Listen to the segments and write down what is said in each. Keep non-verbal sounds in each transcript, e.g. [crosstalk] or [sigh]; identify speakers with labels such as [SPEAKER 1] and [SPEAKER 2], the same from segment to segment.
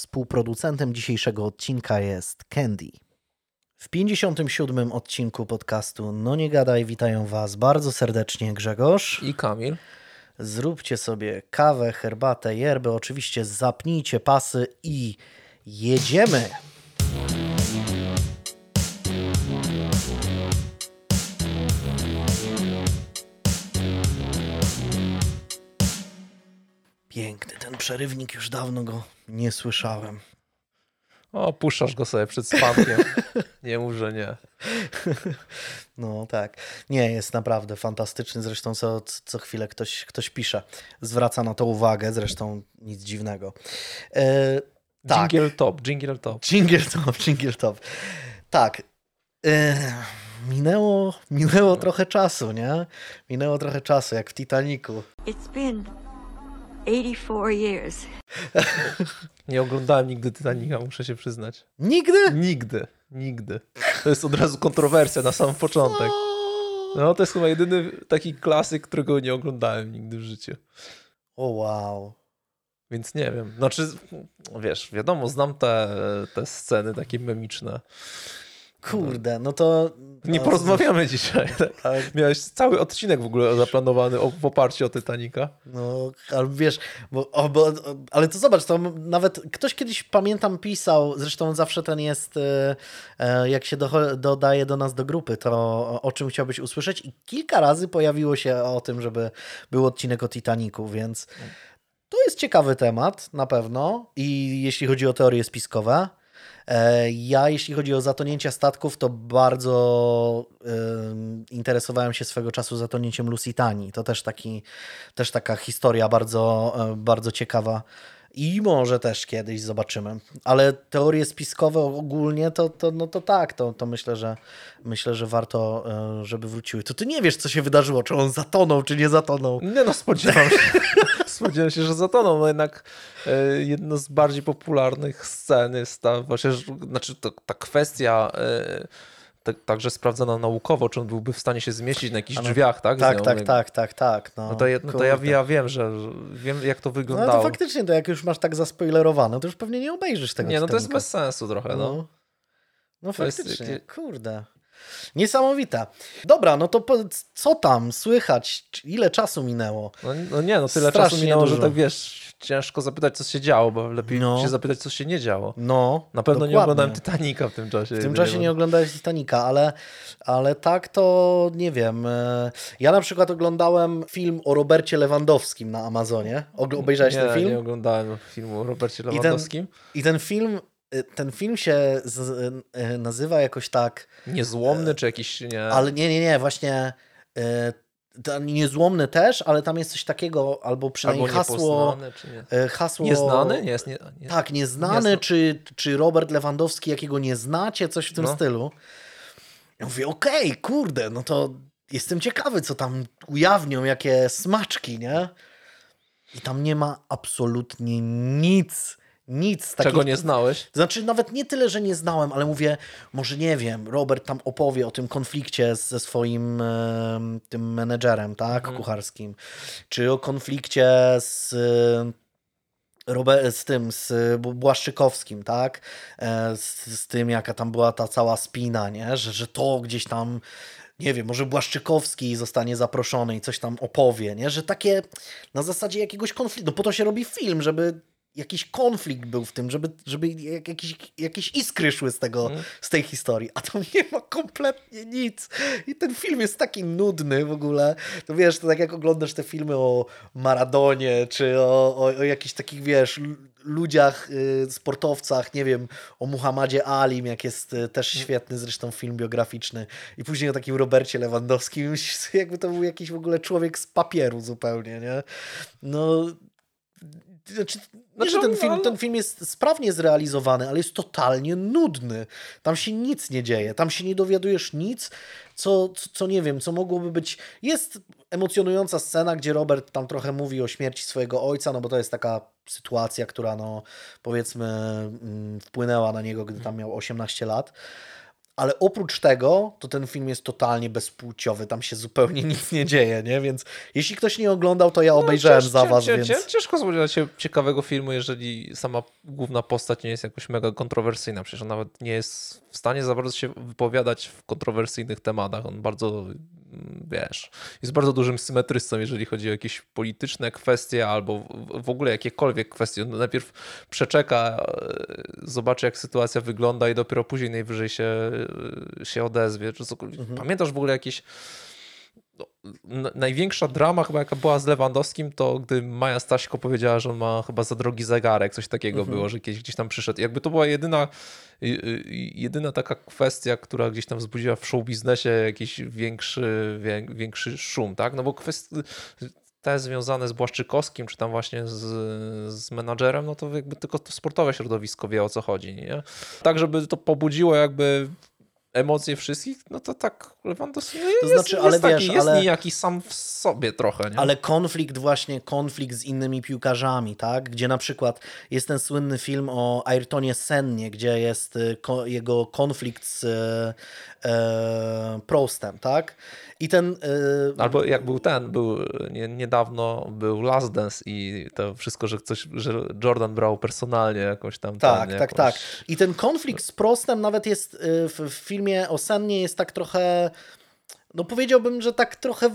[SPEAKER 1] Współproducentem dzisiejszego odcinka jest Candy. W 57 odcinku podcastu No Nie Gadaj witają Was bardzo serdecznie Grzegorz.
[SPEAKER 2] I Kamil.
[SPEAKER 1] Zróbcie sobie kawę, herbatę, yerbę, oczywiście zapnijcie pasy i jedziemy! Piękny ten przerywnik, już dawno go nie słyszałem.
[SPEAKER 2] O, puszczasz go sobie przed spankiem. [laughs] nie mów, że nie.
[SPEAKER 1] No tak. Nie, jest naprawdę fantastyczny. Zresztą co, co chwilę ktoś, ktoś pisze. Zwraca na to uwagę, zresztą nic dziwnego. E,
[SPEAKER 2] tak. Jingle top, jingle top.
[SPEAKER 1] Jingle top, jingle top. Tak. E, minęło, minęło trochę czasu, nie? Minęło trochę czasu, jak w Titaniku. It's been
[SPEAKER 2] 84 years. [laughs] Nie oglądałem nigdy Titanica, muszę się przyznać.
[SPEAKER 1] Nigdy?
[SPEAKER 2] Nigdy, nigdy. To jest od razu kontrowersja na sam początek. No to jest chyba jedyny taki klasyk, którego nie oglądałem nigdy w życiu.
[SPEAKER 1] O wow.
[SPEAKER 2] Więc nie wiem. Znaczy, wiesz, wiadomo, znam te, te sceny takie memiczne
[SPEAKER 1] Kurde, no to...
[SPEAKER 2] Nie no, porozmawiamy to... dzisiaj. [laughs] Tak? tak? Miałeś cały odcinek w ogóle zaplanowany w oparciu o Titanica.
[SPEAKER 1] No, ale wiesz, bo, o, bo, ale to zobacz, to nawet ktoś kiedyś, pamiętam, pisał, zresztą zawsze ten jest, e, e, jak się do, dodaje do nas do grupy, to o czym chciałbyś usłyszeć i kilka razy pojawiło się o tym, żeby był odcinek o Titanicu, więc to jest ciekawy temat, na pewno i jeśli chodzi o teorie spiskowe, ja, jeśli chodzi o zatonięcia statków, to bardzo interesowałem się swego czasu zatonięciem Lusitanii. To też, taki, też taka historia bardzo, e, bardzo ciekawa. I może też kiedyś zobaczymy. Ale teorie spiskowe ogólnie to, to, no to tak, to, to myślę, że myślę, że warto, żeby wróciły. To ty nie wiesz, co się wydarzyło, czy on zatonął, czy nie zatonął.
[SPEAKER 2] Nie no, spodziewam się. [laughs] spodziewałem się, że zatoną. No jednak e, jedno z bardziej popularnych scen jest ta właśnie, znaczy to, ta kwestia e, także sprawdzona naukowo, czy on byłby w stanie się zmieścić na jakichś drzwiach, tak?
[SPEAKER 1] Tak, tak, tak, tak, tak.
[SPEAKER 2] No, to, no to ja, ja, wiem, że wiem, jak to wyglądało.
[SPEAKER 1] No to faktycznie, to jak już masz tak zaspoilerowane, to już pewnie nie obejrzysz tego.
[SPEAKER 2] Nie, no to jest bez sensu trochę, no. No,
[SPEAKER 1] no faktycznie, jest... kurde. Niesamowita. Dobra, no to po, co tam słychać? Ile czasu minęło?
[SPEAKER 2] No, no nie, no tyle Strasznie czasu minęło, dużo. że tak wiesz, ciężko zapytać, co się działo, bo lepiej no. się zapytać, co się nie działo.
[SPEAKER 1] No,
[SPEAKER 2] Na pewno dokładnie. nie oglądałem Titanica w tym czasie.
[SPEAKER 1] W tym czasie nie oglądałeś Titanica, ale, ale tak to nie wiem. E, ja na przykład oglądałem film o Robercie Lewandowskim na Amazonie. Obejrzałeś
[SPEAKER 2] nie,
[SPEAKER 1] ten film?
[SPEAKER 2] Nie, oglądałem filmu o Robercie Lewandowskim.
[SPEAKER 1] I ten, i ten film ten film się z, y, nazywa jakoś tak.
[SPEAKER 2] Niezłomny, czy jakiś nie.
[SPEAKER 1] Ale nie, nie, nie, właśnie. Y, niezłomny też, ale tam jest coś takiego, albo przynajmniej albo hasło. Nie? hasło
[SPEAKER 2] nieznany? Nie jest nie,
[SPEAKER 1] nie, tak, nieznany, czy, czy Robert Lewandowski, jakiego nie znacie, coś w tym no. stylu. Ja mówię, okej, okay, kurde, no to jestem ciekawy, co tam ujawnią, jakie smaczki, nie? I tam nie ma absolutnie nic nic z
[SPEAKER 2] Czego nie znałeś?
[SPEAKER 1] Znaczy, nawet nie tyle, że nie znałem, ale mówię, może nie wiem, Robert tam opowie o tym konflikcie ze swoim e, tym menedżerem, tak, mhm. kucharskim, czy o konflikcie z z tym, z Błaszczykowskim, tak? E, z, z, tym, jaka tam była ta cała spina, nie? Że, że to gdzieś tam, nie wiem, może Błaszczykowski zostanie zaproszony i coś tam opowie, nie? Że takie na zasadzie jakiegoś konfliktu, no po to się robi film, żeby jakiś konflikt był w tym, żeby, żeby jakieś, jakieś iskry szły z, tego, mm. z tej historii, a tam nie ma kompletnie nic. I ten film jest taki nudny w ogóle. To wiesz, to tak jak oglądasz te filmy o Maradonie, czy o, o, o jakichś takich, wiesz, ludziach, y, sportowcach, nie wiem, o Muhammadzie Alim, jak jest y, też mm. świetny zresztą film biograficzny. I później o takim Robercie Lewandowskim, [laughs] jakby to był jakiś w ogóle człowiek z papieru zupełnie, nie? No, znaczy, znaczy ten, film, ten film jest sprawnie zrealizowany, ale jest totalnie nudny. Tam się nic nie dzieje, tam się nie dowiadujesz nic, co, co nie wiem, co mogłoby być. Jest emocjonująca scena, gdzie Robert tam trochę mówi o śmierci swojego ojca, no bo to jest taka sytuacja, która no powiedzmy mm, wpłynęła na niego, gdy tam miał 18 lat. Ale oprócz tego, to ten film jest totalnie bezpłciowy, tam się zupełnie [laughs] nic nie dzieje, nie? Więc jeśli ktoś nie oglądał, to ja obejrzałem
[SPEAKER 2] No, cięż-
[SPEAKER 1] za was,
[SPEAKER 2] cię-
[SPEAKER 1] więc...
[SPEAKER 2] cię- Ciężko spodziewać się ciekawego filmu, jeżeli sama główna postać nie jest jakoś mega kontrowersyjna. Przecież on nawet nie jest w stanie za bardzo się wypowiadać w kontrowersyjnych tematach. On bardzo, wiesz, jest bardzo dużym symetrystą, jeżeli chodzi o jakieś polityczne kwestie albo w- ogóle jakiekolwiek kwestie. On najpierw przeczeka, e, zobaczy jak sytuacja wygląda i dopiero później najwyżej się, e, się odezwie. Czy cokolwiek.
[SPEAKER 1] Mhm.
[SPEAKER 2] Pamiętasz w ogóle jakieś no, największa drama chyba jaka była z Lewandowskim, to gdy Maja Staśko powiedziała, że on ma chyba za drogi zegarek, coś takiego
[SPEAKER 1] Mhm.
[SPEAKER 2] było, że kiedyś gdzieś tam przyszedł. Jakby to była jedyna, y- y- jedyna taka kwestia, która gdzieś tam wzbudziła w show biznesie jakiś większy, wię- większy szum, tak? No bo kwestie te związane z Błaszczykowskim, czy tam właśnie z, z menadżerem, no to jakby tylko to sportowe środowisko wie o co chodzi, nie? Tak, żeby to pobudziło jakby emocje wszystkich, no to tak Lewandowski no jest,
[SPEAKER 1] znaczy,
[SPEAKER 2] jest
[SPEAKER 1] ale
[SPEAKER 2] taki,
[SPEAKER 1] wiesz,
[SPEAKER 2] jest
[SPEAKER 1] ale-
[SPEAKER 2] nijaki sam w sobie trochę, nie?
[SPEAKER 1] Ale konflikt właśnie, konflikt z innymi piłkarzami, tak? Gdzie na przykład jest ten słynny film o Ayrtonie Sennie, gdzie jest y, ko jego konflikt z y, e, Prostem, tak? I ten... y,
[SPEAKER 2] Albo jak był ten, był nie, niedawno był Last Dance i to wszystko, że coś, że Jordan brał personalnie jakąś tam
[SPEAKER 1] Tak,
[SPEAKER 2] ten,
[SPEAKER 1] tak,
[SPEAKER 2] jakąś...
[SPEAKER 1] tak. I ten konflikt z Prostem nawet jest y, w, w filmie o Sennie jest tak trochę, no powiedziałbym, że tak trochę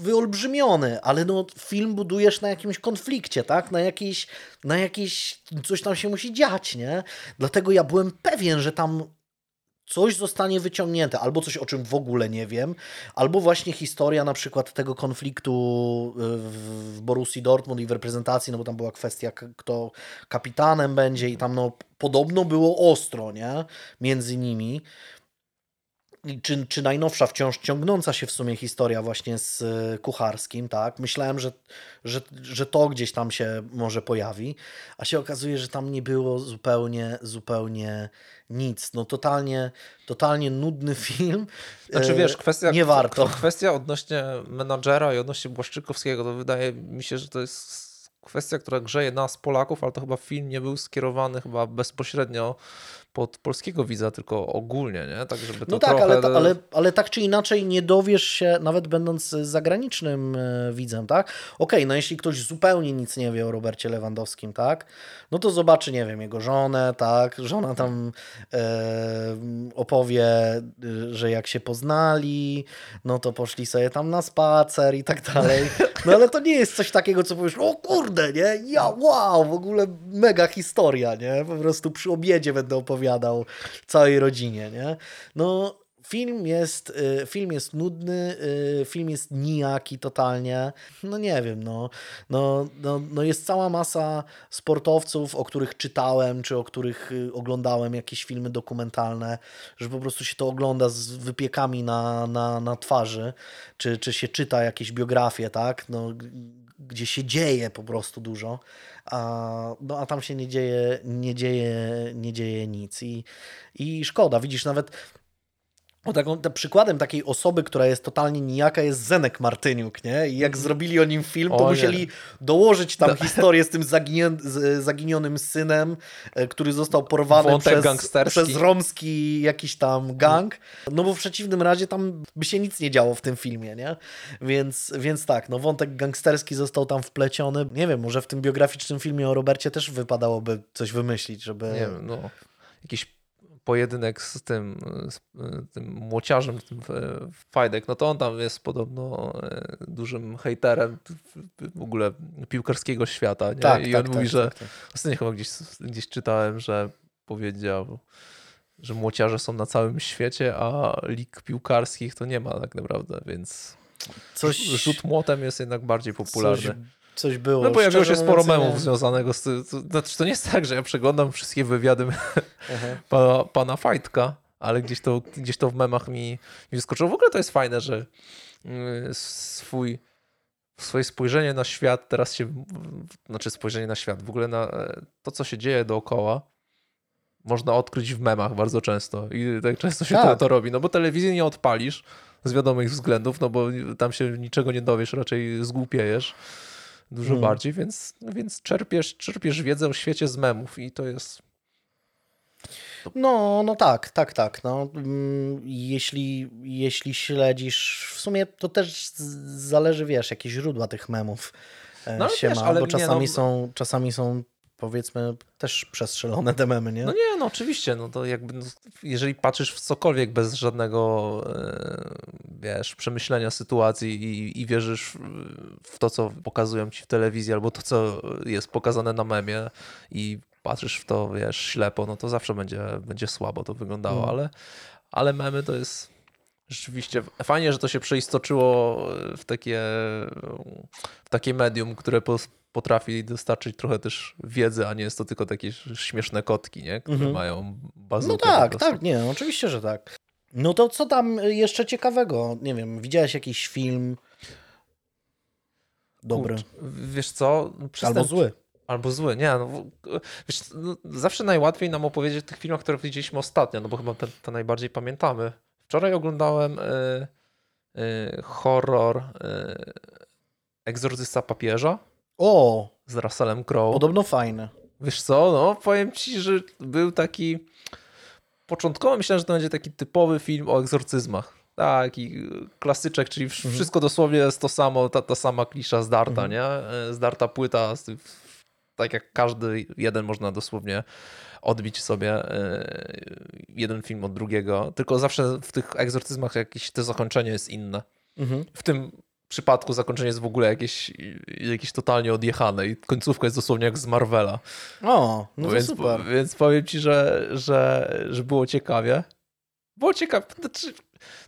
[SPEAKER 1] wyolbrzymiony, ale no film budujesz na jakimś konflikcie, tak? Na jakiejś, na jakiejś, coś tam się musi dziać, nie? Dlatego ja byłem pewien, że tam coś zostanie wyciągnięte, albo coś, o czym w ogóle nie wiem, albo właśnie historia na przykład tego konfliktu y, w Borussii Dortmund i w reprezentacji, no bo tam była kwestia, kto kapitanem będzie i tam no podobno było ostro, nie? Między nimi. Czy, czy najnowsza, wciąż ciągnąca się w sumie historia właśnie z y, Kucharskim, tak? Myślałem, że, że, że to gdzieś tam się może pojawi, a się okazuje, że tam nie było zupełnie, zupełnie nic. No totalnie, totalnie nudny [laughs] film.
[SPEAKER 2] Znaczy
[SPEAKER 1] E,
[SPEAKER 2] wiesz, kwestia,
[SPEAKER 1] Nie warto. [laughs]
[SPEAKER 2] kwestia odnośnie menadżera i odnośnie Błaszczykowskiego, to wydaje mi się, że to jest kwestia, która grzeje nas, Polaków, ale to chyba film nie był skierowany chyba bezpośrednio pod polskiego widza, tylko ogólnie, nie? Tak, żeby to
[SPEAKER 1] No tak,
[SPEAKER 2] trochę...
[SPEAKER 1] ale, ta, ale, ale tak czy inaczej nie dowiesz się, nawet będąc zagranicznym e, widzem, tak? Okej, no jeśli ktoś zupełnie nic nie wie o Robercie Lewandowskim, tak? No to zobaczy, nie wiem, jego żonę, tak? Żona tam e, opowie, y, że jak się poznali, no to poszli sobie tam na spacer i tak dalej. No ale to nie jest coś takiego, co powiesz, o kurde, nie? Ja, wow, w ogóle mega historia, nie? Po prostu przy obiedzie będę opowiadał całej rodzinie, nie? No, film jest, y, film jest nudny, y, film jest nijaki totalnie. No nie wiem, no, no, no, no jest cała masa sportowców, o których czytałem, czy o których y, oglądałem jakieś filmy dokumentalne, że po prostu się to ogląda z wypiekami na, na, na twarzy, czy, czy się czyta jakieś biografie, tak? No, gdzie się dzieje po prostu dużo, a, no, a tam się nie dzieje, nie dzieje, nie dzieje nic. I, i szkoda, widzisz, nawet o taką, przykładem takiej osoby, która jest totalnie nijaka jest Zenek Martyniuk, nie? I jak zrobili o nim film, to
[SPEAKER 2] O nie.
[SPEAKER 1] musieli dołożyć tam historię z tym zaginion, z, zaginionym synem, e, który został porwany przez, przez romski jakiś tam gang, no bo w przeciwnym razie tam by się nic nie działo w tym filmie, nie? Więc, więc tak, no wątek gangsterski został tam wpleciony. Nie wiem, może w tym biograficznym filmie o Robercie też wypadałoby coś wymyślić, żeby...
[SPEAKER 2] nie wiem, no, jakiś pojedynek z tym, z y, tym młociarzem, tym e, Fajdek, no to on tam jest podobno e, dużym hejterem w- ogóle piłkarskiego świata, nie?
[SPEAKER 1] Tak,
[SPEAKER 2] I
[SPEAKER 1] tak,
[SPEAKER 2] on
[SPEAKER 1] tak,
[SPEAKER 2] mówi,
[SPEAKER 1] tak,
[SPEAKER 2] że
[SPEAKER 1] tak.
[SPEAKER 2] ostatnio chyba gdzieś, gdzieś czytałem, że powiedział, że młociarze są na całym świecie, a lig piłkarskich to nie ma tak naprawdę, więc
[SPEAKER 1] Coś,
[SPEAKER 2] rzut młotem jest jednak bardziej popularny.
[SPEAKER 1] Coś, było.
[SPEAKER 2] No pojawiło się sporo memów
[SPEAKER 1] nie-
[SPEAKER 2] związanego z tym. To, znaczy, to nie jest tak, że ja przeglądam wszystkie wywiady [laughs] pana, pana Fajtka, ale gdzieś to, gdzieś to w memach mi, mi wyskoczyło. W ogóle to jest fajne, że y, swój, swoje spojrzenie na świat teraz się, znaczy spojrzenie na świat, w ogóle na e, to, co się dzieje dookoła, można odkryć w memach bardzo często i tak często się to,
[SPEAKER 1] Tak.
[SPEAKER 2] to robi, no bo telewizji nie odpalisz z wiadomych względów, no bo tam się niczego nie dowiesz, raczej zgłupiejesz dużo
[SPEAKER 1] Mm.
[SPEAKER 2] bardziej, więc, więc czerpiesz, czerpiesz wiedzę o świecie z memów i to jest
[SPEAKER 1] No, no tak, tak, tak. No, mm, jeśli, jeśli śledzisz, w sumie to też zależy, wiesz, jakie źródła tych memów e,
[SPEAKER 2] No,
[SPEAKER 1] się
[SPEAKER 2] wiesz,
[SPEAKER 1] ma, bo czasami
[SPEAKER 2] no-
[SPEAKER 1] są, czasami są powiedzmy też przestrzelone te memy, nie?
[SPEAKER 2] No nie, no oczywiście, no to jakby, no, jeżeli patrzysz w cokolwiek bez żadnego, e, wiesz, przemyślenia sytuacji i, i wierzysz w- w to, co pokazują ci w telewizji, albo to, co jest pokazane na memie i patrzysz w to, wiesz, ślepo, no to zawsze będzie, będzie słabo to wyglądało,
[SPEAKER 1] Mm.
[SPEAKER 2] ale, ale memy to jest rzeczywiście fajnie, że to się przeistoczyło w takie, w takie medium, które potrafi dostarczyć trochę też wiedzy, a nie jest to tylko takie śmieszne kotki, nie? które
[SPEAKER 1] Mhm.
[SPEAKER 2] mają bazookę.
[SPEAKER 1] No tak, tak, nie, oczywiście, że tak. No to co tam jeszcze ciekawego? Nie wiem, widziałeś jakiś film dobry
[SPEAKER 2] Kurcz, Wiesz co?
[SPEAKER 1] Albo zły?
[SPEAKER 2] Albo zły, nie. No, wiesz, no, zawsze najłatwiej nam opowiedzieć o tych filmach, które widzieliśmy ostatnio, no bo chyba te, te najbardziej pamiętamy. Wczoraj oglądałem y, y, horror y, Egzorcysta papieża
[SPEAKER 1] O,
[SPEAKER 2] z Russellem Crowe.
[SPEAKER 1] podobno fajny.
[SPEAKER 2] Wiesz co, no powiem ci, że był taki... Początkowo myślałem, że to będzie taki typowy film o egzorcyzmach. Taki y, klasyczek, czyli wsz- wszystko dosłownie jest to samo, ta, ta sama klisza zdarta,
[SPEAKER 1] Mhm.
[SPEAKER 2] nie? E, Zdarta płyta, tak jak każdy jeden można dosłownie odbić sobie e, jeden film od drugiego, tylko zawsze w tych egzorcyzmach jakieś to zakończenie jest inne.
[SPEAKER 1] Mhm.
[SPEAKER 2] W tym przypadku zakończenie jest w ogóle jakieś, jakieś totalnie odjechane i końcówka jest dosłownie jak z Marvela.
[SPEAKER 1] O, no
[SPEAKER 2] więc,
[SPEAKER 1] super.
[SPEAKER 2] więc powiem ci, że, że, że było ciekawie. Było ciekawe. Znaczy,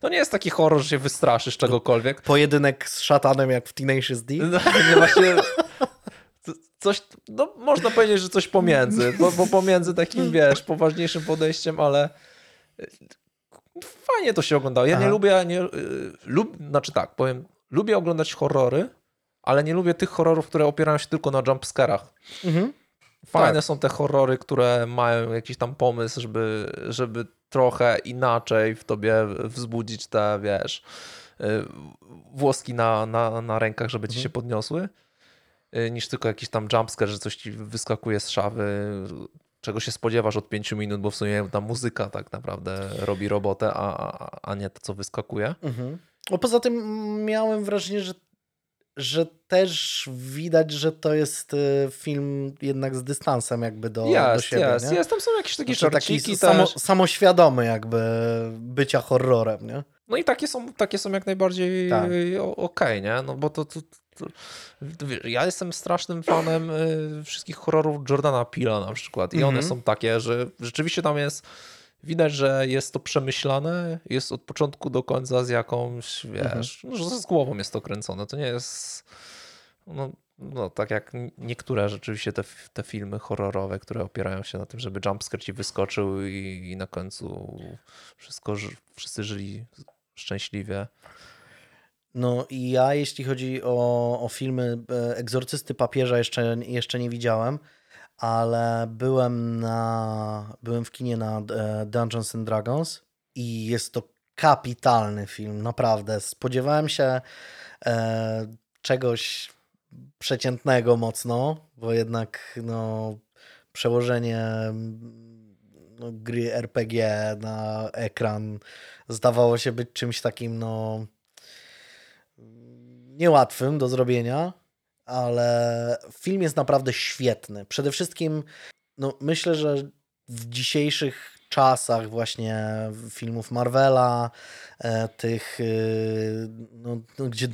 [SPEAKER 2] to nie jest taki horror, że się wystraszysz czegokolwiek.
[SPEAKER 1] Pojedynek z szatanem jak w Tenacious D?
[SPEAKER 2] No, nie właśnie. Co- Coś, no można powiedzieć, że coś pomiędzy, bo, bo pomiędzy takim, wiesz, poważniejszym podejściem, ale fajnie to się oglądało. Ja nie
[SPEAKER 1] Aha.
[SPEAKER 2] lubię, nie, y, lub, znaczy tak, powiem, lubię oglądać horrory, ale nie lubię tych horrorów, które opierają się tylko na jumpscarach.
[SPEAKER 1] Mhm.
[SPEAKER 2] Fajne
[SPEAKER 1] Tak.
[SPEAKER 2] są te horrory, które mają jakiś tam pomysł, żeby, żeby trochę inaczej w tobie wzbudzić te, wiesz, y, włoski na, na, na rękach, żeby ci
[SPEAKER 1] Mhm.
[SPEAKER 2] się podniosły, niż tylko jakiś tam jumpscare, że coś ci wyskakuje z szawy, czego się spodziewasz od pięciu minut, bo w sumie ta muzyka tak naprawdę robi robotę, a, a, nie to, co wyskakuje.
[SPEAKER 1] Mhm. No poza tym miałem wrażenie, że, że też widać, że to jest y, film jednak z dystansem jakby do, do
[SPEAKER 2] Jest,
[SPEAKER 1] siebie.
[SPEAKER 2] jest, jest. Tam są jakieś takie
[SPEAKER 1] Znaczy taki samo, samoświadomy jakby bycia horrorem, nie?
[SPEAKER 2] No i takie są, takie są jak najbardziej
[SPEAKER 1] Tak.
[SPEAKER 2] okej, nie? No bo to, to, to, to wiesz, ja jestem strasznym fanem y, wszystkich horrorów Jordana Pila na przykład i one
[SPEAKER 1] Mhm.
[SPEAKER 2] są takie, że rzeczywiście tam jest widać, że jest to przemyślane, jest od początku do końca z jakąś, wiesz, no, że z głową jest to kręcone, to nie jest no, no tak jak niektóre rzeczywiście te, te filmy horrorowe, które opierają się na tym, żeby jumpscare ci wyskoczył i, i na końcu wszystko, wszyscy żyli szczęśliwie.
[SPEAKER 1] No i ja, jeśli chodzi o, o filmy e, Egzorcysty Papieża, jeszcze, jeszcze nie widziałem, ale byłem na byłem w kinie na e, Dungeons and Dragons i jest to kapitalny film, naprawdę. Spodziewałem się e, czegoś przeciętnego mocno, bo jednak no, przełożenie mm, no, gry RPG na ekran zdawało się być czymś takim no niełatwym do zrobienia, ale film jest naprawdę świetny. Przede wszystkim no, myślę, że w dzisiejszych czasach właśnie filmów Marvela, e, tych, y, no, no, gdzie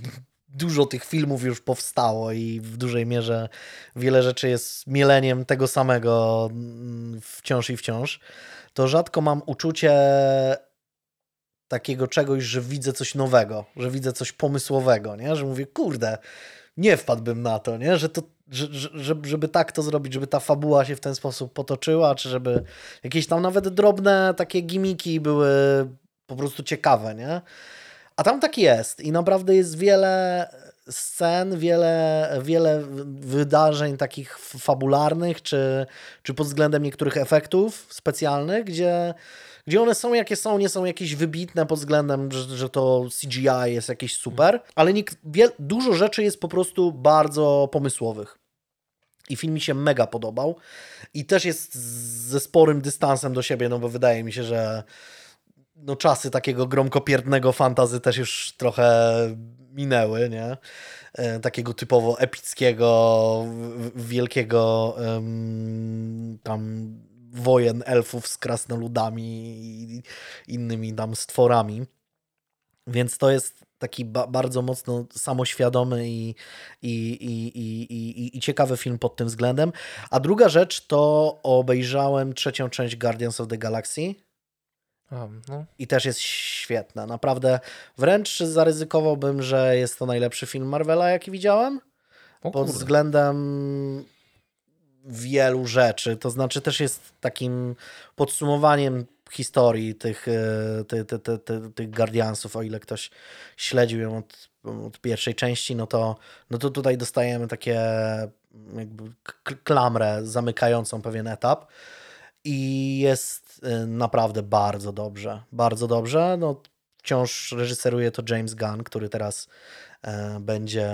[SPEAKER 1] dużo tych filmów już powstało i w dużej mierze wiele rzeczy jest mieleniem tego samego mm, wciąż i wciąż, to rzadko mam uczucie takiego czegoś, że widzę coś nowego, że widzę coś pomysłowego, nie? że mówię, kurde, nie wpadłbym na to, nie? Że to, że, że, żeby- tak to zrobić, żeby ta fabuła się w ten sposób potoczyła, czy żeby jakieś tam nawet drobne takie gimiki były po prostu ciekawe, nie? A tam tak jest i naprawdę jest wiele scen, wiele, wiele wydarzeń takich fabularnych, czy, czy pod względem niektórych efektów specjalnych, gdzie, gdzie one są jakie są, nie są jakieś wybitne pod względem, że, że to CGI jest jakieś super, ale wiel- dużo rzeczy jest po prostu bardzo pomysłowych. I film mi się mega podobał. I też jest ze sporym dystansem do siebie, no bo wydaje mi się, że no czasy takiego gromkopierdnego fantazy też już trochę minęły, nie? E, takiego typowo epickiego, wielkiego um, tam wojen elfów z krasnoludami i innymi tam stworami. Więc to jest taki ba bardzo mocno samoświadomy i, i, i, i, i, i ciekawy film pod tym względem. A druga rzecz to obejrzałem trzecią część Guardians of the Galaxy.
[SPEAKER 2] A, no.
[SPEAKER 1] I też jest świetna. Naprawdę wręcz zaryzykowałbym, że jest to najlepszy film Marvela, jaki widziałem.
[SPEAKER 2] O
[SPEAKER 1] pod
[SPEAKER 2] kurde.
[SPEAKER 1] względem wielu rzeczy. To znaczy też jest takim podsumowaniem historii tych, ty, ty, ty, ty, tych Guardiansów, o ile ktoś śledził ją od, od pierwszej części, no to, no to tutaj dostajemy takie jakby klamrę zamykającą pewien etap i jest naprawdę bardzo dobrze, bardzo dobrze. No, wciąż reżyseruje to James Gunn, który teraz e, będzie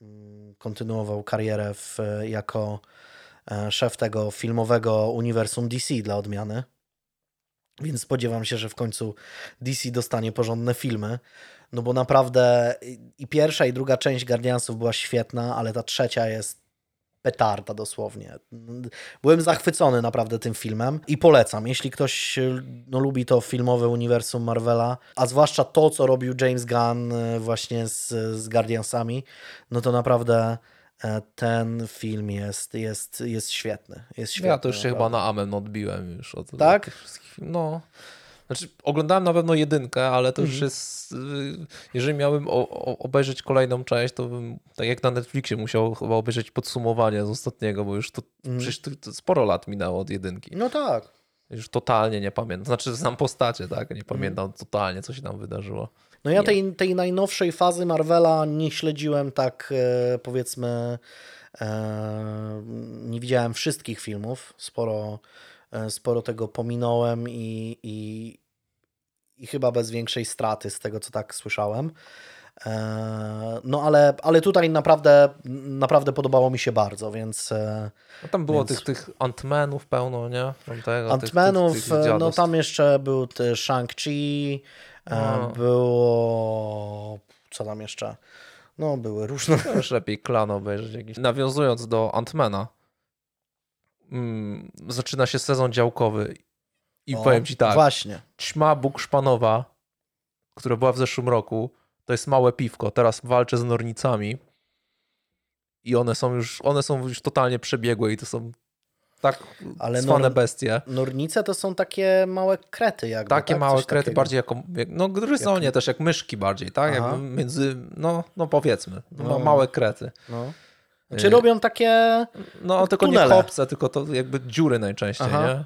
[SPEAKER 1] mm, kontynuował karierę w, jako e, szef tego filmowego uniwersum DC dla odmiany. Więc spodziewam się, że w końcu DC dostanie porządne filmy. No bo naprawdę i pierwsza, i druga część Guardiansów była świetna, ale ta trzecia jest petarda dosłownie. Byłem zachwycony naprawdę tym filmem i polecam. Jeśli ktoś no, lubi to filmowe uniwersum Marvela, a zwłaszcza to, co robił James Gunn e, właśnie z, z Guardiansami, no to naprawdę e, ten film jest, jest, jest świetny. Jest świetny
[SPEAKER 2] Ja to już się
[SPEAKER 1] naprawdę.
[SPEAKER 2] chyba na amen odbiłem już od
[SPEAKER 1] Tak?
[SPEAKER 2] wszystkich No. Znaczy, oglądałem na pewno jedynkę, ale to już
[SPEAKER 1] Mhm.
[SPEAKER 2] jest. y, Jeżeli miałbym o, o, obejrzeć kolejną część, to bym, tak jak na Netflixie, musiał chyba obejrzeć podsumowanie z ostatniego, bo już to
[SPEAKER 1] Mhm.
[SPEAKER 2] przecież to, to sporo lat minęło od jedynki.
[SPEAKER 1] No tak.
[SPEAKER 2] Już totalnie nie pamiętam. Znaczy, znam postacie, tak?
[SPEAKER 1] Mhm.
[SPEAKER 2] Nie pamiętam totalnie, co się tam wydarzyło.
[SPEAKER 1] No ja
[SPEAKER 2] Nie.
[SPEAKER 1] tej, tej najnowszej fazy Marvela nie śledziłem tak e, powiedzmy e, nie widziałem wszystkich filmów, sporo, sporo tego pominąłem i, i, i chyba bez większej straty z tego co tak słyszałem. E, no ale, ale tutaj naprawdę, naprawdę podobało mi się bardzo, więc e,
[SPEAKER 2] No tam było
[SPEAKER 1] Więc-
[SPEAKER 2] tych, tych Ant-Manów pełno, nie?
[SPEAKER 1] Ant-Manów, e, no tam jeszcze był Shang-Chi, e,
[SPEAKER 2] No.
[SPEAKER 1] było co tam jeszcze? No były różne.
[SPEAKER 2] Już lepiej klan obejrzeć jakiś. Nawiązując do Antmana, mm, zaczyna się sezon działkowy i
[SPEAKER 1] O,
[SPEAKER 2] powiem ci tak,
[SPEAKER 1] Właśnie.
[SPEAKER 2] ćma Bukszpanowa, która była w zeszłym roku, to jest małe piwko, teraz walczę z nornicami i one są już, one są już totalnie przebiegłe i to są tak
[SPEAKER 1] Ale nor-
[SPEAKER 2] bestie.
[SPEAKER 1] Nornice to są takie małe krety jakby,
[SPEAKER 2] Takie
[SPEAKER 1] tak?
[SPEAKER 2] małe
[SPEAKER 1] Coś
[SPEAKER 2] krety,
[SPEAKER 1] takiego.
[SPEAKER 2] bardziej jako, jak, no gryzonie
[SPEAKER 1] Jak-
[SPEAKER 2] też, jak myszki bardziej, tak? Między, no, no powiedzmy, no,
[SPEAKER 1] No.
[SPEAKER 2] małe krety.
[SPEAKER 1] No. Czy
[SPEAKER 2] Y,
[SPEAKER 1] robią takie...
[SPEAKER 2] No, tylko
[SPEAKER 1] tunele.
[SPEAKER 2] nie kopce, tylko to jakby dziury najczęściej,
[SPEAKER 1] Aha.
[SPEAKER 2] nie?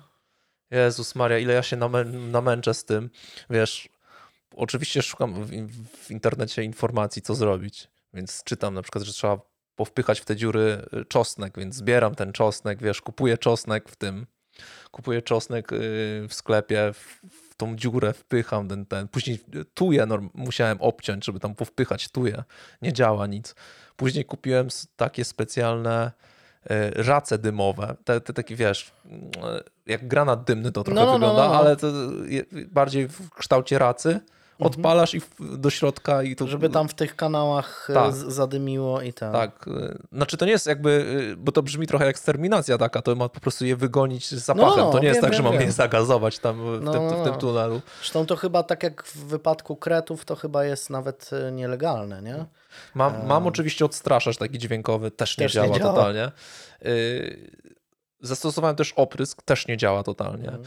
[SPEAKER 2] Jezus Maria, ile ja się namę namęczę z tym. Wiesz, oczywiście szukam w, w internecie informacji, co zrobić, więc czytam na przykład, że trzeba powpychać w te dziury y, czosnek, więc zbieram ten czosnek, wiesz, kupuję czosnek w tym, kupuję czosnek y, w sklepie, w, w tą dziurę wpycham ten, ten. Później tuję norm- musiałem obciąć, żeby tam powpychać tuję. Nie działa nic. Później kupiłem takie specjalne e, race dymowe. Te, te takie, wiesz, mm, jak granat dymny to trochę
[SPEAKER 1] No, no, no,
[SPEAKER 2] wygląda,
[SPEAKER 1] no, no.
[SPEAKER 2] ale bardziej w kształcie racy. Odpalasz i w, do środka i to...
[SPEAKER 1] Mhm. Żeby tam w tych kanałach e,
[SPEAKER 2] Tak.
[SPEAKER 1] zadymiło i.
[SPEAKER 2] Tak, y, znaczy to nie jest jakby, bo to brzmi trochę jak eksterminacja taka, to ma po prostu je wygonić z zapachem.
[SPEAKER 1] No,
[SPEAKER 2] to nie jest
[SPEAKER 1] wiem,
[SPEAKER 2] tak, że
[SPEAKER 1] wiem,
[SPEAKER 2] mam
[SPEAKER 1] wiem.
[SPEAKER 2] je zagazować tam w,
[SPEAKER 1] No,
[SPEAKER 2] tym,
[SPEAKER 1] no,
[SPEAKER 2] w tym
[SPEAKER 1] no.
[SPEAKER 2] tunelu.
[SPEAKER 1] Zresztą to chyba tak jak w wypadku kretów, to chyba jest nawet e, nielegalne, nie?
[SPEAKER 2] Mam, mam oczywiście odstraszacz taki dźwiękowy, też nie
[SPEAKER 1] Też nie
[SPEAKER 2] działa
[SPEAKER 1] działa.
[SPEAKER 2] totalnie. Y, Zastosowałem też oprysk, też nie działa totalnie.
[SPEAKER 1] Mhm.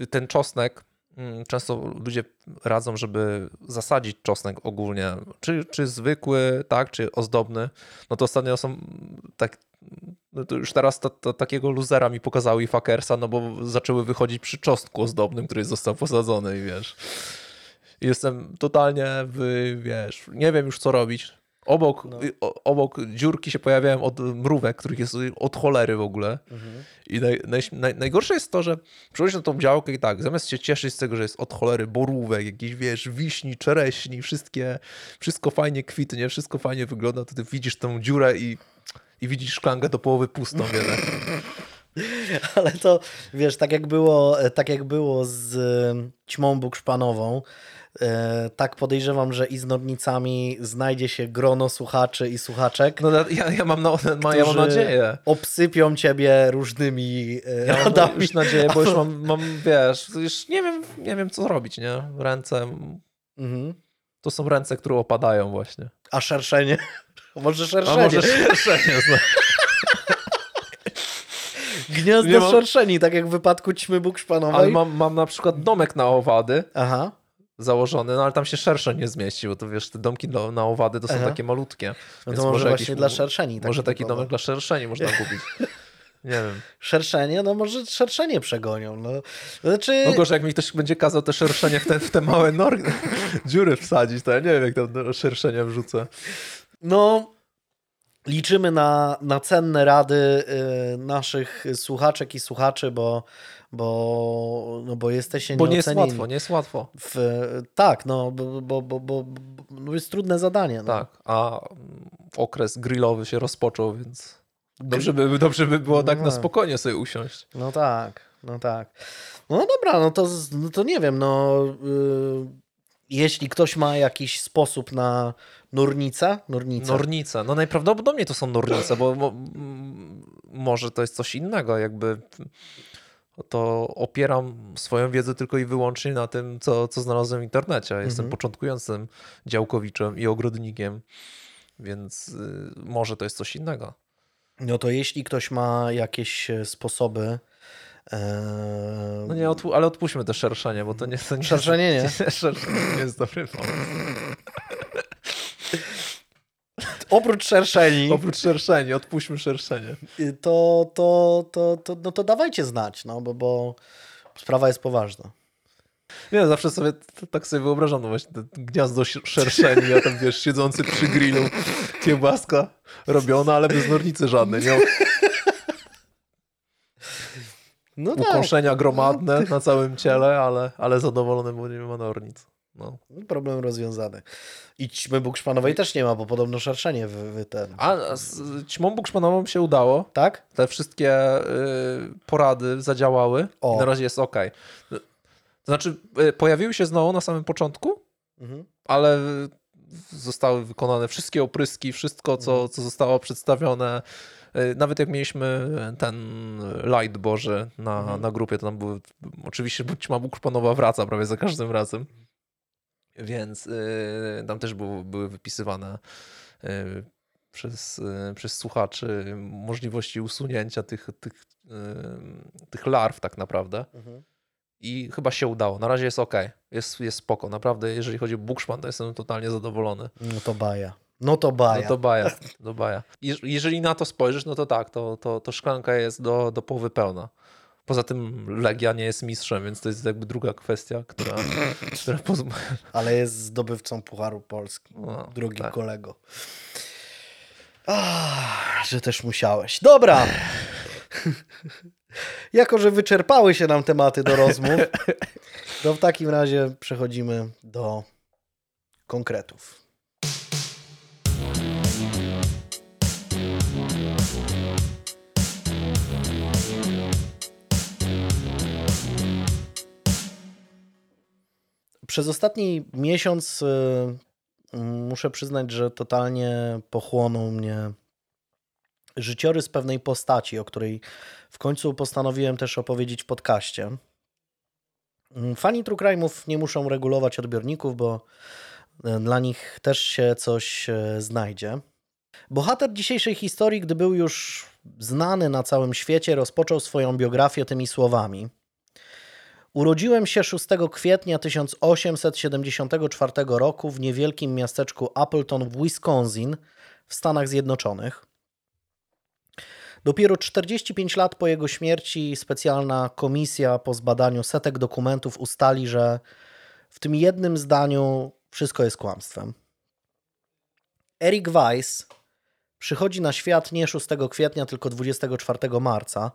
[SPEAKER 2] Y, Ten czosnek, mm, często ludzie radzą, żeby zasadzić czosnek ogólnie, czy, czy zwykły, tak, czy ozdobny. No to ostatnio są tak, no to już teraz to, to takiego luzera mi pokazały i fakersa, no bo zaczęły wychodzić przy czosnku ozdobnym, który został posadzony i wiesz. Jestem totalnie w, wiesz, nie wiem już co robić. Obok,
[SPEAKER 1] No.
[SPEAKER 2] y, obok dziurki się pojawiają od mrówek, których jest od cholery w ogóle.
[SPEAKER 1] Mhm.
[SPEAKER 2] I naj, naj, naj, najgorsze jest to, że przychodzisz na tą działkę i tak, zamiast się cieszyć z tego, że jest od cholery borówek, jakiś wiesz, wiśni, czereśni, wszystkie, wszystko fajnie kwitnie, wszystko fajnie wygląda, to ty widzisz tą dziurę i i widzisz szklankę do połowy pustą jednak. [laughs]
[SPEAKER 1] Ale to, wiesz, tak jak było, tak jak było z e, ćmą bukszpanową, e, tak podejrzewam, że i z nodnicami znajdzie się grono słuchaczy i słuchaczek,
[SPEAKER 2] No ja, ja, mam, ma, ja mam nadzieję.
[SPEAKER 1] obsypią ciebie różnymi e,
[SPEAKER 2] Ja
[SPEAKER 1] radami.
[SPEAKER 2] już nadzieję, bo już [laughs] mam, mam, wiesz, już nie wiem, nie wiem co robić, nie? Ręce,
[SPEAKER 1] Mhm.
[SPEAKER 2] to są ręce, które opadają właśnie.
[SPEAKER 1] A szerszenie? [laughs] Może
[SPEAKER 2] A
[SPEAKER 1] szerszenie.
[SPEAKER 2] może szerszenie, no. [laughs]
[SPEAKER 1] Gniazdo
[SPEAKER 2] mam-
[SPEAKER 1] szerszeni, tak jak w wypadku ćmy bukszpanowej.
[SPEAKER 2] Ale mam, mam na przykład domek na owady
[SPEAKER 1] Aha.
[SPEAKER 2] Założony, no ale tam się szersze nie zmieści, bo to wiesz, te domki do, na owady to są
[SPEAKER 1] Aha.
[SPEAKER 2] takie malutkie.
[SPEAKER 1] No
[SPEAKER 2] Więc
[SPEAKER 1] to może
[SPEAKER 2] jakiś-
[SPEAKER 1] właśnie dla szerszeni.
[SPEAKER 2] Może taki domek dla szerszeni można [laughs] kupić. Nie wiem.
[SPEAKER 1] Szerszenie, no może szerszenie przegonią. No. Znaczy,
[SPEAKER 2] No gorzej, jak mi ktoś będzie kazał te szerszenie w te, w te małe nor... [laughs] dziury wsadzić, to ja nie wiem, jak tam do szerszenia wrzucę.
[SPEAKER 1] no liczymy na, na cenne rady y, naszych słuchaczek i słuchaczy, bo, bo, no bo jesteście
[SPEAKER 2] Bo nie jest łatwo, nie jest łatwo.
[SPEAKER 1] W, tak, no bo, bo, bo, bo, bo jest trudne zadanie. No.
[SPEAKER 2] Tak, a mm, okres grillowy się rozpoczął, więc dobrze by, dobrze by było tak na
[SPEAKER 1] No.
[SPEAKER 2] spokojnie sobie usiąść.
[SPEAKER 1] No tak, no tak. No dobra, no to, no to nie wiem, no y, jeśli ktoś ma jakiś sposób na nurnicę, nurnicę,
[SPEAKER 2] Nornice, no najprawdopodobniej to są nornice, bo mo, m, może to jest coś innego, jakby to opieram swoją wiedzę tylko i wyłącznie na tym, co, co znalazłem w internecie. Jestem
[SPEAKER 1] Mhm.
[SPEAKER 2] początkującym działkowiczem i ogrodnikiem, więc y, może to jest coś innego.
[SPEAKER 1] no to jeśli ktoś ma jakieś e, sposoby, e,
[SPEAKER 2] No nie, odpu- ale odpuśćmy te szerszenie, bo to nie, to nie
[SPEAKER 1] Szerszenie nie.
[SPEAKER 2] jest, [laughs] szerszenie nie jest dobry pomysł.
[SPEAKER 1] Oprócz szerszeni,
[SPEAKER 2] Oprócz szerszeni, odpuśćmy szerszenie.
[SPEAKER 1] to, to, to, to, no to dawajcie znać, no bo, bo sprawa jest poważna.
[SPEAKER 2] Nie, zawsze sobie tak sobie wyobrażam, no właśnie, gniazdo sz- szerszeni, ja tam wiesz, siedzący przy grillu, kiełbaska robiona, ale bez nornicy żadnej, nie?
[SPEAKER 1] No tak,
[SPEAKER 2] Ukąszenia gromadne na całym ciele, ale, ale zadowolony, bo nie ma nornic. No.
[SPEAKER 1] problem rozwiązany. I ćmy bukszpanowej też nie ma, bo podobno szerszenie w, w ten.
[SPEAKER 2] A z ćmą bukszpanową się udało,
[SPEAKER 1] Tak?
[SPEAKER 2] te wszystkie y, porady zadziałały
[SPEAKER 1] O.
[SPEAKER 2] i na razie jest ok. To znaczy, y, pojawiły się znowu na samym początku,
[SPEAKER 1] Mhm.
[SPEAKER 2] ale zostały wykonane wszystkie opryski, wszystko, co, co zostało przedstawione. Y, Nawet jak mieliśmy ten light Boży na,
[SPEAKER 1] Mhm.
[SPEAKER 2] na grupie, to tam były, oczywiście ćma bukszpanowa wraca prawie za każdym razem. Więc y, tam też było, były wypisywane y, przez, y, przez słuchaczy możliwości usunięcia tych, tych, tych larw tak naprawdę.
[SPEAKER 1] Mhm.
[SPEAKER 2] I chyba się udało. Na razie jest ok. Jest, jest spoko. Naprawdę, jeżeli chodzi o Bukszman, to jestem totalnie zadowolony.
[SPEAKER 1] No to baja. No to baja.
[SPEAKER 2] No to baja. To baja. Jeż- Jeżeli na to spojrzysz, no to tak, to, to, to szklanka jest do, do połowy pełna. Poza tym Legia nie jest mistrzem, więc to jest jakby druga kwestia, która, [laughs] która pozwala.
[SPEAKER 1] Ale jest zdobywcą Pucharu Polski.
[SPEAKER 2] No,
[SPEAKER 1] Drogi
[SPEAKER 2] tak.
[SPEAKER 1] kolego. Ach, że też musiałeś. Dobra. [laughs] jako, że wyczerpały się nam tematy do rozmów, [laughs] to w takim razie przechodzimy do konkretów. Przez ostatni miesiąc y, muszę przyznać, że totalnie pochłonął mnie życiorys pewnej postaci, o której w końcu postanowiłem też opowiedzieć w podcaście. Mm, Fani True Crime'ów nie muszą regulować odbiorników, bo y, dla nich też się coś y, znajdzie. Bohater dzisiejszej historii, gdy był już znany na całym świecie, rozpoczął swoją biografię tymi słowami. Urodziłem się 6 kwietnia 1874 roku w niewielkim miasteczku Appleton w Wisconsin w Stanach Zjednoczonych. Dopiero 45 lat po jego śmierci specjalna komisja po zbadaniu setek dokumentów ustali, że w tym jednym zdaniu wszystko jest kłamstwem. Eric Weiss przychodzi na świat nie 6 kwietnia, tylko 24 marca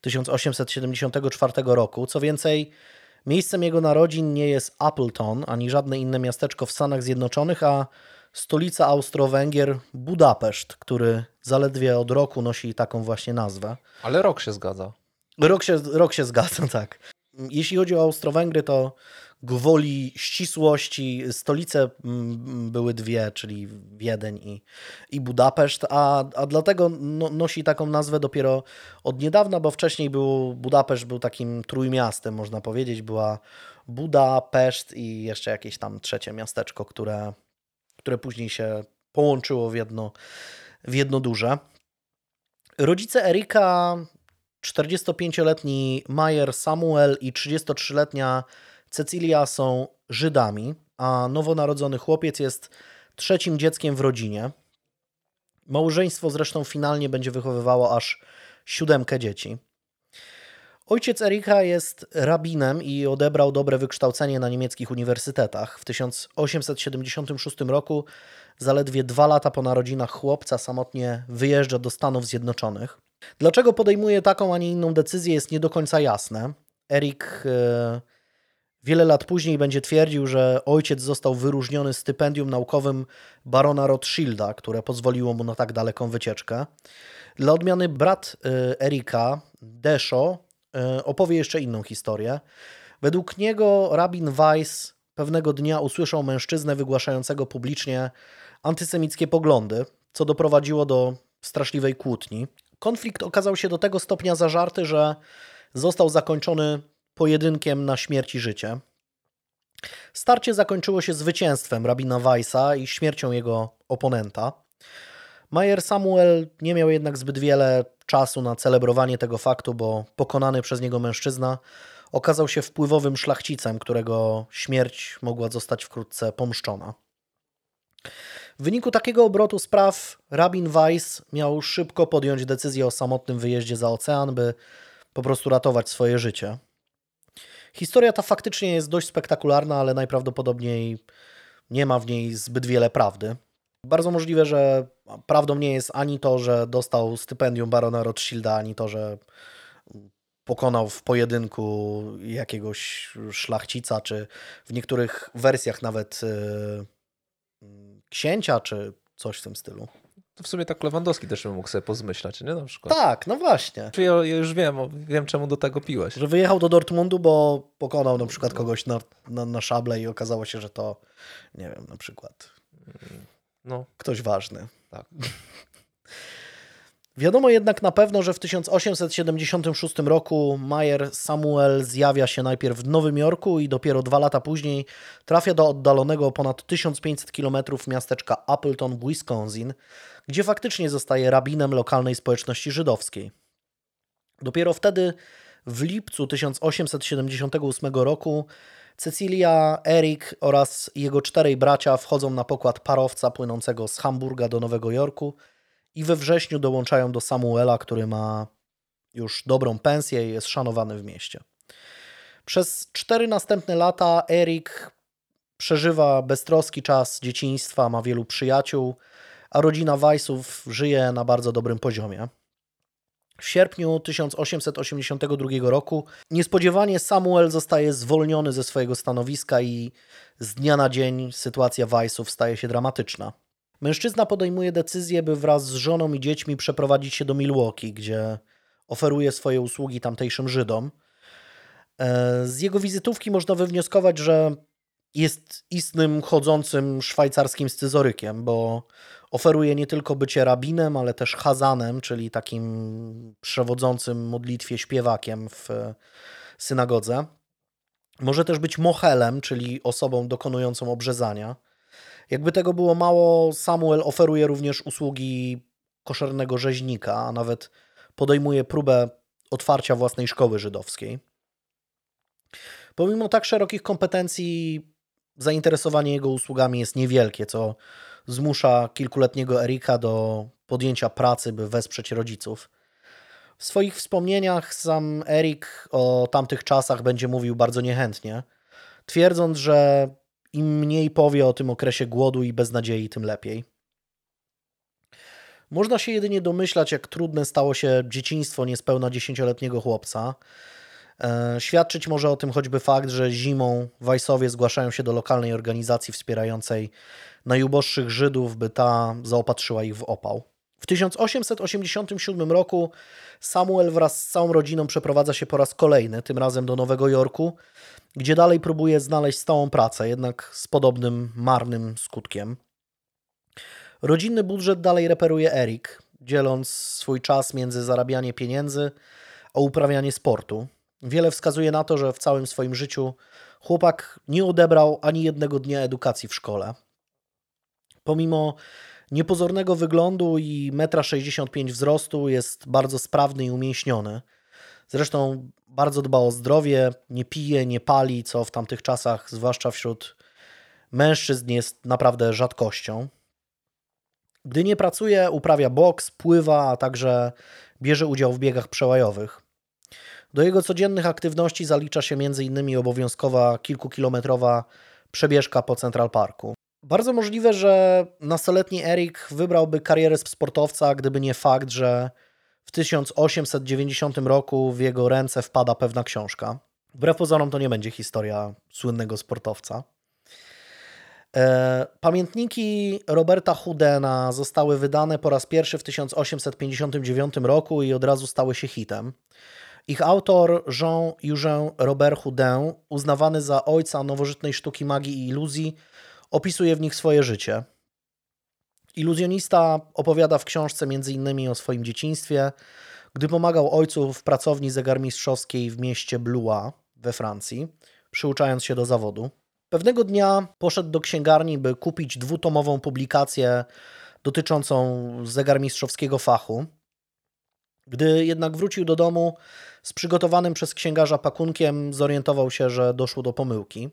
[SPEAKER 1] 1874 roku. Co więcej, miejscem jego narodzin nie jest Appleton ani żadne inne miasteczko w Stanach Zjednoczonych, a stolica Austro-Węgier Budapeszt, który zaledwie od roku nosi taką właśnie nazwę.
[SPEAKER 2] Ale rok się zgadza.
[SPEAKER 1] Rok się, rok się zgadza, [laughs] tak. Jeśli chodzi o Austro-Węgry, to gwoli ścisłości stolice mm, były dwie, czyli Wiedeń i, i Budapeszt, a, a dlatego no, nosi taką nazwę dopiero od niedawna, bo wcześniej był Budapeszt był takim trójmiastem, można powiedzieć. Była Budapeszt i jeszcze jakieś tam trzecie miasteczko, które, które później się połączyło w jedno, w jedno duże. Rodzice Erika 45-letni Majer Samuel i 33-letnia Cecilia są Żydami, a nowonarodzony chłopiec jest trzecim dzieckiem w rodzinie. Małżeństwo zresztą finalnie będzie wychowywało aż siódemkę dzieci. Ojciec Erika jest rabinem i odebrał dobre wykształcenie na niemieckich uniwersytetach. W 1876 roku, zaledwie dwa lata po narodzinach chłopca, samotnie wyjeżdża do Stanów Zjednoczonych. Dlaczego podejmuje taką, a nie inną decyzję, jest nie do końca jasne. Erik e, wiele lat później będzie twierdził, że ojciec został wyróżniony stypendium naukowym barona Rothschilda, które pozwoliło mu na tak daleką wycieczkę. Dla odmiany brat e, Erika, Desho, e, opowie jeszcze inną historię. Według niego rabin Weiss pewnego dnia usłyszał mężczyznę wygłaszającego publicznie antysemickie poglądy, co doprowadziło do straszliwej kłótni. Konflikt okazał się do tego stopnia zażarty, że został zakończony pojedynkiem na śmierć i życie. Starcie zakończyło się zwycięstwem rabina Weissa i śmiercią jego oponenta. Majer Samuel nie miał jednak zbyt wiele czasu na celebrowanie tego faktu, bo pokonany przez niego mężczyzna okazał się wpływowym szlachcicem, którego śmierć mogła zostać wkrótce pomszczona. W wyniku takiego obrotu spraw rabin Weiss miał szybko podjąć decyzję o samotnym wyjeździe za ocean, by po prostu ratować swoje życie. Historia ta faktycznie jest dość spektakularna, ale najprawdopodobniej nie ma w niej zbyt wiele prawdy. Bardzo możliwe, że prawdą nie jest ani to, że dostał stypendium barona Rothschilda, ani to, że pokonał w pojedynku jakiegoś szlachcica, czy w niektórych wersjach nawet yy, księcia, czy coś w tym stylu.
[SPEAKER 2] To w sumie tak Lewandowski też bym mógł sobie pozmyślać, nie? Na przykład.
[SPEAKER 1] Tak, no właśnie.
[SPEAKER 2] Czy ja, ja już wiem, wiem czemu do tego piłeś.
[SPEAKER 1] Że wyjechał do Dortmundu, bo pokonał na przykład kogoś na, na, na szable i okazało się, że to, nie wiem, na przykład
[SPEAKER 2] no.
[SPEAKER 1] ktoś ważny.
[SPEAKER 2] Tak.
[SPEAKER 1] Wiadomo jednak na pewno, że w 1876 roku Mayer Samuel zjawia się najpierw w Nowym Jorku i dopiero dwa lata później trafia do oddalonego ponad 1500 km miasteczka Appleton w Wisconsin, gdzie faktycznie zostaje rabinem lokalnej społeczności żydowskiej. Dopiero wtedy, w lipcu 1878 roku, Cecilia, Erik oraz jego czterej bracia wchodzą na pokład parowca płynącego z Hamburga do Nowego Jorku – i we wrześniu dołączają do Samuela, który ma już dobrą pensję i jest szanowany w mieście. Przez cztery następne lata Erik przeżywa beztroski czas dzieciństwa, ma wielu przyjaciół, a rodzina Weissów żyje na bardzo dobrym poziomie. W sierpniu 1882 roku niespodziewanie Samuel zostaje zwolniony ze swojego stanowiska i z dnia na dzień sytuacja Weissów staje się dramatyczna. Mężczyzna podejmuje decyzję, by wraz z żoną i dziećmi przeprowadzić się do Milwaukee, gdzie oferuje swoje usługi tamtejszym Żydom. E, z jego wizytówki można wywnioskować, że jest istnym chodzącym szwajcarskim scyzorykiem, bo oferuje nie tylko bycie rabinem, ale też hazanem, czyli takim przewodzącym modlitwie śpiewakiem w synagodze. Może też być mochelem, czyli osobą dokonującą obrzezania. Jakby tego było mało, Samuel oferuje również usługi koszernego rzeźnika, a nawet podejmuje próbę otwarcia własnej szkoły żydowskiej. Pomimo tak szerokich kompetencji, zainteresowanie jego usługami jest niewielkie, co zmusza kilkuletniego Erika do podjęcia pracy, by wesprzeć rodziców. W swoich wspomnieniach sam Erik o tamtych czasach będzie mówił bardzo niechętnie, twierdząc, że im mniej powie o tym okresie głodu i beznadziei, tym lepiej. Można się jedynie domyślać, jak trudne stało się dzieciństwo niespełna dziesięcioletniego chłopca. E, świadczyć może o tym choćby fakt, że zimą Wajsowie zgłaszają się do lokalnej organizacji wspierającej najuboższych Żydów, by ta zaopatrzyła ich w opał. W 1887 roku Samuel wraz z całą rodziną przeprowadza się po raz kolejny, tym razem do Nowego Jorku, gdzie dalej próbuje znaleźć stałą pracę, jednak z podobnym marnym skutkiem. Rodzinny budżet dalej reperuje Erik, dzieląc swój czas między zarabianie pieniędzy a uprawianie sportu. Wiele wskazuje na to, że w całym swoim życiu chłopak nie odebrał ani jednego dnia edukacji w szkole. Pomimo niepozornego wyglądu i 1,65 m wzrostu jest bardzo sprawny i umięśniony. Zresztą bardzo dba o zdrowie, nie pije, nie pali, co w tamtych czasach, zwłaszcza wśród mężczyzn, jest naprawdę rzadkością. Gdy nie pracuje, uprawia boks, pływa, a także bierze udział w biegach przełajowych. Do jego codziennych aktywności zalicza się m.in. obowiązkowa kilkukilometrowa przebieżka po Central Parku. Bardzo możliwe, że nastoletni Erik wybrałby karierę sportowca, gdyby nie fakt, że w 1890 roku w jego ręce wpada pewna książka. Wbrew pozorom to nie będzie historia słynnego sportowca. E, pamiętniki Roberta Houdena zostały wydane po raz pierwszy w 1859 roku i od razu stały się hitem. Ich autor Jean-Eugène Robert Houdin, uznawany za ojca nowożytnej sztuki magii i iluzji, opisuje w nich swoje życie. Iluzjonista opowiada w książce m.in. o swoim dzieciństwie, gdy pomagał ojcu w pracowni zegarmistrzowskiej w mieście Blois we Francji, przyuczając się do zawodu. Pewnego dnia poszedł do księgarni, by kupić dwutomową publikację dotyczącą zegarmistrzowskiego fachu. Gdy jednak wrócił do domu z przygotowanym przez księgarza pakunkiem, zorientował się, że doszło do pomyłki.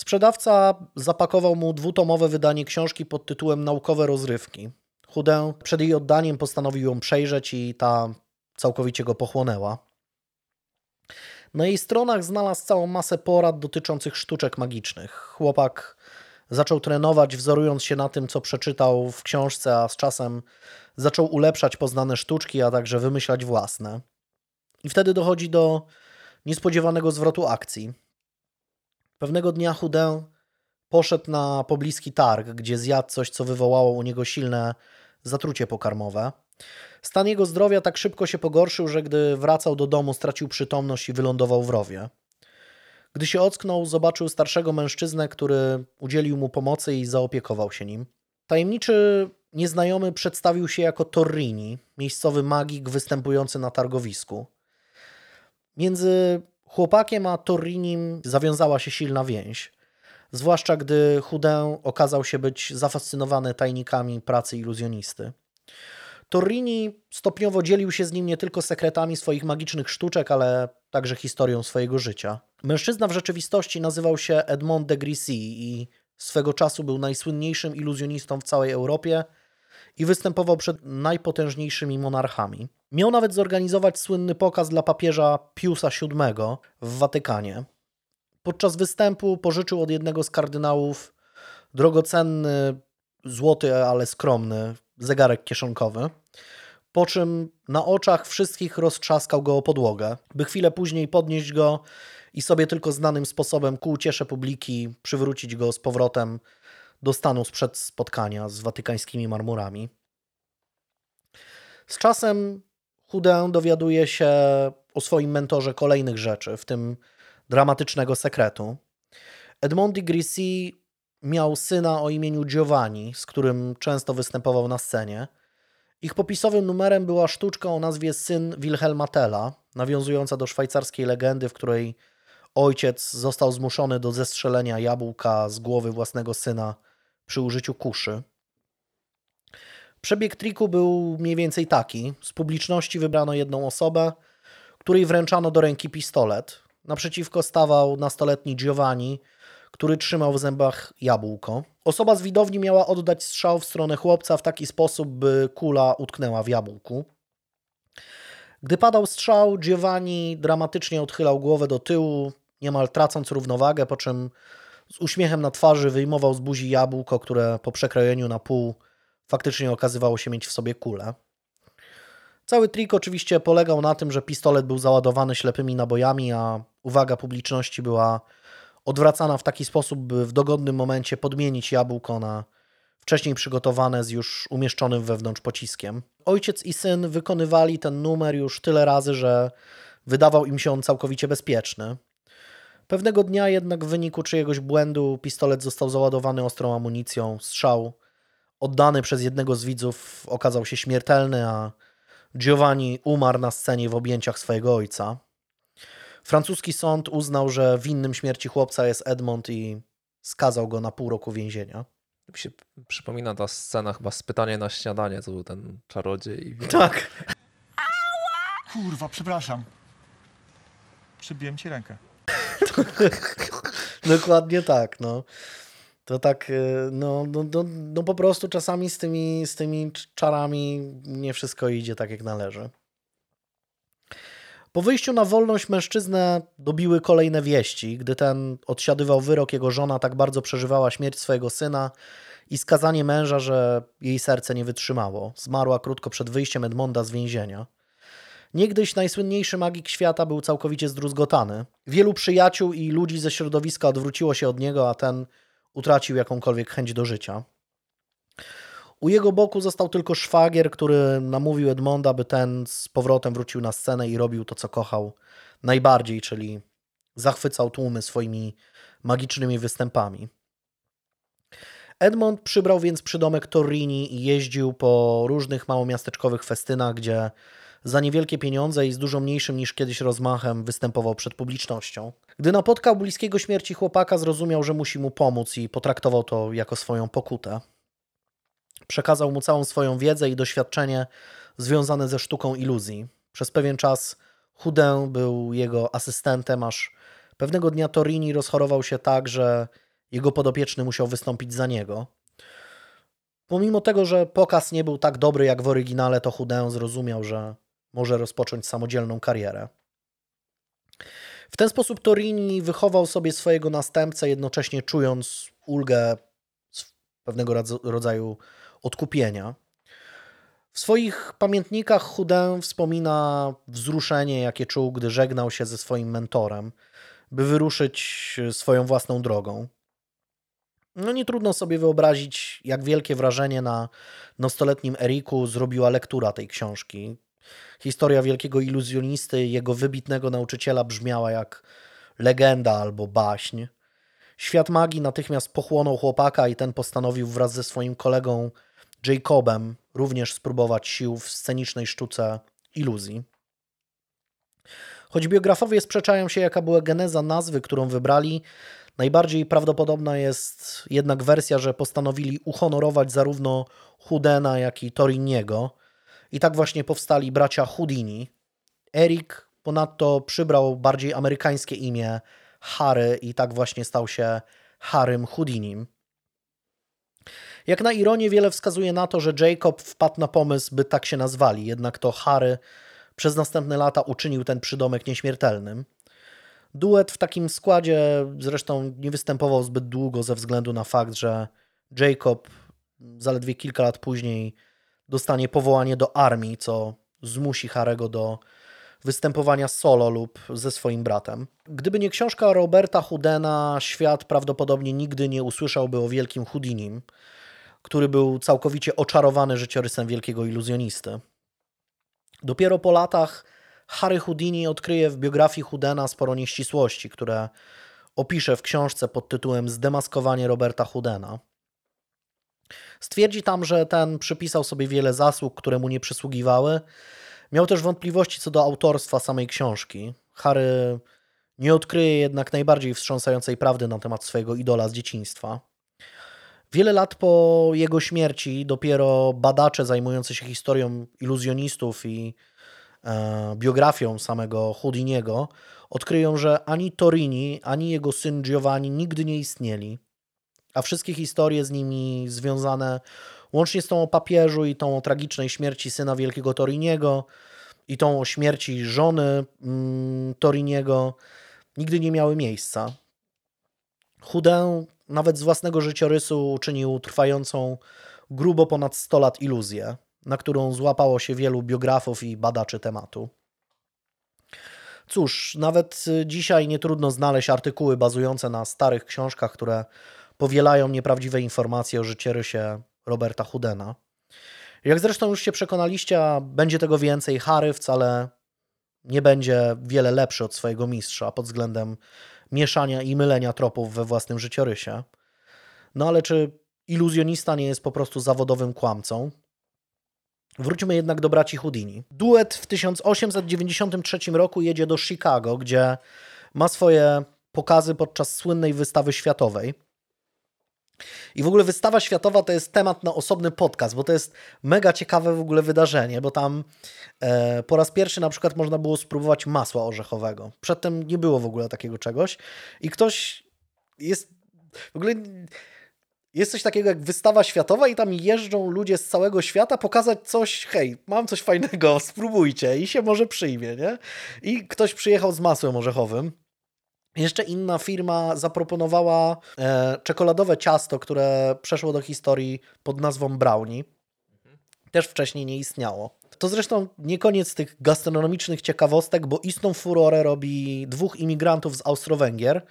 [SPEAKER 1] Sprzedawca zapakował mu dwutomowe wydanie książki pod tytułem Naukowe rozrywki. Chudę przed jej oddaniem postanowił ją przejrzeć i ta całkowicie go pochłonęła. Na jej stronach znalazł całą masę porad dotyczących sztuczek magicznych. Chłopak zaczął trenować, wzorując się na tym, co przeczytał w książce, a z czasem zaczął ulepszać poznane sztuczki, a także wymyślać własne. I wtedy dochodzi do niespodziewanego zwrotu akcji. Pewnego dnia Houdin poszedł na pobliski targ, gdzie zjadł coś, co wywołało u niego silne zatrucie pokarmowe. Stan jego zdrowia tak szybko się pogorszył, że gdy wracał do domu, stracił przytomność i wylądował w rowie. Gdy się ocknął, zobaczył starszego mężczyznę, który udzielił mu pomocy i zaopiekował się nim. Tajemniczy nieznajomy przedstawił się jako Torrini, miejscowy magik występujący na targowisku. Między chłopakiem a Torrinim zawiązała się silna więź, zwłaszcza gdy Houdin okazał się być zafascynowany tajnikami pracy iluzjonisty. Torrini stopniowo dzielił się z nim nie tylko sekretami swoich magicznych sztuczek, ale także historią swojego życia. Mężczyzna w rzeczywistości nazywał się Edmond de Grissy i swego czasu był najsłynniejszym iluzjonistą w całej Europie i występował przed najpotężniejszymi monarchami. Miał nawet zorganizować słynny pokaz dla papieża Piusa VII w Watykanie. Podczas występu pożyczył od jednego z kardynałów drogocenny, złoty, ale skromny zegarek kieszonkowy, po czym na oczach wszystkich roztrzaskał go o podłogę, by chwilę później podnieść go i sobie tylko znanym sposobem ku uciesze publiki przywrócić go z powrotem do stanu sprzed spotkania z watykańskimi marmurami. Z czasem Houdin dowiaduje się o swoim mentorze kolejnych rzeczy, w tym dramatycznego sekretu. Edmond de Grissy miał syna o imieniu Giovanni, z którym często występował na scenie. Ich popisowym numerem była sztuczka o nazwie Syn Wilhelma Tella, nawiązująca do szwajcarskiej legendy, w której ojciec został zmuszony do zestrzelenia jabłka z głowy własnego syna przy użyciu kuszy. Przebieg triku był mniej więcej taki. Z publiczności wybrano jedną osobę, której wręczano do ręki pistolet. Naprzeciwko stawał nastoletni Giovanni, który trzymał w zębach jabłko. Osoba z widowni miała oddać strzał w stronę chłopca w taki sposób, by kula utknęła w jabłku. Gdy padał strzał, Giovanni dramatycznie odchylał głowę do tyłu, niemal tracąc równowagę, po czym z uśmiechem na twarzy wyjmował z buzi jabłko, które po przekrojeniu na pół faktycznie okazywało się mieć w sobie kulę. Cały trik oczywiście polegał na tym, że pistolet był załadowany ślepymi nabojami, a uwaga publiczności była odwracana w taki sposób, by w dogodnym momencie podmienić jabłko na wcześniej przygotowane z już umieszczonym wewnątrz pociskiem. Ojciec i syn wykonywali ten numer już tyle razy, że wydawał im się on całkowicie bezpieczny. Pewnego dnia jednak w wyniku czyjegoś błędu pistolet został załadowany ostrą amunicją. Strzał oddany przez jednego z widzów okazał się śmiertelny, a Giovanni umarł na scenie w objęciach swojego ojca. Francuski sąd uznał, że winnym śmierci chłopca jest Edmond i skazał go na pół roku więzienia.
[SPEAKER 2] Mi się przypomina ta scena chyba z pytania na śniadanie, to był ten czarodziej.
[SPEAKER 1] Tak.
[SPEAKER 3] Kurwa, przepraszam. Przybiłem ci rękę. [laughs]
[SPEAKER 1] Dokładnie tak, no. To tak, y, no, no, no, no po prostu czasami z tymi, z tymi czarami nie wszystko idzie tak jak należy. Po wyjściu na wolność mężczyznę dobiły kolejne wieści. Gdy ten odsiadywał wyrok, jego żona tak bardzo przeżywała śmierć swojego syna i skazanie męża, że jej serce nie wytrzymało. Zmarła krótko przed wyjściem Edmonda z więzienia. Niegdyś najsłynniejszy magik świata był całkowicie zdruzgotany. Wielu przyjaciół i ludzi ze środowiska odwróciło się od niego, a ten utracił jakąkolwiek chęć do życia. U jego boku został tylko szwagier, który namówił Edmonda, by ten z powrotem wrócił na scenę i robił to, co kochał najbardziej, czyli zachwycał tłumy swoimi magicznymi występami. Edmond przybrał więc przydomek Torrini i jeździł po różnych małomiasteczkowych festynach, gdzie za niewielkie pieniądze i z dużo mniejszym niż kiedyś rozmachem występował przed publicznością. Gdy napotkał bliskiego śmierci chłopaka, zrozumiał, że musi mu pomóc i potraktował to jako swoją pokutę. Przekazał mu całą swoją wiedzę i doświadczenie związane ze sztuką iluzji. Przez pewien czas Houdin był jego asystentem, aż pewnego dnia Torini rozchorował się tak, że jego podopieczny musiał wystąpić za niego. Pomimo tego, że pokaz nie był tak dobry jak w oryginale, to Houdin zrozumiał, że może rozpocząć samodzielną karierę. W ten sposób Torini wychował sobie swojego następcę, jednocześnie czując ulgę pewnego rodzaju odkupienia. W swoich pamiętnikach Houdin wspomina wzruszenie, jakie czuł, gdy żegnał się ze swoim mentorem, by wyruszyć swoją własną drogą. No nie trudno sobie wyobrazić, jak wielkie wrażenie na nastoletnim Eriku zrobiła lektura tej książki. Historia wielkiego iluzjonisty i jego wybitnego nauczyciela brzmiała jak legenda albo baśń. Świat magii natychmiast pochłonął chłopaka i ten postanowił wraz ze swoim kolegą Jacobem również spróbować sił w scenicznej sztuce iluzji. Choć biografowie sprzeczają się, jaka była geneza nazwy, którą wybrali, najbardziej prawdopodobna jest jednak wersja, że postanowili uhonorować zarówno Houdena, jak i Toriniego. I tak właśnie powstali bracia Houdini. Erik ponadto przybrał bardziej amerykańskie imię Harry i tak właśnie stał się Harrym Houdinim. Jak na ironię, wiele wskazuje na to, że Jacob wpadł na pomysł, by tak się nazwali, jednak to Harry przez następne lata uczynił ten przydomek nieśmiertelnym. Duet w takim składzie zresztą nie występował zbyt długo ze względu na fakt, że Jacob zaledwie kilka lat później dostanie powołanie do armii, co zmusi Harego do występowania solo lub ze swoim bratem. Gdyby nie książka Roberta Houdena, świat prawdopodobnie nigdy nie usłyszałby o wielkim Houdinim, który był całkowicie oczarowany życiorysem wielkiego iluzjonisty. Dopiero po latach Harry Houdini odkryje w biografii Houdena sporo nieścisłości, które opisze w książce pod tytułem Zdemaskowanie Roberta Houdena. Stwierdzi tam, że ten przypisał sobie wiele zasług, które mu nie przysługiwały. Miał też wątpliwości co do autorstwa samej książki. Harry nie odkryje jednak najbardziej wstrząsającej prawdy na temat swojego idola z dzieciństwa. Wiele lat po jego śmierci dopiero badacze zajmujący się historią iluzjonistów i e, biografią samego Houdiniego odkryją, że ani Torini, ani jego syn Giovanni nigdy nie istnieli, a wszystkie historie z nimi związane, łącznie z tą o papieżu i tą o tragicznej śmierci syna wielkiego Toriniego i tą o śmierci żony mm, Toriniego, nigdy nie miały miejsca. Houdin nawet z własnego życiorysu uczynił trwającą grubo ponad 100 lat iluzję, na którą złapało się wielu biografów i badaczy tematu. Cóż, nawet dzisiaj nie trudno znaleźć artykuły bazujące na starych książkach, które powielają nieprawdziwe informacje o życiorysie Roberta Hudena. Jak zresztą już się przekonaliście, a będzie tego więcej, Harry wcale nie będzie wiele lepszy od swojego mistrza pod względem mieszania i mylenia tropów we własnym życiorysie. No ale czy iluzjonista nie jest po prostu zawodowym kłamcą? Wróćmy jednak do braci Houdini. Duet w 1893 roku jedzie do Chicago, gdzie ma swoje pokazy podczas słynnej wystawy światowej. I w ogóle wystawa światowa to jest temat na osobny podcast, bo to jest mega ciekawe w ogóle wydarzenie, bo tam e, po raz pierwszy na przykład można było spróbować masła orzechowego. Przedtem nie było w ogóle takiego czegoś i ktoś jest w ogóle jest coś takiego jak wystawa światowa i tam jeżdżą ludzie z całego świata pokazać coś, hej, mam coś fajnego, [laughs] spróbujcie i się może przyjmie, nie? I ktoś przyjechał z masłem orzechowym. Jeszcze inna firma zaproponowała e, czekoladowe ciasto, które przeszło do historii pod nazwą brownie. Też wcześniej nie istniało. To zresztą nie koniec tych gastronomicznych ciekawostek, bo istną furorę robi dwóch imigrantów z Austro-Węgier,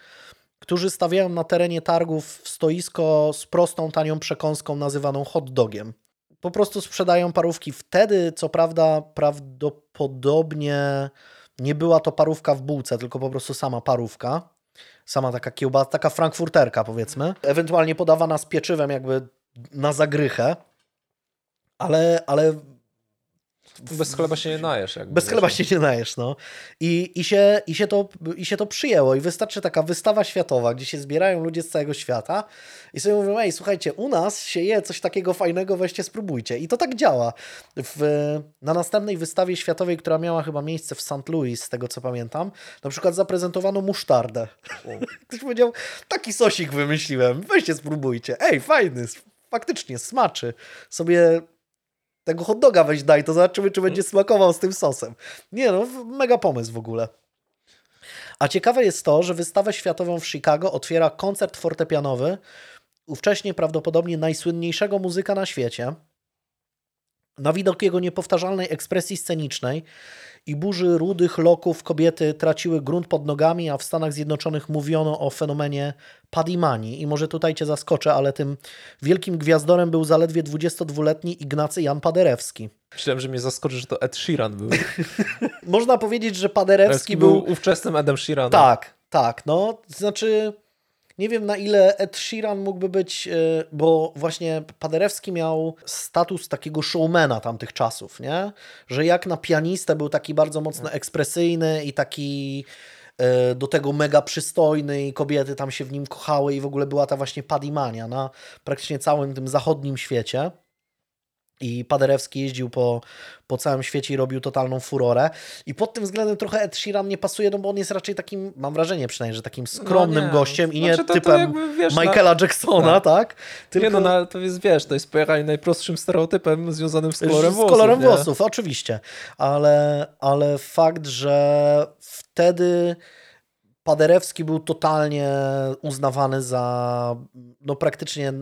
[SPEAKER 1] którzy stawiają na terenie targów stoisko z prostą, tanią przekąską nazywaną hot dogiem. Po prostu sprzedają parówki wtedy, co prawda, prawdopodobnie nie była to parówka w bułce, tylko po prostu sama parówka. Sama taka kiełba, taka frankfurterka powiedzmy. Ewentualnie podawana z pieczywem jakby na zagrychę. Ale, ale
[SPEAKER 2] Bez chleba się nie najesz. Jakby,
[SPEAKER 1] bez chleba
[SPEAKER 2] no.
[SPEAKER 1] się nie najesz, no. I, i, się, i, się to, I się to przyjęło. I wystarczy taka wystawa światowa, gdzie się zbierają ludzie z całego świata i sobie mówią, ej, słuchajcie, u nas się je coś takiego fajnego, weźcie, spróbujcie. I to tak działa. W, na następnej wystawie światowej, która miała chyba miejsce w St. Louis, z tego co pamiętam, na przykład zaprezentowano musztardę. [laughs] Ktoś powiedział, taki sosik wymyśliłem, weźcie, spróbujcie. Ej, fajny, faktycznie, smaczy. Sobie tego hot doga weź daj, to zobaczymy, czy będzie smakował z tym sosem. Nie no, mega pomysł w ogóle. A ciekawe jest to, że wystawę światową w Chicago otwiera koncert fortepianowy ówcześnie prawdopodobnie najsłynniejszego muzyka na świecie. Na widok jego niepowtarzalnej ekspresji scenicznej i burzy rudych loków kobiety traciły grunt pod nogami, a w Stanach Zjednoczonych mówiono o fenomenie Padimani. I może tutaj cię zaskoczę, ale tym wielkim gwiazdorem był zaledwie 22-letni Ignacy Jan Paderewski.
[SPEAKER 2] Myślałem, że mnie zaskoczy, że to Ed Sheeran był. [laughs]
[SPEAKER 1] Można powiedzieć, że Paderewski był...
[SPEAKER 2] był ówczesnym Edem Sheeranem.
[SPEAKER 1] Tak, tak, no. Znaczy, nie wiem na ile Ed Sheeran mógłby być, e, bo właśnie Paderewski miał status takiego showmana tamtych czasów, nie? Że jak na pianistę był taki bardzo mocno ekspresyjny i taki e, do tego mega przystojny i kobiety tam się w nim kochały i w ogóle była ta właśnie padimania na praktycznie całym tym zachodnim świecie. I Paderewski jeździł po, po całym świecie i robił totalną furorę. I pod tym względem trochę Ed Sheeran nie pasuje, no bo on jest raczej takim, mam wrażenie przynajmniej, że takim skromnym
[SPEAKER 2] No nie.
[SPEAKER 1] gościem i nie
[SPEAKER 2] Znaczy to- to
[SPEAKER 1] typem
[SPEAKER 2] jakby, wiesz, na-
[SPEAKER 1] Michaela Jacksona, tak? Tylko
[SPEAKER 2] Nie no, na, to jest, wiesz, to jest pojechanie najprostszym stereotypem związanym z kolorem
[SPEAKER 1] z
[SPEAKER 2] włosów.
[SPEAKER 1] kolorem
[SPEAKER 2] nie?
[SPEAKER 1] włosów, oczywiście. Ale, ale fakt, że wtedy Paderewski był totalnie uznawany za no, praktycznie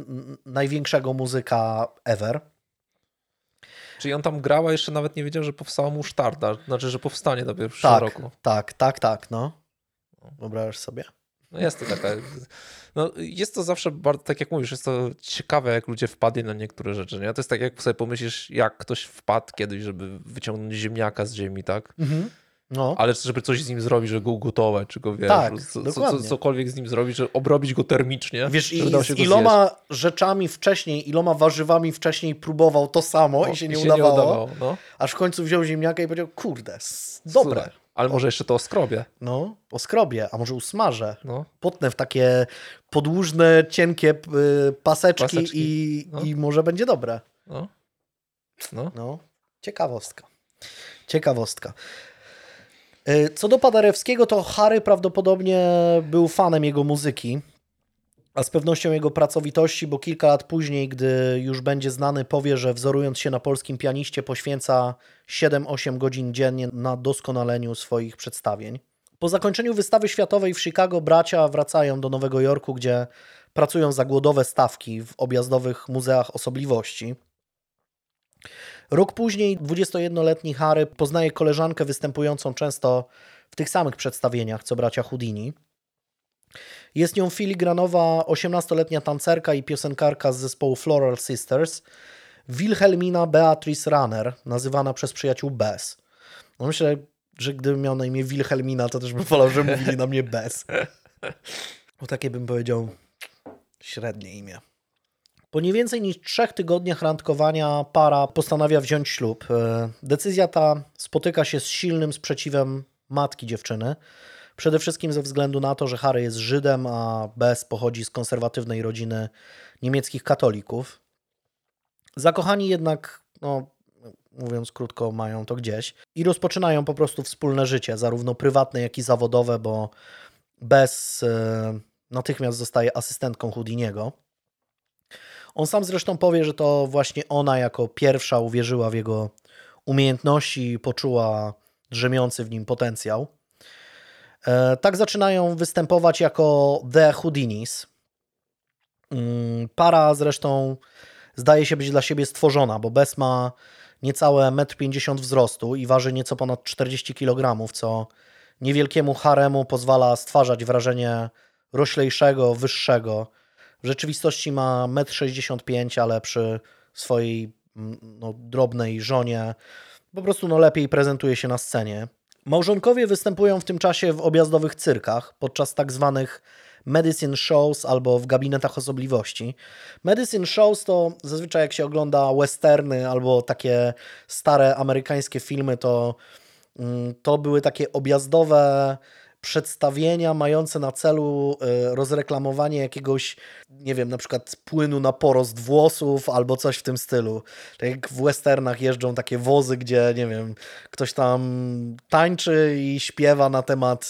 [SPEAKER 1] największego muzyka ever.
[SPEAKER 2] Czyli on tam grał, a jeszcze nawet nie wiedział, że powstała mu sztarda. Znaczy, że powstanie dopiero w przyszłym
[SPEAKER 1] Tak,
[SPEAKER 2] roku.
[SPEAKER 1] tak, tak, tak, no. Wyobrażasz sobie?
[SPEAKER 2] No jest to taka. No, jest to zawsze bardzo, tak jak mówisz, jest to ciekawe, jak ludzie wpadli na niektóre rzeczy. Nie? To jest tak, jak sobie pomyślisz, jak ktoś wpadł kiedyś, żeby wyciągnąć ziemniaka z ziemi, tak?
[SPEAKER 1] Mhm. No.
[SPEAKER 2] Ale żeby coś z nim zrobić, żeby go ugotować, czy go wiesz,
[SPEAKER 1] Tak,
[SPEAKER 2] co, co,
[SPEAKER 1] dokładnie.
[SPEAKER 2] co, cokolwiek z nim zrobić, żeby obrobić go termicznie.
[SPEAKER 1] Wiesz, i
[SPEAKER 2] się
[SPEAKER 1] z iloma rzeczami wcześniej, iloma warzywami wcześniej próbował to samo
[SPEAKER 2] zjeść.
[SPEAKER 1] i się nie
[SPEAKER 2] I
[SPEAKER 1] udawało,
[SPEAKER 2] no.
[SPEAKER 1] aż w końcu wziął ziemniaka i powiedział, kurde, dobre.
[SPEAKER 2] Super. Ale może jeszcze to oskrobie.
[SPEAKER 1] No, oskrobie, a może usmażę.
[SPEAKER 2] No.
[SPEAKER 1] Potnę w takie podłużne, cienkie y, paseczki,
[SPEAKER 2] Paseczki,
[SPEAKER 1] I,
[SPEAKER 2] no.
[SPEAKER 1] i może będzie dobre.
[SPEAKER 2] No. No.
[SPEAKER 1] No, ciekawostka. Ciekawostka. Y, Co do Paderewskiego, to Harry prawdopodobnie był fanem jego muzyki, a z pewnością jego pracowitości, bo kilka lat później, gdy już będzie znany, powie, że wzorując się na polskim pianiście, poświęca 7-8 godzin dziennie na doskonaleniu swoich przedstawień. Po zakończeniu wystawy światowej w Chicago bracia wracają do Nowego Jorku, gdzie pracują za głodowe stawki w objazdowych muzeach osobliwości. Rok później 21-letni Harry poznaje koleżankę występującą często w tych samych przedstawieniach co bracia Houdini. Jest nią filigranowa 18-letnia tancerka i piosenkarka z zespołu Floral Sisters, Wilhelmina Beatrice Runner, nazywana przez przyjaciół Bess. No myślę, że gdybym miał na imię Wilhelmina, to też bym wolał, że mówili na mnie Bess. [laughs] Bo takie bym powiedział średnie imię. Po nie więcej niż trzech tygodniach randkowania para postanawia wziąć ślub. E, Decyzja ta spotyka się z silnym sprzeciwem matki dziewczyny. Przede wszystkim ze względu na to, że Harry jest Żydem, a Bess pochodzi z konserwatywnej rodziny niemieckich katolików. Zakochani jednak, no, mówiąc krótko, mają to gdzieś i rozpoczynają po prostu wspólne życie, zarówno prywatne, jak i zawodowe, bo Bess e, natychmiast zostaje asystentką Houdiniego. On sam zresztą powie, że to właśnie ona jako pierwsza uwierzyła w jego umiejętności i poczuła drzemiący w nim potencjał. E, Tak zaczynają występować jako The Houdinis. Mm, Para zresztą zdaje się być dla siebie stworzona, bo Bess ma niecałe 1,50 m wzrostu i waży nieco ponad 40 kg, co niewielkiemu haremu pozwala stwarzać wrażenie roślejszego, wyższego. W rzeczywistości ma 1,65 m, ale przy swojej mm, no, drobnej żonie po prostu no, lepiej prezentuje się na scenie. Małżonkowie występują w tym czasie w objazdowych cyrkach podczas tak zwanych medicine shows albo w gabinetach osobliwości. Medicine shows to zazwyczaj jak się ogląda westerny albo takie stare amerykańskie filmy, to mm, to były takie objazdowe przedstawienia mające na celu y, rozreklamowanie jakiegoś, nie wiem, na przykład płynu na porost włosów albo coś w tym stylu. Tak jak w westernach jeżdżą takie wozy, gdzie, nie wiem, ktoś tam tańczy i śpiewa na temat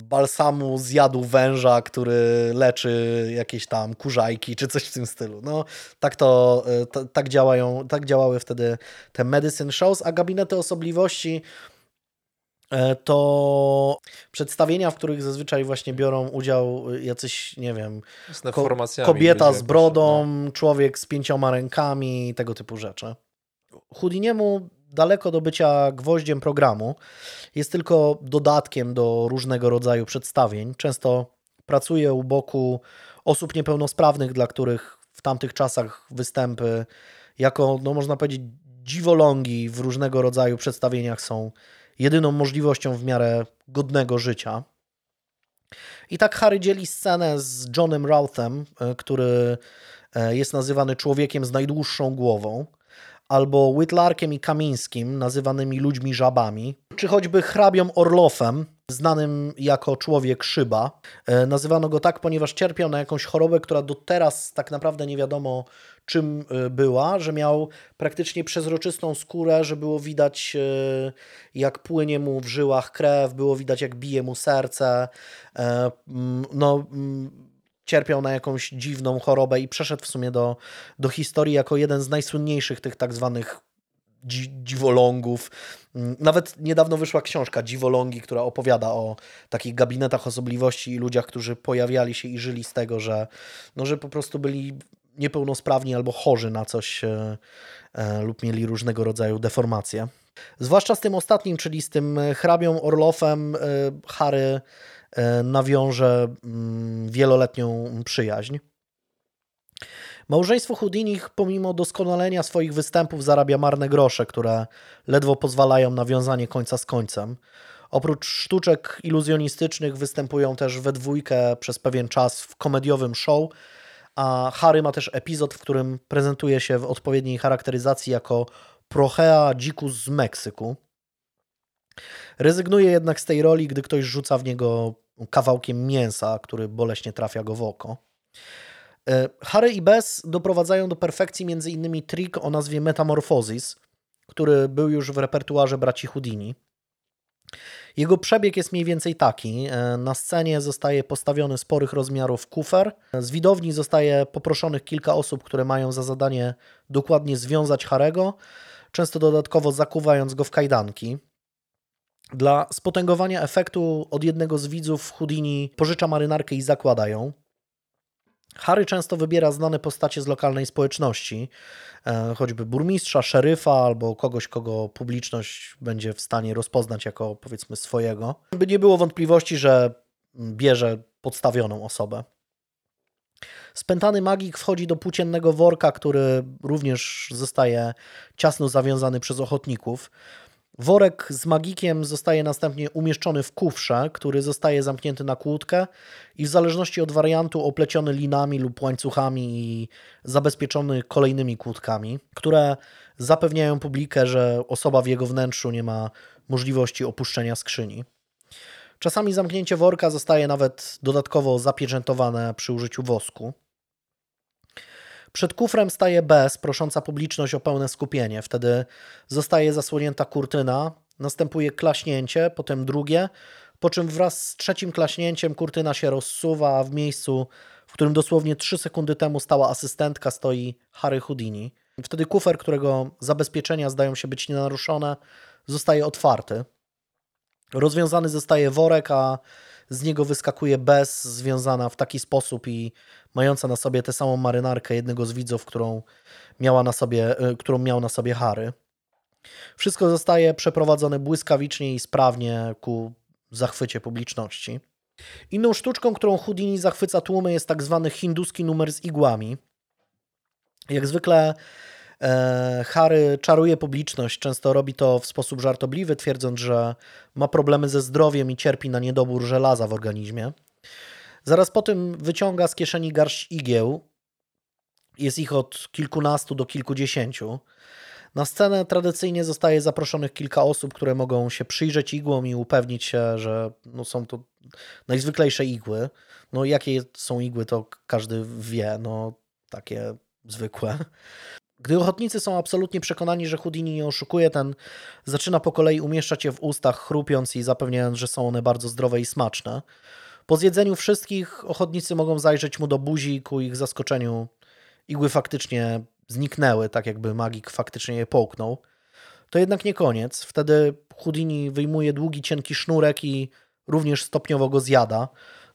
[SPEAKER 1] y, balsamu z jadu węża, który leczy jakieś tam kurzajki czy coś w tym stylu. No, tak to, y, tak działają, tak działały wtedy te medicine shows, a gabinety osobliwości to przedstawienia, w których zazwyczaj właśnie biorą udział jacyś, nie wiem, ko- kobieta z brodą,
[SPEAKER 2] no.
[SPEAKER 1] człowiek z pięcioma rękami, tego typu rzeczy. Houdiniemu daleko do bycia gwoździem programu. Jest tylko dodatkiem do różnego rodzaju przedstawień. Często pracuje u boku osób niepełnosprawnych, dla których w tamtych czasach występy jako, no można powiedzieć, dziwolągi w różnego rodzaju przedstawieniach są jedyną możliwością w miarę godnego życia. I tak Harry dzieli scenę z Johnem Routhem, e, który e, jest nazywany człowiekiem z najdłuższą głową, albo Whitlarkiem i Kamińskim, nazywanymi ludźmi żabami, czy choćby hrabią Orlofem, znanym jako człowiek szyba. E, Nazywano go tak, ponieważ cierpiał na jakąś chorobę, która do teraz tak naprawdę nie wiadomo czym e, była, że miał praktycznie przezroczystą skórę, że było widać e, jak płynie mu w żyłach krew, było widać jak bije mu serce. Mm, No, mm, cierpiał na jakąś dziwną chorobę i przeszedł w sumie do, do historii jako jeden z najsłynniejszych tych tak zwanych dzi dziwolągów. Mm, Nawet niedawno wyszła książka Dziwolągi, która opowiada o takich gabinetach osobliwości i ludziach, którzy pojawiali się i żyli z tego, że, no, że po prostu byli niepełnosprawni albo chorzy na coś e, e, lub mieli różnego rodzaju deformacje. Zwłaszcza z tym ostatnim, czyli z tym e, hrabią Orlofem, e, Harry e, nawiąże mm, wieloletnią przyjaźń. Małżeństwo Houdinich, pomimo doskonalenia swoich występów, zarabia marne grosze, które ledwo pozwalają na wiązanie końca z końcem. Oprócz sztuczek iluzjonistycznych występują też we dwójkę przez pewien czas w komediowym show, a Harry ma też epizod, w którym prezentuje się w odpowiedniej charakteryzacji jako Prochea dzikus z Meksyku. Rezygnuje jednak z tej roli, gdy ktoś rzuca w niego kawałkiem mięsa, który boleśnie trafia go w oko. E, Harry i Bess doprowadzają do perfekcji m.in. trik o nazwie Metamorphosis, który był już w repertuarze braci Houdini. Jego przebieg jest mniej więcej taki. E, Na scenie zostaje postawiony sporych rozmiarów kufer. Z widowni zostaje poproszonych kilka osób, które mają za zadanie dokładnie związać Harego, często dodatkowo zakuwając go w kajdanki. Dla spotęgowania efektu od jednego z widzów Houdini pożycza marynarkę i zakłada ją. Harry często wybiera znane postacie z lokalnej społeczności, e, choćby burmistrza, szeryfa albo kogoś, kogo publiczność będzie w stanie rozpoznać jako powiedzmy swojego. By nie było wątpliwości, że bierze podstawioną osobę. Spętany magik wchodzi do płóciennego worka, który również zostaje ciasno zawiązany przez ochotników. Worek z magikiem zostaje następnie umieszczony w kufrze, który zostaje zamknięty na kłódkę i w zależności od wariantu opleciony linami lub łańcuchami i zabezpieczony kolejnymi kłódkami, które zapewniają publikę, że osoba w jego wnętrzu nie ma możliwości opuszczenia skrzyni. Czasami zamknięcie worka zostaje nawet dodatkowo zapieczętowane przy użyciu wosku. Przed kufrem staje bez, prosząca publiczność o pełne skupienie. Wtedy zostaje zasłonięta kurtyna, następuje klaśnięcie, potem drugie, po czym wraz z trzecim klaśnięciem kurtyna się rozsuwa, a w miejscu, w którym dosłownie 3 sekundy temu stała asystentka, stoi Harry Houdini. Wtedy kufer, którego zabezpieczenia zdają się być nienaruszone, zostaje otwarty. Rozwiązany zostaje worek, a z niego wyskakuje bez, związana w taki sposób i mająca na sobie tę samą marynarkę jednego z widzów, którą, miała na sobie, y, którą miał na sobie Harry. Wszystko zostaje przeprowadzone błyskawicznie i sprawnie ku zachwycie publiczności. Inną sztuczką, którą Houdini zachwyca tłumy jest tak zwany hinduski numer z igłami. Jak zwykle E, Harry czaruje publiczność, często robi to w sposób żartobliwy, twierdząc, że ma problemy ze zdrowiem i cierpi na niedobór żelaza w organizmie. Zaraz po tym wyciąga z kieszeni garść igieł. Jest ich od kilkunastu do kilkudziesięciu. Na scenę tradycyjnie zostaje zaproszonych kilka osób, które mogą się przyjrzeć igłom i upewnić się, że no są to najzwyklejsze igły. No jakie są igły, to każdy wie, no takie zwykłe. Gdy ochotnicy są absolutnie przekonani, że Houdini nie oszukuje, ten zaczyna po kolei umieszczać je w ustach, chrupiąc i zapewniając, że są one bardzo zdrowe i smaczne. Po zjedzeniu wszystkich ochotnicy mogą zajrzeć mu do buzi, ku ich zaskoczeniu igły faktycznie zniknęły, tak jakby magik faktycznie je połknął. To jednak nie koniec. Wtedy Houdini wyjmuje długi, cienki sznurek i również stopniowo go zjada,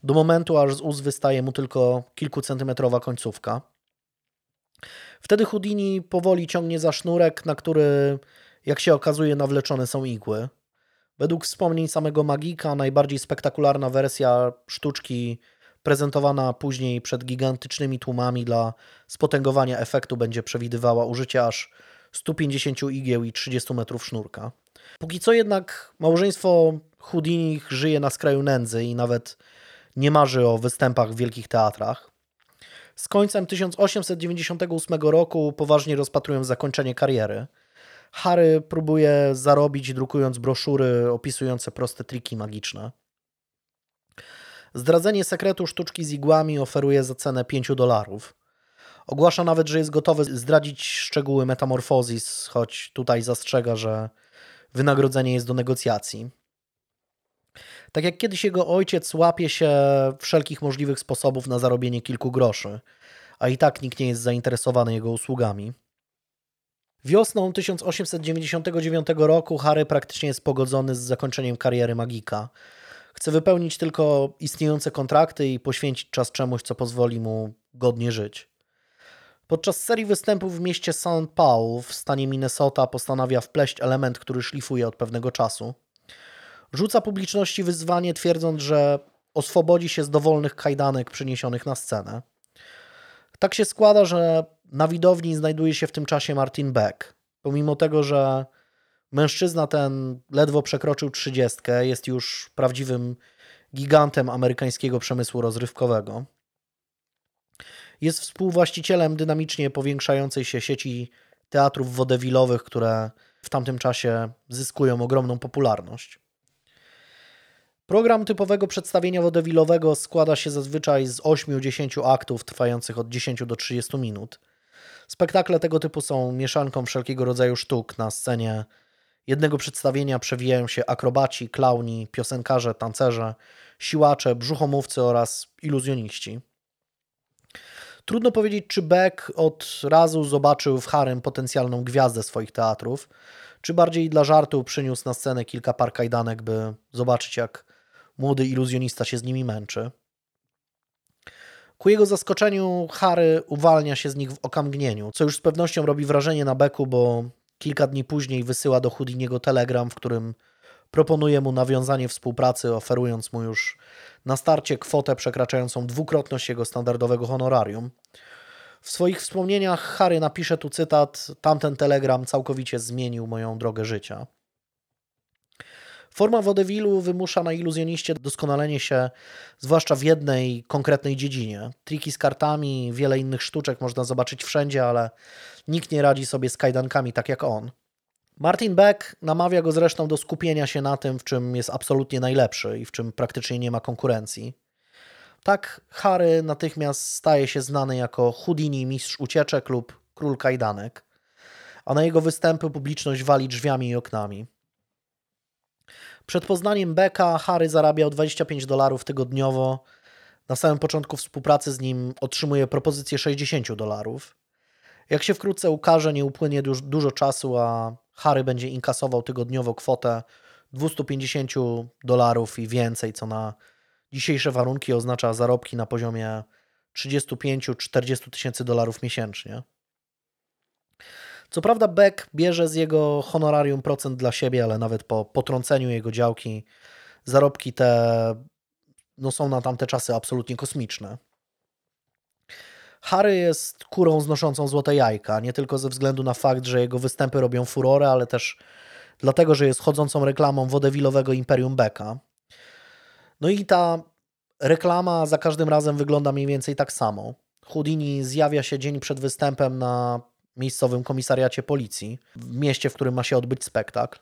[SPEAKER 1] do momentu aż z ust wystaje mu tylko kilkucentymetrowa końcówka. Wtedy Houdini powoli ciągnie za sznurek, na który, jak się okazuje, nawleczone są igły. Według wspomnień samego magika, najbardziej spektakularna wersja sztuczki, prezentowana później przed gigantycznymi tłumami dla spotęgowania efektu, będzie przewidywała użycie aż 150 igieł i 30 metrów sznurka. Póki co jednak małżeństwo Houdini żyje na skraju nędzy i nawet nie marzy o występach w wielkich teatrach. Z końcem 1898 roku poważnie rozpatrują zakończenie kariery. Harry próbuje zarobić drukując broszury opisujące proste triki magiczne. Zdradzenie sekretu sztuczki z igłami oferuje za cenę 5 dolarów. Ogłasza nawet, że jest gotowy zdradzić szczegóły metamorfozis, choć tutaj zastrzega, że wynagrodzenie jest do negocjacji. Tak jak kiedyś jego ojciec łapie się wszelkich możliwych sposobów na zarobienie kilku groszy, a i tak nikt nie jest zainteresowany jego usługami. Wiosną 1899 roku Harry praktycznie jest pogodzony z zakończeniem kariery magika. Chce wypełnić tylko istniejące kontrakty i poświęcić czas czemuś, co pozwoli mu godnie żyć. Podczas serii występów w mieście St. Paul w stanie Minnesota postanawia wpleść element, który szlifuje od pewnego czasu – Rzuca publiczności wyzwanie, twierdząc, że oswobodzi się z dowolnych kajdanek przyniesionych na scenę. Tak się składa, że na widowni znajduje się w tym czasie Martin Beck. Pomimo tego, że mężczyzna ten ledwo przekroczył trzydziestkę, jest już prawdziwym gigantem amerykańskiego przemysłu rozrywkowego. Jest współwłaścicielem dynamicznie powiększającej się sieci teatrów wodewilowych, które w tamtym czasie zyskują ogromną popularność. Program typowego przedstawienia wodewilowego składa się zazwyczaj z 8-10 aktów trwających od 10 do 30 minut. Spektakle tego typu są mieszanką wszelkiego rodzaju sztuk na scenie. Jednego przedstawienia przewijają się akrobaci, klauni, piosenkarze, tancerze, siłacze, brzuchomówcy oraz iluzjoniści. Trudno powiedzieć, czy Beck od razu zobaczył w Harem potencjalną gwiazdę swoich teatrów, czy bardziej dla żartu przyniósł na scenę kilka par kajdanek, by zobaczyć, jak młody iluzjonista się z nimi męczy. Ku jego zaskoczeniu Harry uwalnia się z nich w okamgnieniu, co już z pewnością robi wrażenie na Beku, bo kilka dni później wysyła do Houdiniego telegram, w którym proponuje mu nawiązanie współpracy, oferując mu już na starcie kwotę przekraczającą dwukrotność jego standardowego honorarium. W swoich wspomnieniach Harry napisze tu cytat: Tamten telegram całkowicie zmienił moją drogę życia. Forma wodewilu wymusza na iluzjoniście doskonalenie się, zwłaszcza w jednej konkretnej dziedzinie. Triki z kartami, wiele innych sztuczek można zobaczyć wszędzie, ale nikt nie radzi sobie z kajdankami tak jak on. Martin Beck namawia go zresztą do skupienia się na tym, w czym jest absolutnie najlepszy i w czym praktycznie nie ma konkurencji. Tak Harry natychmiast staje się znany jako Houdini mistrz ucieczek lub król kajdanek, a na jego występy publiczność wali drzwiami i oknami. Przed poznaniem Becka Harry zarabiał 25 dolarów tygodniowo. Na samym początku współpracy z nim otrzymuje propozycję 60 dolarów. Jak się wkrótce ukaże, nie upłynie dużo czasu, a Harry będzie inkasował tygodniowo kwotę 250 dolarów i więcej, co na dzisiejsze warunki oznacza zarobki na poziomie 35-40 tysięcy dolarów miesięcznie. Co prawda Beck bierze z jego honorarium procent dla siebie, ale nawet po potrąceniu jego działki zarobki te no, są na tamte czasy absolutnie kosmiczne. Harry jest kurą znoszącą złote jajka, nie tylko ze względu na fakt, że jego występy robią furorę, ale też dlatego, że jest chodzącą reklamą wodewilowego Imperium Becka. No i ta reklama za każdym razem wygląda mniej więcej tak samo. Houdini zjawia się dzień przed występem na miejscowym komisariacie policji, w mieście, w którym ma się odbyć spektakl.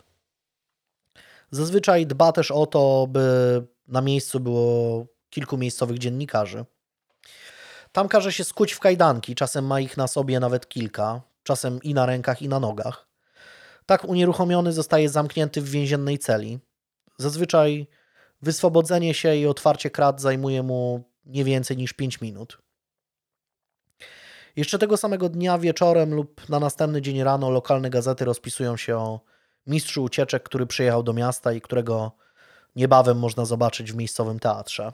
[SPEAKER 1] Zazwyczaj dba też o to, by na miejscu było kilku miejscowych dziennikarzy. Tam każe się skuć w kajdanki, czasem ma ich na sobie nawet kilka, czasem i na rękach, i na nogach. Tak unieruchomiony zostaje zamknięty w więziennej celi. Zazwyczaj wyswobodzenie się i otwarcie krat zajmuje mu nie więcej niż 5 minut. Jeszcze tego samego dnia wieczorem lub na następny dzień rano lokalne gazety rozpisują się o mistrzu ucieczek, który przyjechał do miasta i którego niebawem można zobaczyć w miejscowym teatrze.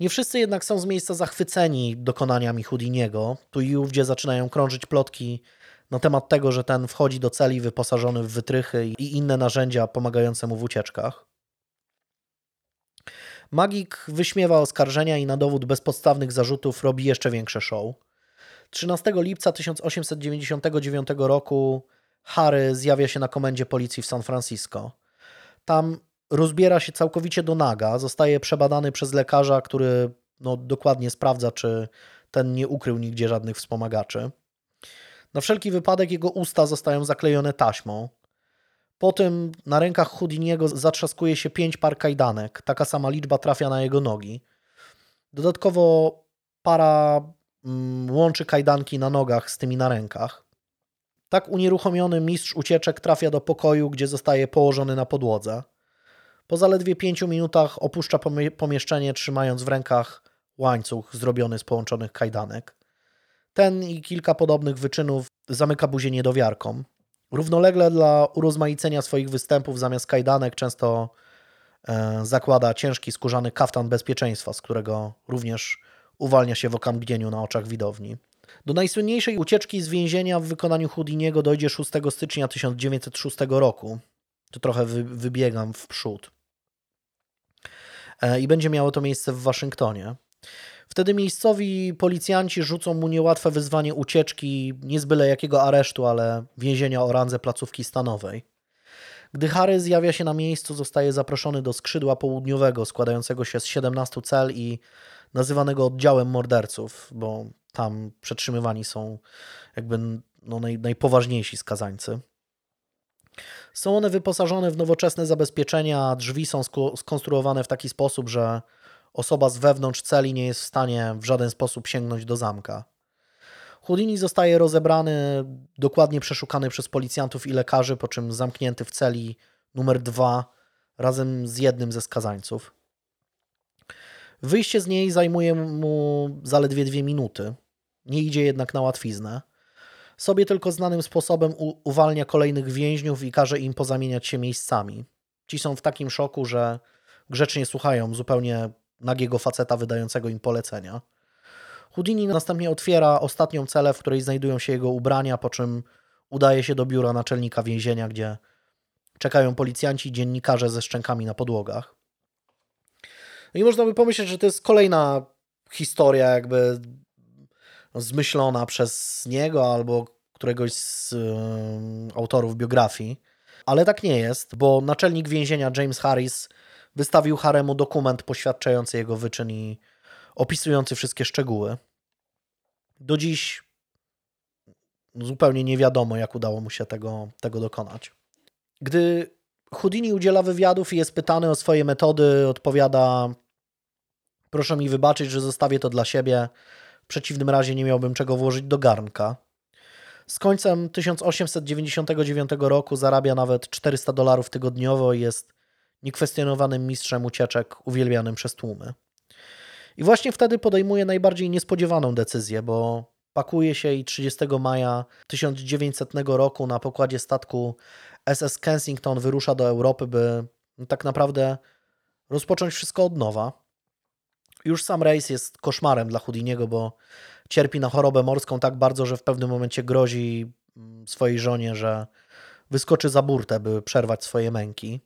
[SPEAKER 1] Nie wszyscy jednak są z miejsca zachwyceni dokonaniami Houdiniego. Tu i ówdzie zaczynają krążyć plotki na temat tego, że ten wchodzi do celi wyposażony w wytrychy i inne narzędzia pomagające mu w ucieczkach. Magik wyśmiewa oskarżenia i na dowód bezpodstawnych zarzutów robi jeszcze większe show. 13 lipca 1899 roku Harry zjawia się na komendzie policji w San Francisco. Tam rozbiera się całkowicie do naga, zostaje przebadany przez lekarza, który no, dokładnie sprawdza, czy ten nie ukrył nigdzie żadnych wspomagaczy. Na wszelki wypadek jego usta zostają zaklejone taśmą. Po tym na rękach Houdiniego zatrzaskuje się pięć par kajdanek. Taka sama liczba trafia na jego nogi. Dodatkowo para łączy kajdanki na nogach z tymi na rękach. Tak unieruchomiony mistrz ucieczek trafia do pokoju, gdzie zostaje położony na podłodze. Po zaledwie pięciu minutach opuszcza pomieszczenie, trzymając w rękach łańcuch zrobiony z połączonych kajdanek. Ten i kilka podobnych wyczynów zamyka buzię niedowiarkom. Równolegle dla urozmaicenia swoich występów zamiast kajdanek często e, zakłada ciężki skórzany kaftan bezpieczeństwa, z którego również uwalnia się w okamgnieniu na oczach widowni. Do najsłynniejszej ucieczki z więzienia w wykonaniu Houdiniego dojdzie 6 stycznia 1906 roku. To trochę wy, wybiegam w przód. E, I będzie miało to miejsce w Waszyngtonie. Wtedy miejscowi policjanci rzucą mu niełatwe wyzwanie ucieczki, nie z byle jakiego aresztu, ale więzienia o randze placówki stanowej. Gdy Harry zjawia się na miejscu, zostaje zaproszony do skrzydła południowego, składającego się z 17 cel i nazywanego oddziałem morderców, bo tam przetrzymywani są jakby no, naj, najpoważniejsi skazańcy. Są one wyposażone w nowoczesne zabezpieczenia, drzwi są skonstruowane w taki sposób, że osoba z wewnątrz celi nie jest w stanie w żaden sposób sięgnąć do zamka. Houdini zostaje rozebrany, dokładnie przeszukany przez policjantów i lekarzy, po czym zamknięty w celi numer dwa razem z jednym ze skazańców. Wyjście z niej zajmuje mu zaledwie dwie minuty. Nie idzie jednak na łatwiznę. Sobie tylko znanym sposobem uwalnia kolejnych więźniów i każe im pozamieniać się miejscami. Ci są w takim szoku, że grzecznie słuchają zupełnie nagiego faceta wydającego im polecenia. Houdini następnie otwiera ostatnią celę, w której znajdują się jego ubrania, po czym udaje się do biura naczelnika więzienia, gdzie czekają policjanci i dziennikarze ze szczękami na podłogach. No i można by pomyśleć, że to jest kolejna historia jakby zmyślona przez niego albo któregoś z y, autorów biografii, ale tak nie jest, bo naczelnik więzienia James Harris wystawił Haremu dokument poświadczający jego wyczyn i opisujący wszystkie szczegóły. Do dziś zupełnie nie wiadomo, jak udało mu się tego, tego dokonać. Gdy Houdini udziela wywiadów i jest pytany o swoje metody, odpowiada: Proszę mi wybaczyć, że zostawię to dla siebie. W przeciwnym razie nie miałbym czego włożyć do garnka. Z końcem 1899 roku zarabia nawet 400 dolarów tygodniowo i jest niekwestionowanym mistrzem ucieczek, uwielbianym przez tłumy. I właśnie wtedy podejmuje najbardziej niespodziewaną decyzję, bo pakuje się i 30 maja 1900 roku na pokładzie statku SS Kensington wyrusza do Europy, by tak naprawdę rozpocząć wszystko od nowa. Już sam rejs jest koszmarem dla Houdiniego, bo cierpi na chorobę morską tak bardzo, że w pewnym momencie grozi mm, swojej żonie, że wyskoczy za burtę, by przerwać swoje męki.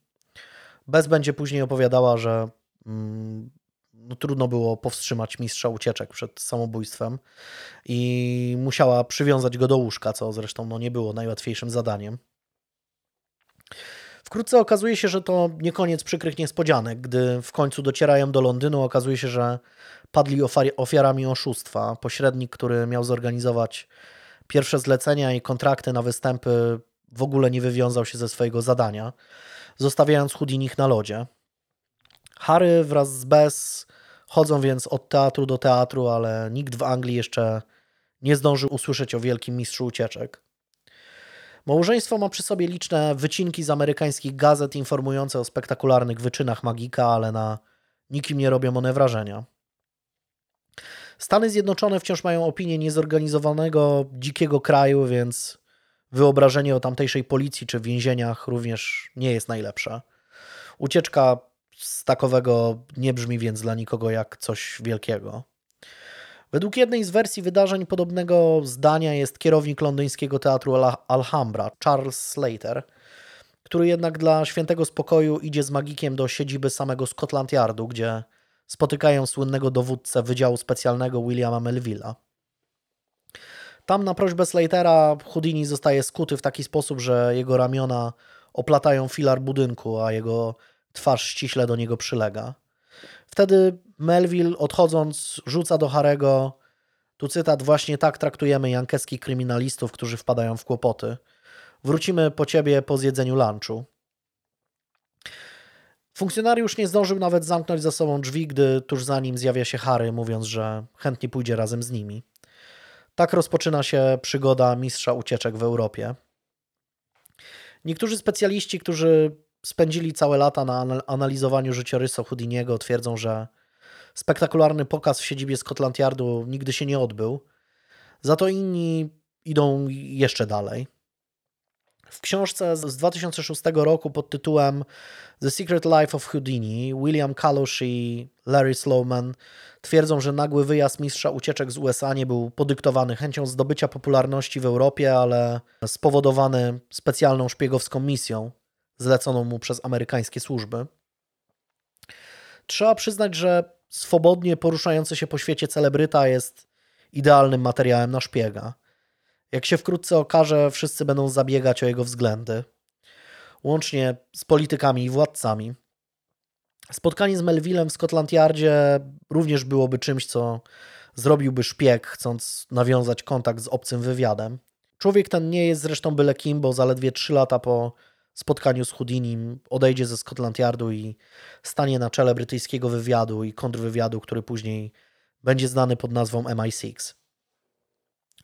[SPEAKER 1] Bez będzie później opowiadała, że mm, no, trudno było powstrzymać mistrza ucieczek przed samobójstwem i musiała przywiązać go do łóżka, co zresztą no, nie było najłatwiejszym zadaniem. Wkrótce okazuje się, że to nie koniec przykrych niespodzianek. Gdy w końcu docierają do Londynu, okazuje się, że padli ofiarami oszustwa. Pośrednik, który miał zorganizować pierwsze zlecenia i kontrakty na występy, w ogóle nie wywiązał się ze swojego zadania, zostawiając Houdinich na lodzie. Harry wraz z Bess chodzą więc od teatru do teatru, ale nikt w Anglii jeszcze nie zdążył usłyszeć o wielkim mistrzu ucieczek. Małżeństwo ma przy sobie liczne wycinki z amerykańskich gazet informujące o spektakularnych wyczynach magika, ale na nikim nie robią one wrażenia. Stany Zjednoczone wciąż mają opinię niezorganizowanego, dzikiego kraju, więc wyobrażenie o tamtejszej policji czy więzieniach również nie jest najlepsze. Ucieczka z takowego nie brzmi więc dla nikogo jak coś wielkiego. Według jednej z wersji wydarzeń podobnego zdania jest kierownik londyńskiego teatru Alhambra, Charles Slater, który jednak dla świętego spokoju idzie z magikiem do siedziby samego Scotland Yardu, gdzie spotykają słynnego dowódcę Wydziału Specjalnego Williama Melvilla. Tam na prośbę Slatera Houdini zostaje skuty w taki sposób, że jego ramiona oplatają filar budynku, a jego twarz ściśle do niego przylega. Wtedy Melville odchodząc rzuca do Harego, tu cytat, właśnie tak traktujemy jankeskich kryminalistów, którzy wpadają w kłopoty. Wrócimy po ciebie po zjedzeniu lunchu. Funkcjonariusz nie zdążył nawet zamknąć za sobą drzwi, gdy tuż za nim zjawia się Harry, mówiąc, że chętnie pójdzie razem z nimi. Tak rozpoczyna się przygoda mistrza ucieczek w Europie. Niektórzy specjaliści, którzy spędzili całe lata na analizowaniu życiorysu Houdiniego, twierdzą, że spektakularny pokaz w siedzibie Scotland Yardu nigdy się nie odbył. Za to inni idą jeszcze dalej. W książce z 2006 roku pod tytułem The Secret Life of Houdini William Kalush i Larry Slowman twierdzą, że nagły wyjazd mistrza ucieczek z USA nie był podyktowany chęcią zdobycia popularności w Europie, ale spowodowany specjalną szpiegowską misją zleconą mu przez amerykańskie służby. Trzeba przyznać, że swobodnie poruszający się po świecie celebryta jest idealnym materiałem na szpiega. Jak się wkrótce okaże, wszyscy będą zabiegać o jego względy, łącznie z politykami i władcami. Spotkanie z Melvillem w Scotland Yardzie również byłoby czymś, co zrobiłby szpieg, chcąc nawiązać kontakt z obcym wywiadem. Człowiek ten nie jest zresztą byle kim, bo zaledwie 3 lata po spotkaniu z Houdinim odejdzie ze Scotland Yardu i stanie na czele brytyjskiego wywiadu i kontrwywiadu, który później będzie znany pod nazwą MI6.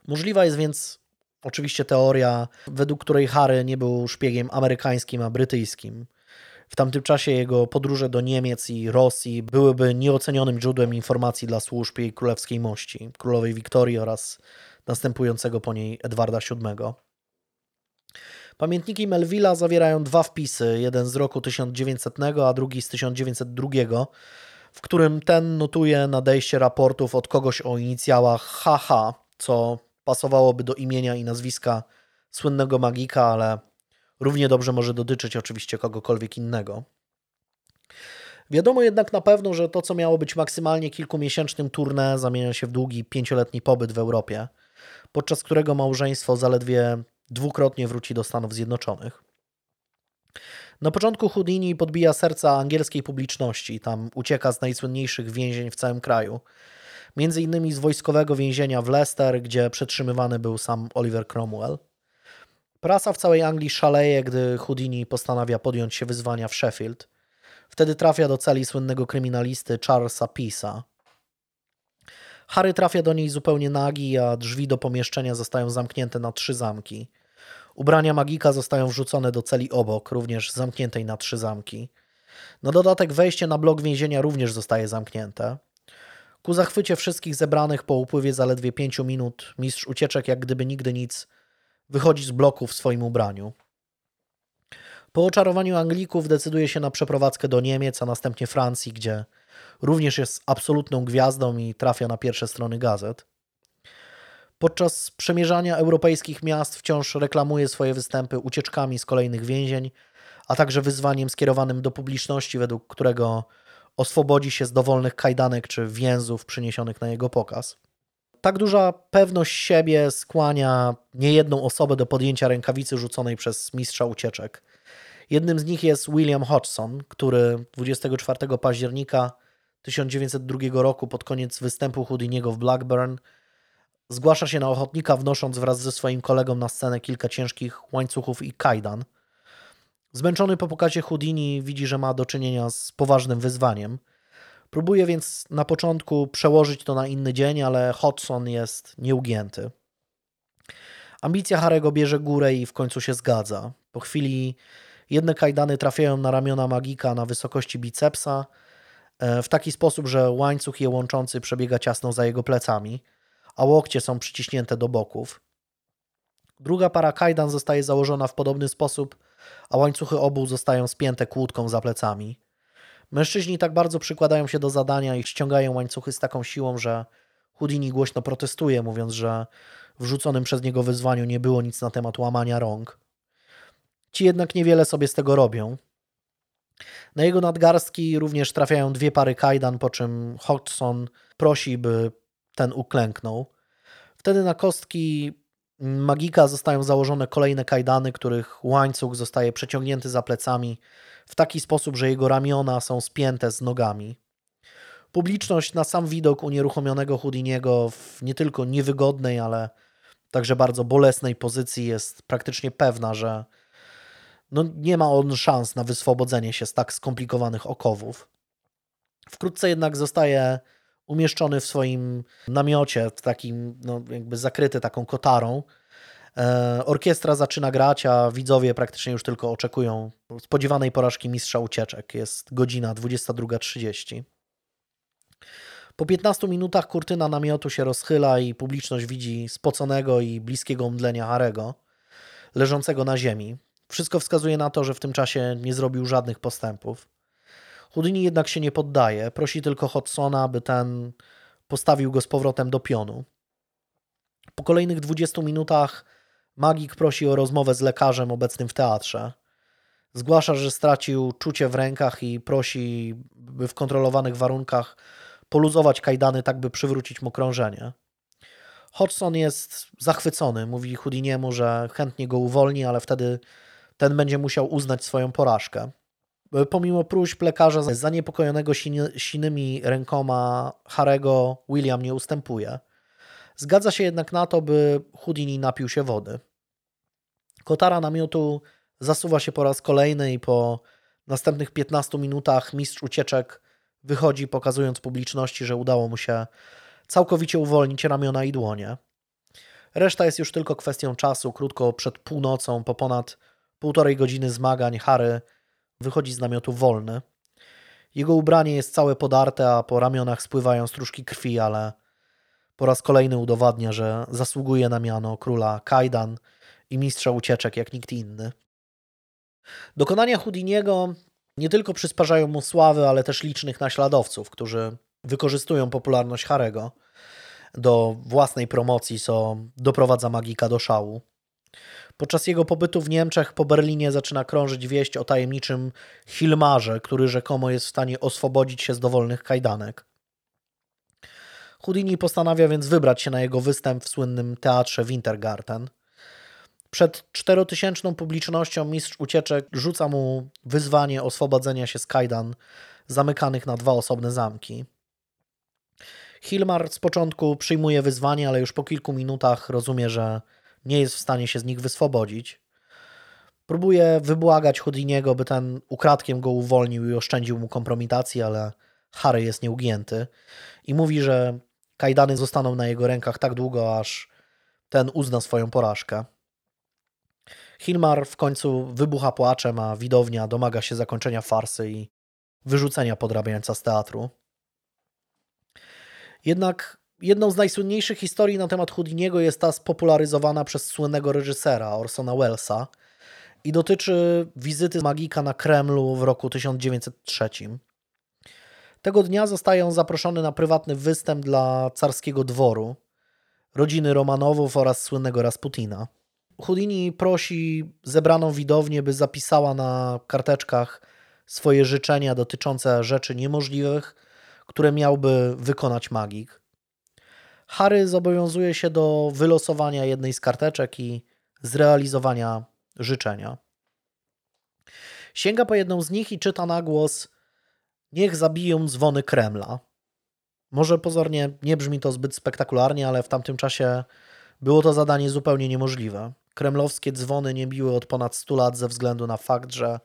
[SPEAKER 1] Możliwa jest więc oczywiście teoria, według której Harry nie był szpiegiem amerykańskim, a brytyjskim. W tamtym czasie jego podróże do Niemiec i Rosji byłyby nieocenionym źródłem informacji dla służb jej królewskiej mości, królowej Wiktorii oraz następującego po niej Edwarda VII. Pamiętniki Melvilla zawierają dwa wpisy, jeden z roku 1900, a drugi z 1902, w którym ten notuje nadejście raportów od kogoś o inicjałach HH, co pasowałoby do imienia i nazwiska słynnego magika, ale równie dobrze może dotyczyć oczywiście kogokolwiek innego. Wiadomo jednak na pewno, że to, co miało być maksymalnie kilkumiesięcznym tournée, zamienia się w długi pięcioletni pobyt w Europie, podczas którego małżeństwo zaledwie dwukrotnie wróci do Stanów Zjednoczonych. Na początku Houdini podbija serca angielskiej publiczności, tam ucieka z najsłynniejszych więzień w całym kraju. Między innymi z wojskowego więzienia w Leicester, gdzie przetrzymywany był sam Oliver Cromwell. Prasa w całej Anglii szaleje, gdy Houdini postanawia podjąć się wyzwania w Sheffield. Wtedy trafia do celi słynnego kryminalisty Charlesa Pisa. Harry trafia do niej zupełnie nagi, a drzwi do pomieszczenia zostają zamknięte na trzy zamki. Ubrania magika zostają wrzucone do celi obok, również zamkniętej na trzy zamki. Na dodatek wejście na blok więzienia również zostaje zamknięte. Ku zachwycie wszystkich zebranych po upływie zaledwie pięciu minut, mistrz ucieczek jak gdyby nigdy nic wychodzi z bloku w swoim ubraniu. Po oczarowaniu Anglików decyduje się na przeprowadzkę do Niemiec, a następnie Francji, gdzie również jest absolutną gwiazdą i trafia na pierwsze strony gazet. Podczas przemierzania europejskich miast wciąż reklamuje swoje występy ucieczkami z kolejnych więzień, a także wyzwaniem skierowanym do publiczności, według którego oswobodzi się z dowolnych kajdanek czy więzów przyniesionych na jego pokaz. Tak duża pewność siebie skłania niejedną osobę do podjęcia rękawicy rzuconej przez mistrza ucieczek. Jednym z nich jest William Hodgson, który 24 października 1902 roku pod koniec występu Houdiniego w Blackburn zgłasza się na ochotnika, wnosząc wraz ze swoim kolegą na scenę kilka ciężkich łańcuchów i kajdan. Zmęczony po pokazie Houdini widzi, że ma do czynienia z poważnym wyzwaniem. Próbuje więc na początku przełożyć to na inny dzień, ale Hodgson jest nieugięty. Ambicja Harego bierze górę i w końcu się zgadza. Po chwili jedne kajdany trafiają na ramiona magika na wysokości bicepsa, e, w taki sposób, że łańcuch je łączący przebiega ciasno za jego plecami, a łokcie są przyciśnięte do boków. Druga para kajdan zostaje założona w podobny sposób, a łańcuchy obu zostają spięte kłódką za plecami. Mężczyźni tak bardzo przykładają się do zadania i ściągają łańcuchy z taką siłą, że Houdini głośno protestuje, mówiąc, że w rzuconym przez niego wyzwaniu nie było nic na temat łamania rąk. Ci jednak niewiele sobie z tego robią. Na jego nadgarstki również trafiają dwie pary kajdan, po czym Hodgson prosi, by ten uklęknął. Wtedy na kostki magika zostają założone kolejne kajdany, których łańcuch zostaje przeciągnięty za plecami w taki sposób, że jego ramiona są spięte z nogami. Publiczność na sam widok unieruchomionego Houdiniego w nie tylko niewygodnej, ale także bardzo bolesnej pozycji jest praktycznie pewna, że no nie ma on szans na wyswobodzenie się z tak skomplikowanych okowów. Wkrótce jednak zostaje umieszczony w swoim namiocie, w takim, no, jakby zakryty taką kotarą. E, orkiestra zaczyna grać, a widzowie praktycznie już tylko oczekują spodziewanej porażki mistrza ucieczek. Jest godzina 22.30. Po 15 minutach kurtyna namiotu się rozchyla i publiczność widzi spoconego i bliskiego omdlenia Harego, leżącego na ziemi. Wszystko wskazuje na to, że w tym czasie nie zrobił żadnych postępów. Houdini jednak się nie poddaje, prosi tylko Hodsona, aby ten postawił go z powrotem do pionu. Po kolejnych 20 minutach magik prosi o rozmowę z lekarzem obecnym w teatrze. Zgłasza, że stracił czucie w rękach i prosi, by w kontrolowanych warunkach poluzować kajdany, tak by przywrócić mu krążenie. Hodgson jest zachwycony, mówi Houdiniemu, że chętnie go uwolni, ale wtedy ten będzie musiał uznać swoją porażkę. Pomimo próśb lekarza zaniepokojonego sinymi rękoma Harego, William nie ustępuje. Zgadza się jednak na to, by Houdini napił się wody. Kotara namiotu zasuwa się po raz kolejny i po następnych 15 minutach mistrz ucieczek wychodzi, pokazując publiczności, że udało mu się całkowicie uwolnić ramiona i dłonie. Reszta jest już tylko kwestią czasu. Krótko przed północą, po ponad półtorej godziny zmagań, Harry wychodzi z namiotu wolny. Jego ubranie jest całe podarte, a po ramionach spływają stróżki krwi, ale po raz kolejny udowadnia, że zasługuje na miano króla Kajdan i mistrza ucieczek jak nikt inny. Dokonania Houdiniego nie tylko przysparzają mu sławy, ale też licznych naśladowców, którzy wykorzystują popularność Harego do własnej promocji, co doprowadza magika do szału. Podczas jego pobytu w Niemczech po Berlinie zaczyna krążyć wieść o tajemniczym Hilmarze, który rzekomo jest w stanie oswobodzić się z dowolnych kajdanek. Houdini postanawia więc wybrać się na jego występ w słynnym teatrze Wintergarten. Przed czterotysięczną publicznością mistrz ucieczek rzuca mu wyzwanie oswobodzenia się z kajdan zamykanych na dwa osobne zamki. Hilmar z początku przyjmuje wyzwanie, ale już po kilku minutach rozumie, że nie jest w stanie się z nich wyswobodzić. Próbuje wybłagać Houdiniego, by ten ukradkiem go uwolnił i oszczędził mu kompromitacji, ale Harry jest nieugięty i mówi, że kajdany zostaną na jego rękach tak długo, aż ten uzna swoją porażkę. Hilmar w końcu wybucha płaczem, a widownia domaga się zakończenia farsy i wyrzucenia podrabiańca z teatru. Jednak jedną z najsłynniejszych historii na temat Houdiniego jest ta spopularyzowana przez słynnego reżysera Orsona Wellesa i dotyczy wizyty magika na Kremlu w roku 1903. Tego dnia zostaje on zaproszony na prywatny występ dla carskiego dworu, rodziny Romanowów oraz słynnego Rasputina. Houdini prosi zebraną widownię, by zapisała na karteczkach swoje życzenia dotyczące rzeczy niemożliwych, które miałby wykonać magik. Harry zobowiązuje się do wylosowania jednej z karteczek i zrealizowania życzenia. Sięga po jedną z nich i czyta na głos: Niech zabiją dzwony Kremla. Może pozornie nie brzmi to zbyt spektakularnie, ale w tamtym czasie było to zadanie zupełnie niemożliwe. Kremlowskie dzwony nie biły od ponad 100 lat ze względu na fakt, że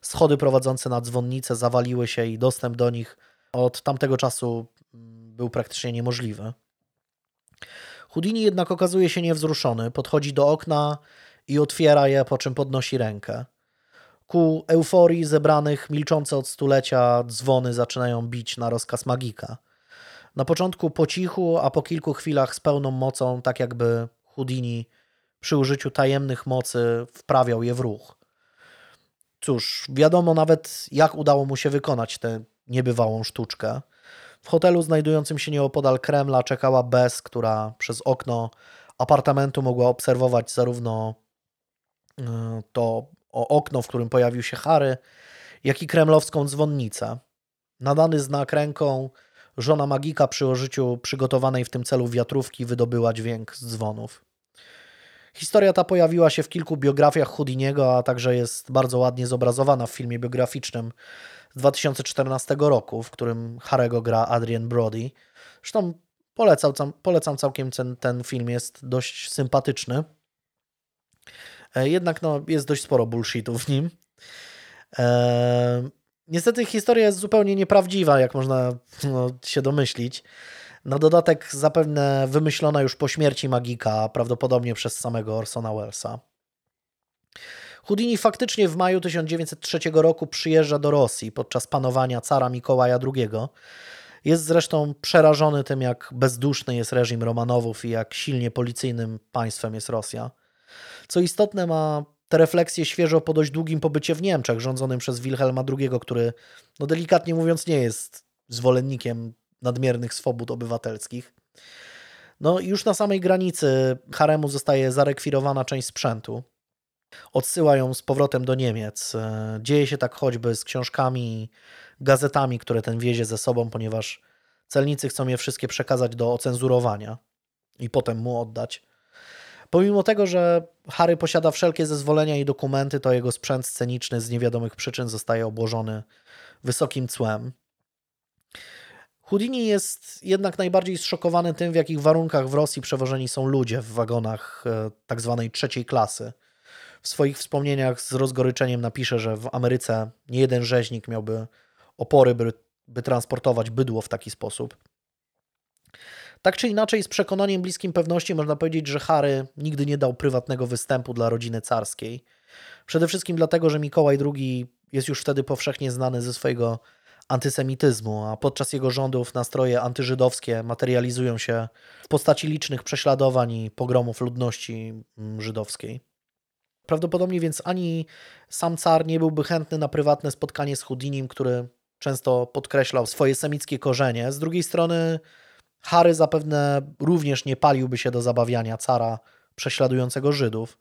[SPEAKER 1] schody prowadzące na dzwonnice zawaliły się i dostęp do nich od tamtego czasu był praktycznie niemożliwy. Houdini jednak okazuje się niewzruszony, podchodzi do okna i otwiera je, po czym podnosi rękę. Ku euforii zebranych milczące od stulecia dzwony zaczynają bić na rozkaz magika. Na początku po cichu, a po kilku chwilach z pełną mocą, tak jakby Houdini przy użyciu tajemnych mocy wprawiał je w ruch. Cóż, wiadomo nawet, jak udało mu się wykonać tę niebywałą sztuczkę. W hotelu znajdującym się nieopodal Kremla czekała Bess, która przez okno apartamentu mogła obserwować zarówno e, to okno, w którym pojawił się Harry, jak i kremlowską dzwonnicę. Nadany znak ręką, żona magika przy użyciu przygotowanej w tym celu wiatrówki wydobyła dźwięk z dzwonów. Historia ta pojawiła się w kilku biografiach Houdiniego, a także jest bardzo ładnie zobrazowana w filmie biograficznym z 2014 roku, w którym Harego gra Adrian Brody. Zresztą polecam, polecam całkiem ten, ten film, jest dość sympatyczny. E, jednak no, jest dość sporo bullshitu w nim. Eee, niestety historia jest zupełnie nieprawdziwa, jak można no, się domyślić. Na dodatek zapewne wymyślona już po śmierci magika, prawdopodobnie przez samego Orsona Wellesa. Houdini faktycznie w maju 1903 roku przyjeżdża do Rosji podczas panowania cara Mikołaja II. Jest zresztą przerażony tym, jak bezduszny jest reżim Romanowów i jak silnie policyjnym państwem jest Rosja. Co istotne, ma te refleksje świeżo po dość długim pobycie w Niemczech, rządzonym przez Wilhelma II, który, no delikatnie mówiąc, nie jest zwolennikiem nadmiernych swobód obywatelskich. No już na samej granicy haremu zostaje zarekwirowana część sprzętu. Odsyła ją z powrotem do Niemiec. E, dzieje się tak choćby z książkami, gazetami, które ten wiezie ze sobą, ponieważ celnicy chcą je wszystkie przekazać do ocenzurowania i potem mu oddać. Pomimo tego, że Harry posiada wszelkie zezwolenia i dokumenty, to jego sprzęt sceniczny z niewiadomych przyczyn zostaje obłożony wysokim cłem. Houdini jest jednak najbardziej zszokowany tym, w jakich warunkach w Rosji przewożeni są ludzie w wagonach e, tak zwanej trzeciej klasy. W swoich wspomnieniach z rozgoryczeniem napisze, że w Ameryce nie jeden rzeźnik miałby opory, by, by transportować bydło w taki sposób. Tak czy inaczej, z przekonaniem bliskim pewności można powiedzieć, że Harry nigdy nie dał prywatnego występu dla rodziny carskiej. Przede wszystkim dlatego, że Mikołaj II jest już wtedy powszechnie znany ze swojego antysemityzmu, a podczas jego rządów nastroje antyżydowskie materializują się w postaci licznych prześladowań i pogromów ludności mm, żydowskiej. Prawdopodobnie więc ani sam car nie byłby chętny na prywatne spotkanie z Houdinim, który często podkreślał swoje semickie korzenie. Z drugiej strony Harry zapewne również nie paliłby się do zabawiania cara prześladującego Żydów.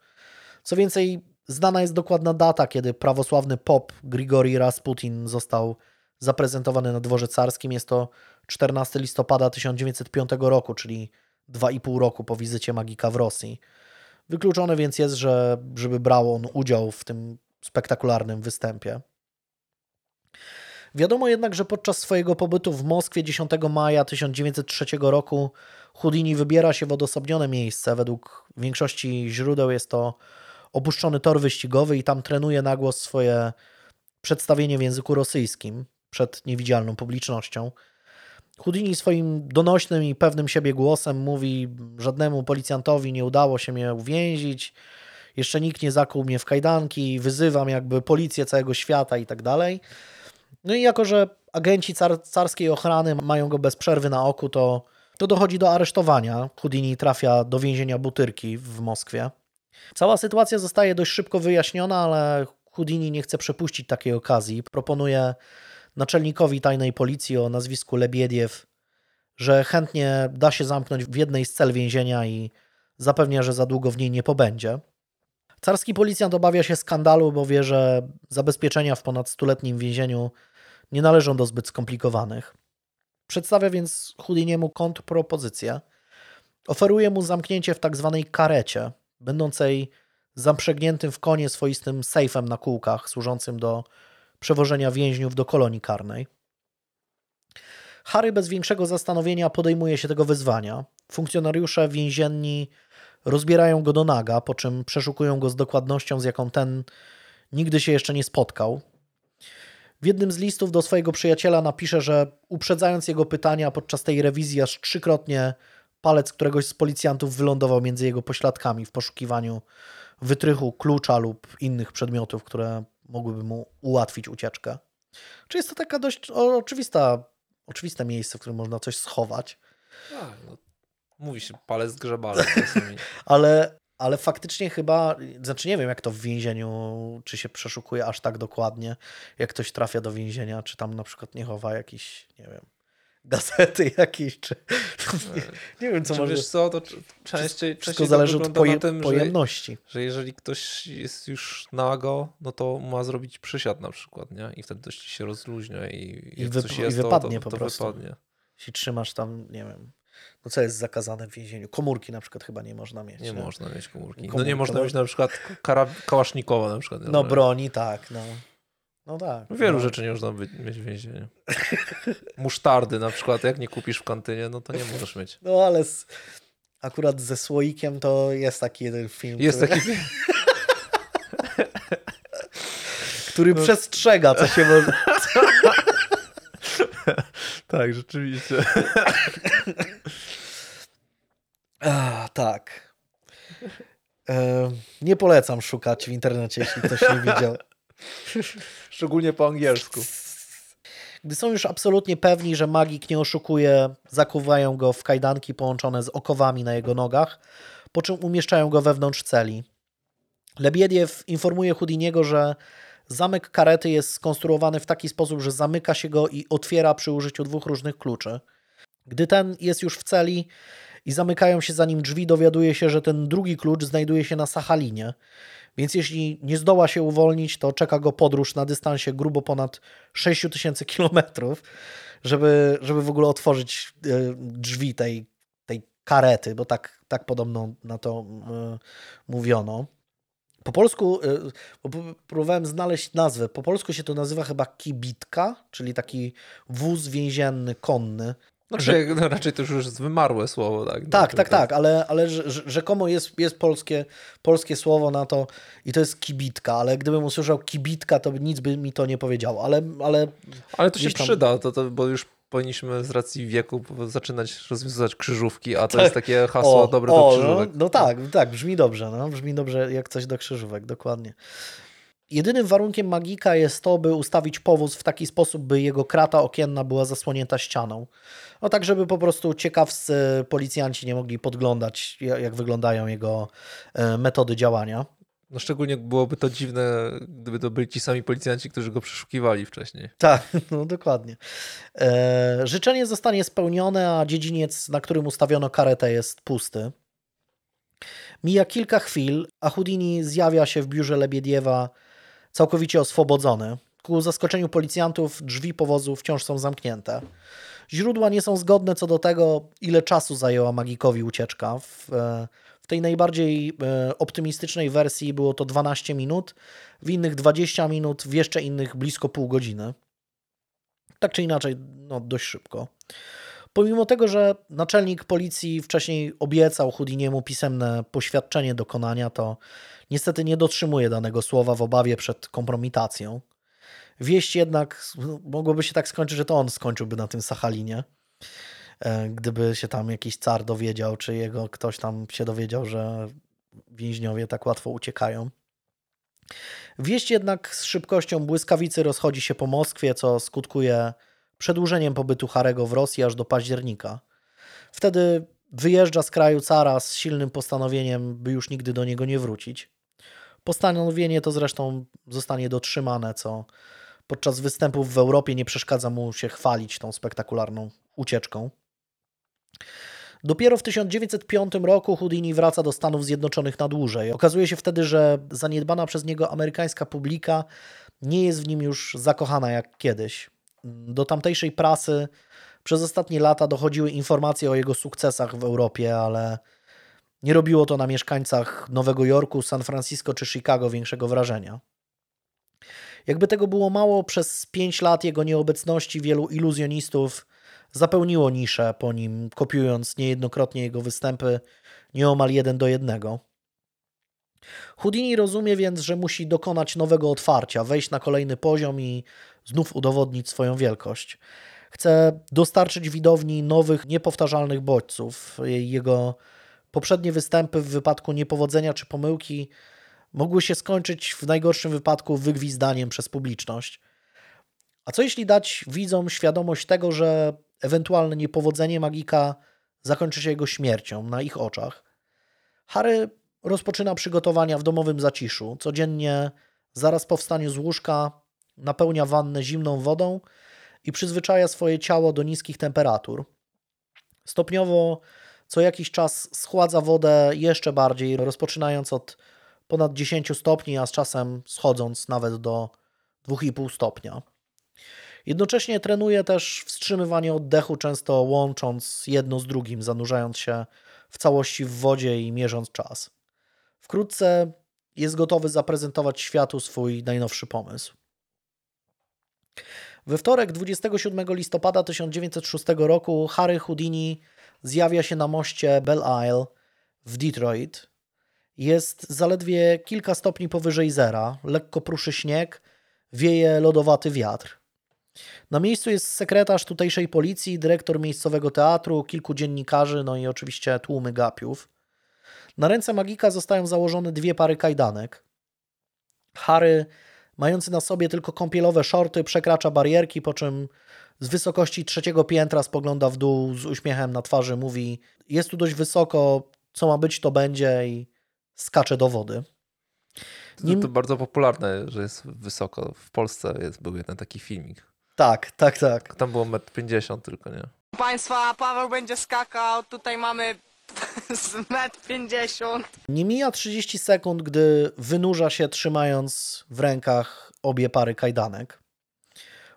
[SPEAKER 1] Co więcej, znana jest dokładna data, kiedy prawosławny pop Grigori Rasputin został zaprezentowany na dworze carskim. Jest to 14 listopada 1905 roku, czyli 2,5 roku po wizycie magika w Rosji. Wykluczone więc jest, że żeby brał on udział w tym spektakularnym występie. Wiadomo jednak, że podczas swojego pobytu w Moskwie 10 maja 1903 roku Houdini wybiera się w odosobnione miejsce. Według większości źródeł jest to opuszczony tor wyścigowy i tam trenuje na głos swoje przedstawienie w języku rosyjskim przed niewidzialną publicznością. Houdini swoim donośnym i pewnym siebie głosem mówi: Żadnemu policjantowi nie udało się mnie uwięzić, jeszcze nikt nie zakuł mnie w kajdanki, wyzywam jakby policję całego świata i tak dalej. No i jako, że agenci car carskiej mają go bez przerwy na oku, to, to dochodzi do aresztowania. Houdini trafia do więzienia Butyrki w Moskwie. Cała sytuacja zostaje dość szybko wyjaśniona, ale Houdini nie chce przepuścić takiej okazji. Proponuje naczelnikowi tajnej policji o nazwisku Lebiediew, że chętnie da się zamknąć w jednej z cel więzienia i zapewnia, że za długo w niej nie pobędzie. Carski policjant obawia się skandalu, bo wie, że zabezpieczenia w ponad stuletnim więzieniu nie należą do zbyt skomplikowanych. Przedstawia więc Houdiniemu kontrpropozycję. Oferuje mu zamknięcie w tak zwanej karecie, będącej zaprzęgniętym w konie swoistym sejfem na kółkach, służącym do przewożenia więźniów do kolonii karnej. Harry bez większego zastanowienia podejmuje się tego wyzwania. Funkcjonariusze więzienni rozbierają go do naga, po czym przeszukują go z dokładnością, z jaką ten nigdy się jeszcze nie spotkał. W jednym z listów do swojego przyjaciela napisze, że uprzedzając jego pytania podczas tej rewizji, aż trzykrotnie palec któregoś z policjantów wylądował między jego pośladkami w poszukiwaniu wytrychu, klucza lub innych przedmiotów, które mogłyby mu ułatwić ucieczkę. Czy jest to taka dość oczywista, oczywiste miejsce, w którym można coś schować?
[SPEAKER 2] Tak, no, mówi się palec grzebalec czasami. [laughs]
[SPEAKER 1] ale, ale faktycznie chyba, znaczy nie wiem jak to w więzieniu, czy się przeszukuje aż tak dokładnie, jak ktoś trafia do więzienia, czy tam na przykład nie chowa jakiś, nie wiem, gazety jakieś, czy nie, nie wiem co
[SPEAKER 2] Czy
[SPEAKER 1] może...
[SPEAKER 2] wiesz co, to częściej,
[SPEAKER 1] Wszystko
[SPEAKER 2] częściej
[SPEAKER 1] zależy od poje,
[SPEAKER 2] tym, że,
[SPEAKER 1] pojemności.
[SPEAKER 2] że jeżeli ktoś jest już nago, no to ma zrobić przysiad na przykład, nie? I wtedy ci się rozluźnia i,
[SPEAKER 1] I
[SPEAKER 2] coś
[SPEAKER 1] i
[SPEAKER 2] jest,
[SPEAKER 1] wypadnie
[SPEAKER 2] to,
[SPEAKER 1] po
[SPEAKER 2] to, to
[SPEAKER 1] prostu.
[SPEAKER 2] wypadnie.
[SPEAKER 1] Jeśli trzymasz tam, nie wiem, no co jest zakazane w więzieniu? Komórki na przykład chyba nie można mieć.
[SPEAKER 2] Nie można mieć komórki. No
[SPEAKER 1] Komórki,
[SPEAKER 2] nie można
[SPEAKER 1] no.
[SPEAKER 2] mieć na przykład kara, kałasznikowa na przykład. nie?
[SPEAKER 1] No
[SPEAKER 2] Że-
[SPEAKER 1] broni, tak, no. No tak.
[SPEAKER 2] Wielu
[SPEAKER 1] no.
[SPEAKER 2] rzeczy nie można być, mieć w więzieniu. [laughs] Musztardy na przykład, jak nie kupisz w kantynie, no to nie możesz mieć.
[SPEAKER 1] No ale z, akurat ze słoikiem to jest taki jeden film,
[SPEAKER 2] Jest
[SPEAKER 1] który,
[SPEAKER 2] taki... [laughs]
[SPEAKER 1] który
[SPEAKER 2] No.
[SPEAKER 1] przestrzega, co się może... [laughs]
[SPEAKER 2] Tak, rzeczywiście. [laughs]
[SPEAKER 1] A, tak. E, nie polecam szukać w internecie, jeśli ktoś nie widział.
[SPEAKER 2] Szczególnie po angielsku.
[SPEAKER 1] Gdy są już absolutnie pewni, że magik nie oszukuje, zakuwają go w kajdanki połączone z okowami na jego nogach, po czym umieszczają go wewnątrz celi. Lebiediew informuje Houdiniego, że zamek karety jest skonstruowany w taki sposób, że zamyka się go i otwiera przy użyciu dwóch różnych kluczy. Gdy ten jest już w celi i zamykają się za nim drzwi, dowiaduje się, że ten drugi klucz znajduje się na Sachalinie. Więc jeśli nie zdoła się uwolnić, to czeka go podróż na dystansie grubo ponad 6000 kilometrów, żeby, żeby w ogóle otworzyć e, drzwi tej, tej karety, bo tak, tak podobno na to e, mówiono. Po polsku, e, próbowałem znaleźć nazwę, po polsku się to nazywa chyba kibitka, czyli taki wóz więzienny, konny.
[SPEAKER 2] Znaczy, no, raczej to już jest wymarłe słowo, tak?
[SPEAKER 1] Tak,
[SPEAKER 2] No,
[SPEAKER 1] tak,
[SPEAKER 2] to-
[SPEAKER 1] tak, ale, ale rze- rze- rzekomo jest, jest polskie, polskie słowo na to i to jest kibitka, ale gdybym usłyszał kibitka, to nic by mi to nie powiedziało, ale, ale
[SPEAKER 2] Ale to się
[SPEAKER 1] tam-
[SPEAKER 2] przyda, to, to, bo już powinniśmy z racji wieku zaczynać rozwiązywać krzyżówki, a to
[SPEAKER 1] Tak.
[SPEAKER 2] jest takie hasło dobre do
[SPEAKER 1] no,
[SPEAKER 2] krzyżówek.
[SPEAKER 1] no tak, tak, brzmi dobrze, no, brzmi dobrze jak coś do krzyżówek, dokładnie. Jedynym warunkiem magika jest to, by ustawić powóz w taki sposób, by jego krata okienna była zasłonięta ścianą. No tak, żeby po prostu ciekawscy policjanci nie mogli podglądać, ja- jak wyglądają jego e, metody działania.
[SPEAKER 2] No szczególnie byłoby to dziwne, gdyby to byli ci sami policjanci, którzy go przeszukiwali wcześniej.
[SPEAKER 1] Tak, [laughs] no dokładnie. E, życzenie zostanie spełnione, a dziedziniec, na którym ustawiono karetę, jest pusty. Mija kilka chwil, a Houdini zjawia się w biurze Lebiediewa całkowicie oswobodzony. Ku zaskoczeniu policjantów drzwi powozu wciąż są zamknięte. Źródła nie są zgodne co do tego, ile czasu zajęła magikowi ucieczka. W, e, w tej najbardziej e, optymistycznej wersji było to 12 minut, w innych 20 minut, w jeszcze innych blisko pół godziny. Tak czy inaczej, no dość szybko. Pomimo tego, że naczelnik policji wcześniej obiecał Houdiniemu pisemne poświadczenie dokonania, to niestety nie dotrzymuje danego słowa w obawie przed kompromitacją. Wieść jednak no, mogłoby się tak skończyć, że to on skończyłby na tym Sachalinie. E, gdyby się tam jakiś car dowiedział, czy jego ktoś tam się dowiedział, że więźniowie tak łatwo uciekają. Wieść jednak z szybkością błyskawicy rozchodzi się po Moskwie, co skutkuje przedłużeniem pobytu Harego w Rosji aż do października. Wtedy wyjeżdża z kraju cara z silnym postanowieniem, by już nigdy do niego nie wrócić. Postanowienie to zresztą zostanie dotrzymane, co podczas występów w Europie nie przeszkadza mu się chwalić tą spektakularną ucieczką. Dopiero w 1905 roku Houdini wraca do Stanów Zjednoczonych na dłużej. Okazuje się wtedy, że zaniedbana przez niego amerykańska publika nie jest w nim już zakochana jak kiedyś. Do tamtejszej prasy przez ostatnie lata dochodziły informacje o jego sukcesach w Europie, ale nie robiło to na mieszkańcach Nowego Jorku, San Francisco czy Chicago większego wrażenia. Jakby tego było mało, przez pięć lat jego nieobecności wielu iluzjonistów zapełniło niszę po nim, kopiując niejednokrotnie jego występy nieomal jeden do jednego. Houdini rozumie więc, że musi dokonać nowego otwarcia, wejść na kolejny poziom i znów udowodnić swoją wielkość. Chce dostarczyć widowni nowych, niepowtarzalnych bodźców. Jego poprzednie występy w wypadku niepowodzenia czy pomyłki mogły się skończyć w najgorszym wypadku wygwizdaniem przez publiczność. A co jeśli dać widzom świadomość tego, że ewentualne niepowodzenie magika zakończy się jego śmiercią na ich oczach? Harry rozpoczyna przygotowania w domowym zaciszu. Codziennie, zaraz po wstaniu z łóżka, napełnia wannę zimną wodą i przyzwyczaja swoje ciało do niskich temperatur. Stopniowo co jakiś czas schładza wodę jeszcze bardziej, rozpoczynając od ponad 10 stopni, a z czasem schodząc nawet do 2,5 stopnia. Jednocześnie trenuje też wstrzymywanie oddechu, często łącząc jedno z drugim, zanurzając się w całości w wodzie i mierząc czas. Wkrótce jest gotowy zaprezentować światu swój najnowszy pomysł. We wtorek 27 listopada 1906 roku Harry Houdini zjawia się na moście Belle Isle w Detroit. Jest zaledwie kilka stopni powyżej zera, lekko pruszy śnieg, wieje lodowaty wiatr. Na miejscu jest sekretarz tutejszej policji, dyrektor miejscowego teatru, kilku dziennikarzy, no i oczywiście tłumy gapiów. Na ręce magika zostają założone dwie pary kajdanek. Harry, mający na sobie tylko kąpielowe shorty, przekracza barierki, po czym z wysokości trzeciego piętra spogląda w dół z uśmiechem na twarzy, mówi: Jest tu dość wysoko, co ma być, to będzie, i skacze do wody.
[SPEAKER 2] Nim... To, bardzo popularne, że jest wysoko. W Polsce jest, był jeden taki filmik.
[SPEAKER 1] Tak, tak, tak.
[SPEAKER 2] Tam było 1,50 m tylko, nie?
[SPEAKER 4] Państwa, Paweł będzie skakał, tutaj mamy [laughs] z metr 50.
[SPEAKER 1] Nie mija 30 sekund, gdy wynurza się trzymając w rękach obie pary kajdanek.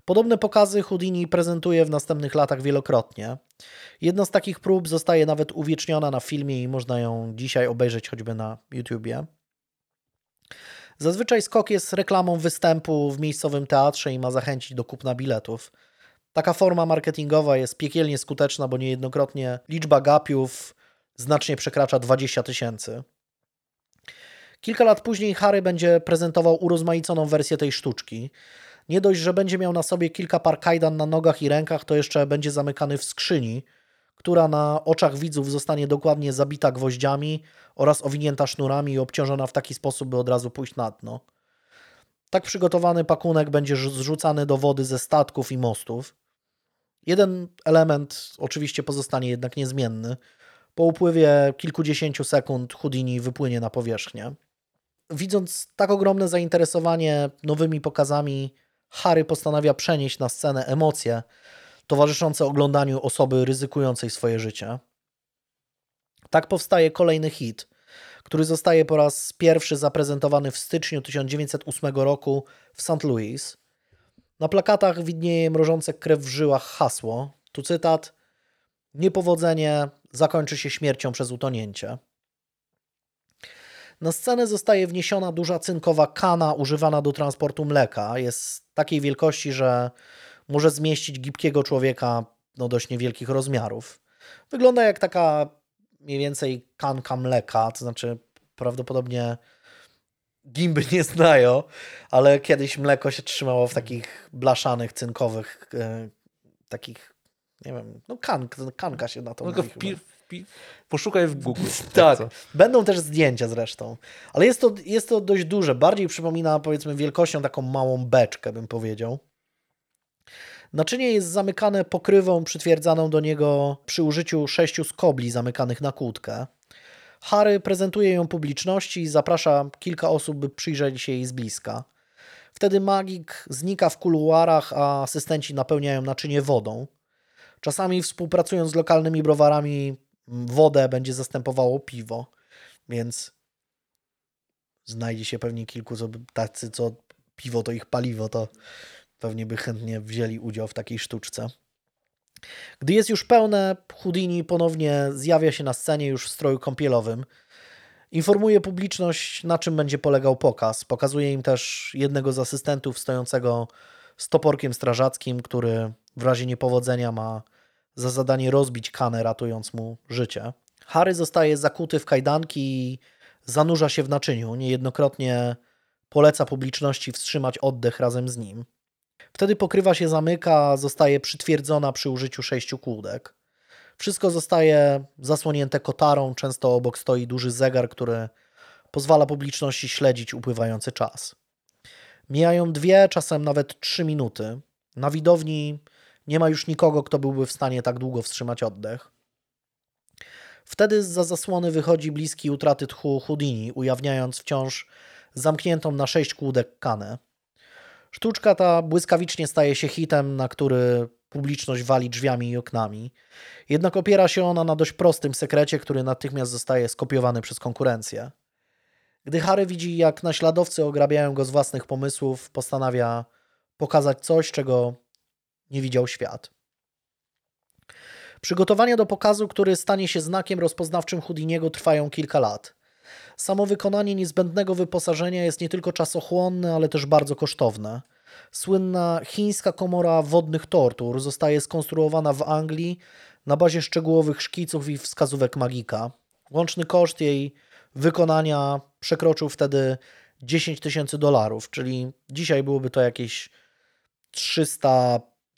[SPEAKER 1] Podobne pokazy Houdini prezentuje w następnych latach wielokrotnie. Jedna z takich prób zostaje nawet uwieczniona na filmie i można ją dzisiaj obejrzeć choćby na YouTubie. Zazwyczaj skok jest reklamą występu w miejscowym teatrze i ma zachęcić do kupna biletów. Taka forma marketingowa jest piekielnie skuteczna, bo niejednokrotnie liczba gapiów znacznie przekracza 20 tysięcy. Kilka lat później Harry będzie prezentował urozmaiconą wersję tej sztuczki. Nie dość, że będzie miał na sobie kilka par kajdan na nogach i rękach, to jeszcze będzie zamykany w skrzyni, która na oczach widzów zostanie dokładnie zabita gwoździami oraz owinięta sznurami i obciążona w taki sposób, by od razu pójść na dno. Tak przygotowany pakunek będzie zrzucany do wody ze statków i mostów. Jeden element oczywiście pozostanie jednak niezmienny. Po upływie kilkudziesięciu sekund Houdini wypłynie na powierzchnię. Widząc tak ogromne zainteresowanie nowymi pokazami, Harry postanawia przenieść na scenę emocje towarzyszące oglądaniu osoby ryzykującej swoje życie. Tak powstaje kolejny hit. który zostaje po raz pierwszy zaprezentowany w styczniu 1908 roku w St. Louis. Na plakatach widnieje mrożące krew w żyłach hasło, tu cytat, niepowodzenie zakończy się śmiercią przez utonięcie. Na scenę zostaje wniesiona duża cynkowa kana używana do transportu mleka. Jest takiej wielkości, że może zmieścić gibkiego człowieka no, dość niewielkich rozmiarów. Wygląda jak taka mniej więcej kanka mleka, to znaczy prawdopodobnie gimby nie znają, ale kiedyś mleko się trzymało w takich blaszanych, cynkowych, e, takich, nie wiem, no kank, kanka się na to
[SPEAKER 2] No
[SPEAKER 1] mówi
[SPEAKER 2] to
[SPEAKER 1] chyba.
[SPEAKER 2] Poszukaj w Google. [laughs]
[SPEAKER 1] Tak, będą też zdjęcia zresztą. Ale jest to, jest to dość duże. Bardziej przypomina, powiedzmy, wielkością taką małą beczkę, bym powiedział. Naczynie jest zamykane pokrywą przytwierdzaną do niego przy użyciu sześciu skobli zamykanych na kłódkę. Harry prezentuje ją publiczności i zaprasza kilka osób, by przyjrzeli się jej z bliska. Wtedy magik znika w kuluarach, a asystenci napełniają naczynie wodą. Czasami współpracując z lokalnymi browarami, wodę będzie zastępowało piwo, więc znajdzie się pewnie kilku tacy, co piwo to ich paliwo, to pewnie by chętnie wzięli udział w takiej sztuczce. Gdy jest już pełne, Houdini ponownie zjawia się na scenie już w stroju kąpielowym. Informuje publiczność, na czym będzie polegał pokaz. Pokazuje im też jednego z asystentów stojącego z toporkiem strażackim, który w razie niepowodzenia ma za zadanie rozbić kanę, ratując mu życie. Harry zostaje zakuty w kajdanki i zanurza się w naczyniu. Niejednokrotnie poleca publiczności wstrzymać oddech razem z nim. Wtedy pokrywa się zamyka, zostaje przytwierdzona przy użyciu sześciu kłódek. Wszystko zostaje zasłonięte kotarą, często obok stoi duży zegar, który pozwala publiczności śledzić upływający czas. Mijają dwie, czasem nawet trzy minuty. Na widowni nie ma już nikogo, kto byłby w stanie tak długo wstrzymać oddech. Wtedy za zasłony wychodzi bliski utraty tchu Houdini, ujawniając wciąż zamkniętą na sześć kłódek kanę. Sztuczka ta błyskawicznie staje się hitem, na który publiczność wali drzwiami i oknami. Jednak opiera się ona na dość prostym sekrecie, który natychmiast zostaje skopiowany przez konkurencję. Gdy Harry widzi, jak naśladowcy ograbiają go z własnych pomysłów, postanawia pokazać coś, czego nie widział świat. Przygotowania do pokazu, który stanie się znakiem rozpoznawczym Houdiniego, trwają kilka lat. Samo wykonanie niezbędnego wyposażenia jest nie tylko czasochłonne, ale też bardzo kosztowne. Słynna chińska komora wodnych tortur zostaje skonstruowana w Anglii na bazie szczegółowych szkiców i wskazówek magika. Łączny koszt jej wykonania przekroczył wtedy 10 tysięcy dolarów, czyli dzisiaj byłoby to jakieś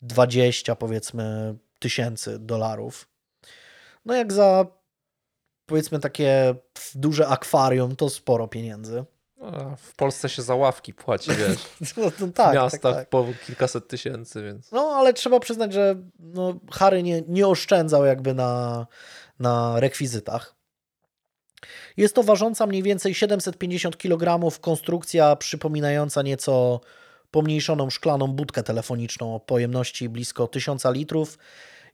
[SPEAKER 1] 320 powiedzmy tysięcy dolarów. No jak za powiedzmy takie duże akwarium to sporo pieniędzy.
[SPEAKER 2] A, w Polsce się za ławki płaci, [laughs] wiesz.
[SPEAKER 1] No, no,
[SPEAKER 2] w
[SPEAKER 1] tak,
[SPEAKER 2] miastach
[SPEAKER 1] tak, tak.
[SPEAKER 2] po kilkaset tysięcy, więc.
[SPEAKER 1] No ale trzeba przyznać, że no, Harry nie, nie oszczędzał jakby na, na rekwizytach. Jest to ważąca mniej więcej 750 kg konstrukcja przypominająca nieco pomniejszoną szklaną budkę telefoniczną o pojemności blisko 1000 litrów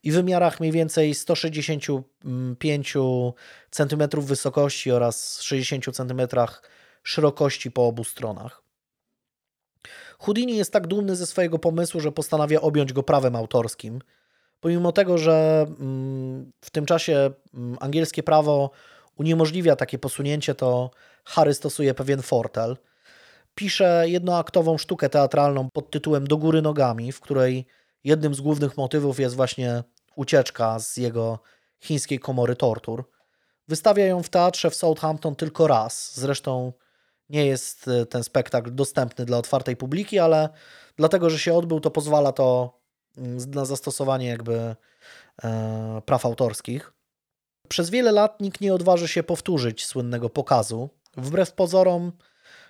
[SPEAKER 1] i wymiarach mniej więcej 165 cm wysokości oraz 60 cm szerokości po obu stronach. Houdini jest tak dumny ze swojego pomysłu, że postanawia objąć go prawem autorskim. Pomimo tego, że mm, w tym czasie mm, angielskie prawo uniemożliwia takie posunięcie, to Harry stosuje pewien fortel. Pisze jednoaktową sztukę teatralną pod tytułem Do góry nogami, w której jednym z głównych motywów jest właśnie ucieczka z jego chińskiej komory tortur. Wystawia ją w teatrze w Southampton tylko raz. Zresztą nie jest e, ten spektakl dostępny dla otwartej publiki, ale dlatego, że się odbył, to pozwala to mm, na zastosowanie jakby e, praw autorskich. Przez wiele lat nikt nie odważy się powtórzyć słynnego pokazu. Wbrew pozorom,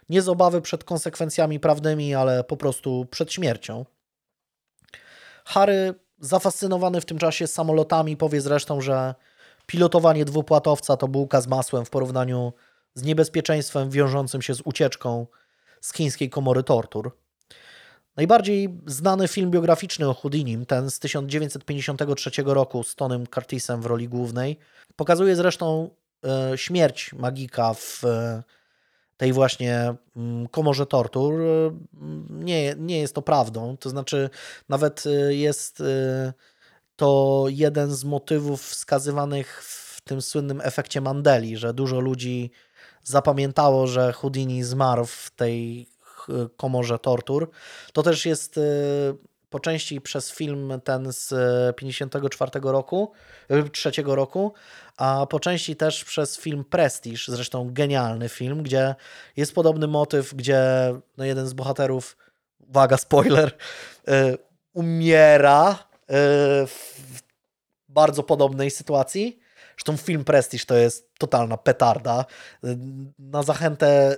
[SPEAKER 1] nie z obawy przed konsekwencjami prawnymi, ale po prostu przed śmiercią. Harry, zafascynowany w tym czasie samolotami, powie zresztą, że pilotowanie dwupłatowca to bułka z masłem w porównaniu z niebezpieczeństwem wiążącym się z ucieczką z chińskiej komory tortur. Najbardziej znany film biograficzny o Houdinim, ten z 1953 roku z Tonym Curtisem w roli głównej, pokazuje zresztą e, śmierć magika w e, tej właśnie mm, komorze tortur, e, nie, nie jest to prawdą. To znaczy, nawet e, jest e, to jeden z motywów wskazywanych w tym słynnym efekcie Mandeli, że dużo ludzi zapamiętało, że Houdini zmarł w tej komorze tortur. To też jest y, po części przez film ten z y, 54 roku, y, trzeciego roku, a po części też przez film Prestige, zresztą genialny film, gdzie jest podobny motyw, gdzie no jeden z bohaterów, uwaga, spoiler, y, umiera w bardzo podobnej sytuacji. Zresztą film Prestige to jest totalna petarda. Na zachętę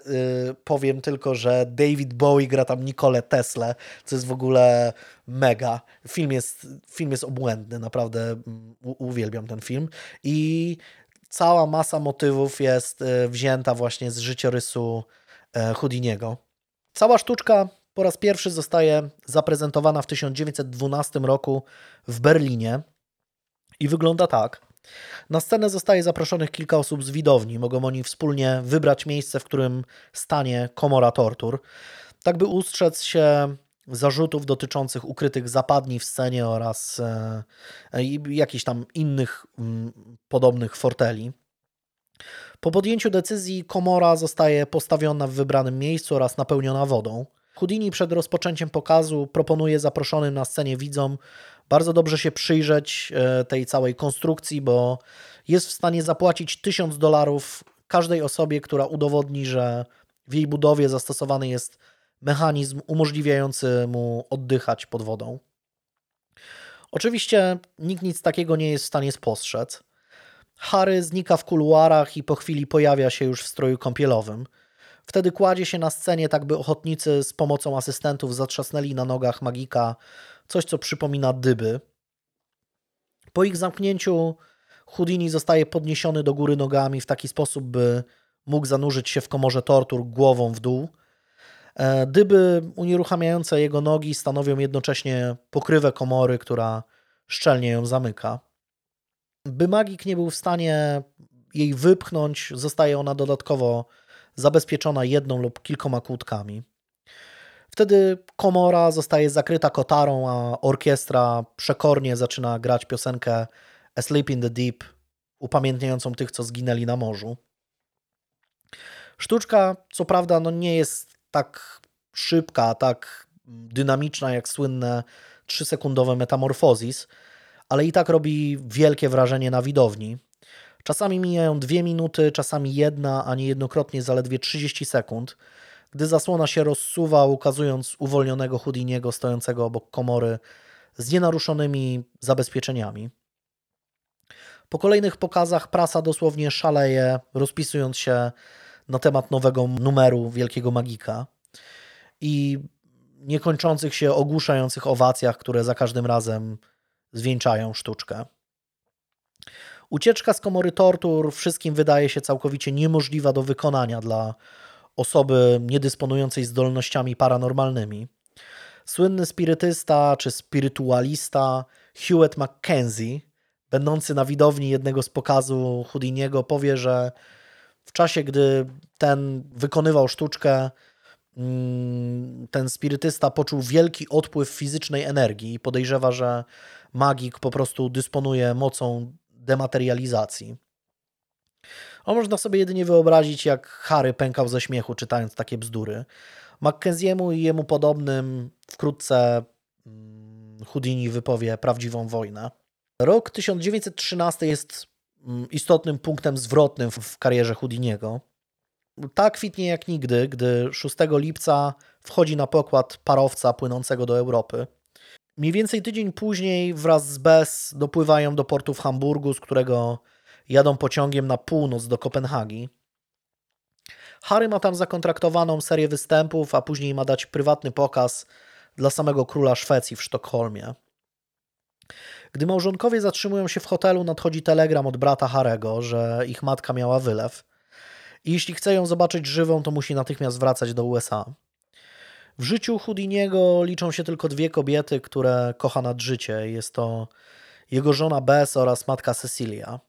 [SPEAKER 1] y, powiem tylko, że David Bowie gra tam Nikolę Tesla, co jest w ogóle mega. Film jest, film jest obłędny, naprawdę mm, uwielbiam ten film. I cała masa motywów jest y, wzięta właśnie z życiorysu e, Houdiniego. Cała sztuczka po raz pierwszy zostaje zaprezentowana w 1912 roku w Berlinie i wygląda tak. Na scenę zostaje zaproszonych kilka osób z widowni. Mogą oni wspólnie wybrać miejsce, w którym stanie komora tortur, tak by ustrzec się zarzutów dotyczących ukrytych zapadni w scenie oraz e, jakichś tam innych mm, podobnych forteli. Po podjęciu decyzji komora zostaje postawiona w wybranym miejscu oraz napełniona wodą. Houdini przed rozpoczęciem pokazu proponuje zaproszonym na scenie widzom bardzo dobrze się przyjrzeć e, tej całej konstrukcji, bo jest w stanie zapłacić 1000 dolarów każdej osobie, która udowodni, że w jej budowie zastosowany jest mechanizm umożliwiający mu oddychać pod wodą. Oczywiście nikt nic takiego nie jest w stanie spostrzec. Harry znika w kuluarach i po chwili pojawia się już w stroju kąpielowym. Wtedy kładzie się na scenie, tak by ochotnicy z pomocą asystentów zatrzasnęli na nogach magika coś, co przypomina dyby. Po ich zamknięciu Houdini zostaje podniesiony do góry nogami w taki sposób, by mógł zanurzyć się w komorze tortur głową w dół. E, Dyby unieruchamiające jego nogi stanowią jednocześnie pokrywę komory, która szczelnie ją zamyka. By magik nie był w stanie jej wypchnąć, zostaje ona dodatkowo zabezpieczona jedną lub kilkoma kłódkami. Wtedy komora zostaje zakryta kotarą, a orkiestra przekornie zaczyna grać piosenkę A Sleep in the Deep, upamiętniającą tych, co zginęli na morzu. Sztuczka, co prawda, no nie jest tak szybka, tak dynamiczna jak słynne 3-sekundowe metamorfozis, ale i tak robi wielkie wrażenie na widowni. Czasami mijają dwie minuty, czasami jedna, a niejednokrotnie zaledwie 30 sekund, gdy zasłona się rozsuwa, ukazując uwolnionego Houdiniego stojącego obok komory z nienaruszonymi zabezpieczeniami. Po kolejnych pokazach prasa dosłownie szaleje, rozpisując się na temat nowego numeru Wielkiego Magika i niekończących się ogłuszających owacjach, które za każdym razem zwieńczają sztuczkę. Ucieczka z komory tortur wszystkim wydaje się całkowicie niemożliwa do wykonania dla osoby niedysponującej zdolnościami paranormalnymi. Słynny spirytysta czy spirytualista Hewitt Mackenzie, będący na widowni jednego z pokazu Houdiniego, powie, że w czasie, gdy ten wykonywał sztuczkę, mm, ten spirytysta poczuł wielki odpływ fizycznej energii i podejrzewa, że magik po prostu dysponuje mocą dematerializacji. A można sobie jedynie wyobrazić, jak Harry pękał ze śmiechu, czytając takie bzdury. Mackenziemu i jemu podobnym wkrótce mm, Houdini wypowie prawdziwą wojnę. Rok 1913 jest mm, istotnym punktem zwrotnym w karierze Houdiniego. Tak kwitnie jak nigdy, gdy 6 lipca wchodzi na pokład parowca płynącego do Europy. Mniej więcej tydzień później wraz z Bess dopływają do portu w Hamburgu, z którego jadą pociągiem na północ do Kopenhagi. Harry ma tam zakontraktowaną serię występów, a później ma dać prywatny pokaz dla samego króla Szwecji w Sztokholmie. Gdy małżonkowie zatrzymują się w hotelu, nadchodzi telegram od brata Harego, że ich matka miała wylew. I jeśli chce ją zobaczyć żywą, to musi natychmiast wracać do USA. W życiu Houdiniego liczą się tylko dwie kobiety, które kocha nad życie. Jest to jego żona Bess oraz matka Cecilia.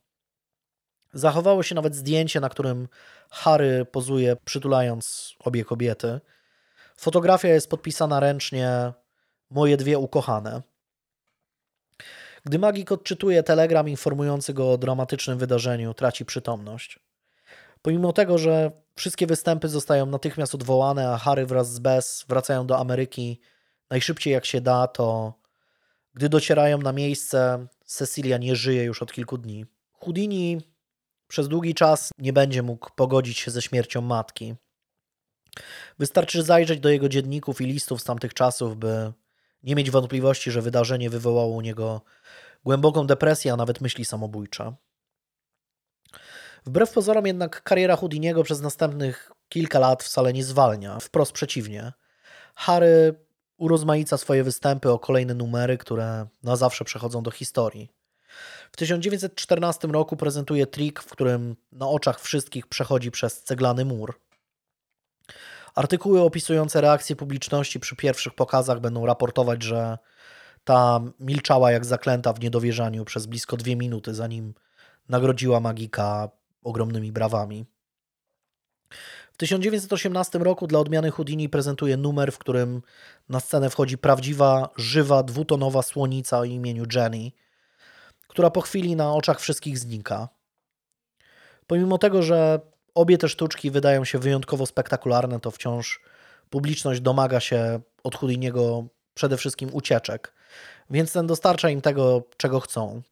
[SPEAKER 1] Zachowało się nawet zdjęcie, na którym Harry pozuje, przytulając obie kobiety. Fotografia jest podpisana ręcznie Moje dwie ukochane. Gdy magik odczytuje telegram informujący go o dramatycznym wydarzeniu, traci przytomność. Pomimo tego, że wszystkie występy zostają natychmiast odwołane, a Harry wraz z Bess wracają do Ameryki najszybciej jak się da, to gdy docierają na miejsce, Cecilia nie żyje już od kilku dni. Houdini przez długi czas nie będzie mógł pogodzić się ze śmiercią matki. Wystarczy zajrzeć do jego dzienników i listów z tamtych czasów, by nie mieć wątpliwości, że wydarzenie wywołało u niego głęboką depresję, a nawet myśli samobójcze. Wbrew pozorom jednak kariera Houdiniego przez następnych kilka lat wcale nie zwalnia. Wprost przeciwnie. Harry urozmaica swoje występy o kolejne numery, które na zawsze przechodzą do historii. W 1914 roku prezentuje trik, w którym na oczach wszystkich przechodzi przez ceglany mur. Artykuły opisujące reakcje publiczności przy pierwszych pokazach będą raportować, że ta milczała jak zaklęta w niedowierzaniu przez blisko dwie minuty, zanim nagrodziła magika ogromnymi brawami. W 1918 roku dla odmiany Houdini prezentuje numer, w którym na scenę wchodzi prawdziwa, żywa, dwutonowa słonica o imieniu Jenny, która po chwili na oczach wszystkich znika. Pomimo tego, że obie te sztuczki wydają się wyjątkowo spektakularne, to wciąż publiczność domaga się od Houdiniego przede wszystkim ucieczek, więc ten dostarcza im tego, czego chcą.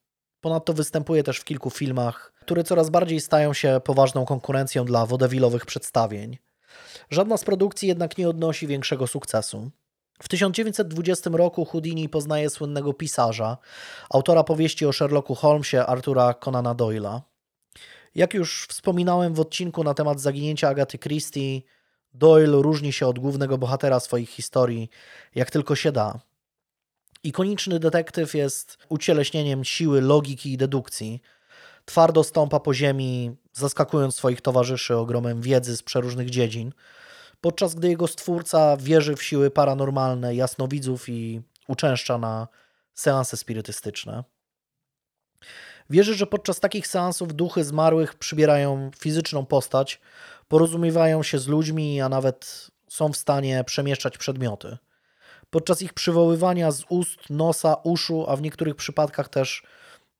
[SPEAKER 1] Ponadto występuje też w kilku filmach, które coraz bardziej stają się poważną konkurencją dla wodewilowych przedstawień. Żadna z produkcji jednak nie odnosi większego sukcesu. W 1920 roku Houdini poznaje słynnego pisarza, autora powieści o Sherlocku Holmesie Artura Conana Doyle'a. Jak już wspominałem w odcinku na temat zaginięcia Agaty Christie, Doyle różni się od głównego bohatera swoich historii, jak tylko się da. Ikoniczny detektyw jest ucieleśnieniem siły logiki i dedukcji. Twardo stąpa po ziemi, zaskakując swoich towarzyszy ogromem wiedzy z przeróżnych dziedzin, podczas gdy jego stwórca wierzy w siły paranormalne, jasnowidzów i uczęszcza na seanse spirytystyczne. Wierzy, że podczas takich seansów duchy zmarłych przybierają fizyczną postać, porozumiewają się z ludźmi, a nawet są w stanie przemieszczać przedmioty. Podczas ich przywoływania z ust, nosa, uszu, a w niektórych przypadkach też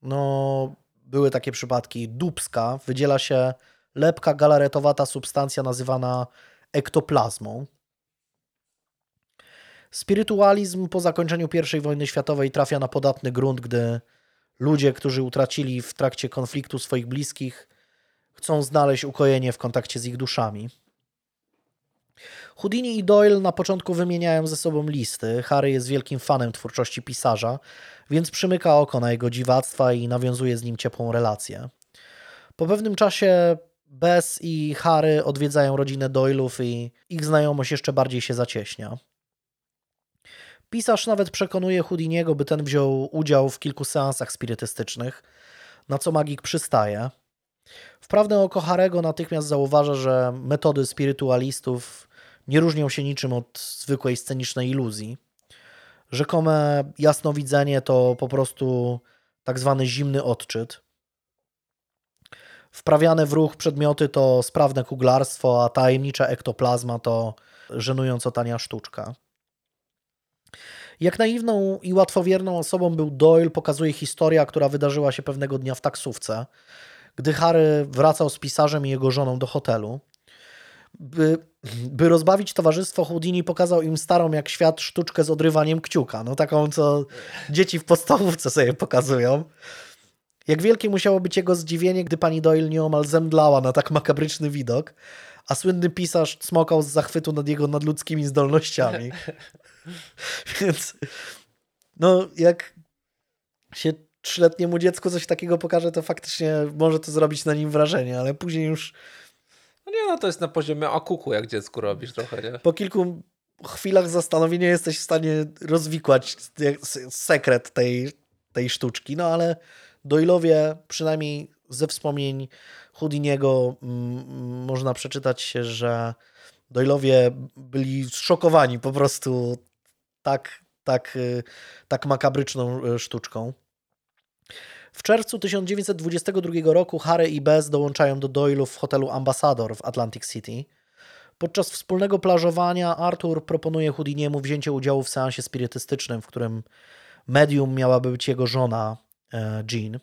[SPEAKER 1] no, były takie przypadki dubska, wydziela się lepka galaretowata substancja nazywana ektoplazmą. Spirytualizm po zakończeniu I wojny światowej trafia na podatny grunt, gdy ludzie, którzy utracili w trakcie konfliktu swoich bliskich, chcą znaleźć ukojenie w kontakcie z ich duszami. Houdini i Doyle na początku wymieniają ze sobą listy. Harry jest wielkim fanem twórczości pisarza, więc przymyka oko na jego dziwactwa i nawiązuje z nim ciepłą relację. Po pewnym czasie Bess i Harry odwiedzają rodzinę Doylów i ich znajomość jeszcze bardziej się zacieśnia. Pisarz nawet przekonuje Houdiniego, by ten wziął udział w kilku seansach spirytystycznych, na co magik przystaje. Wprawdę oko Harego natychmiast zauważa, że metody spirytualistów nie różnią się niczym od zwykłej scenicznej iluzji. Rzekome jasnowidzenie to po prostu tak zwany zimny odczyt. Wprawiane w ruch przedmioty to sprawne kuglarstwo, a tajemnicza ektoplazma to żenująco tania sztuczka. Jak naiwną i łatwowierną osobą był Doyle, pokazuje historia, która wydarzyła się pewnego dnia w taksówce, gdy Harry wracał z pisarzem i jego żoną do hotelu. By, by rozbawić towarzystwo, Houdini pokazał im starą jak świat sztuczkę z odrywaniem kciuka. No taką, co dzieci w podstawówce sobie pokazują. Jak wielkie musiało być jego zdziwienie, gdy pani Doyle nieomal zemdlała na tak makabryczny widok, a słynny pisarz smokał z zachwytu nad jego nadludzkimi zdolnościami. [laughs] Więc no, jak się trzyletniemu dziecku coś takiego pokaże, to faktycznie może to zrobić na nim wrażenie, ale później już
[SPEAKER 2] No nie, no to jest na poziomie akuku, jak dziecku robisz trochę, nie?
[SPEAKER 1] po kilku chwilach zastanowienia jesteś w stanie rozwikłać sekret tej, tej sztuczki, no ale Doyle'owie, przynajmniej ze wspomnień Houdiniego, mm, można przeczytać się, że Doyle'owie byli zszokowani po prostu tak, tak, y, tak makabryczną y, sztuczką. W czerwcu 1922 roku Harry i Bess dołączają do Doyle'ów w hotelu Ambassador w Atlantic City. Podczas wspólnego plażowania Arthur proponuje Houdiniemu wzięcie udziału w seansie spirytystycznym, w którym medium miałaby być jego żona e, Jean.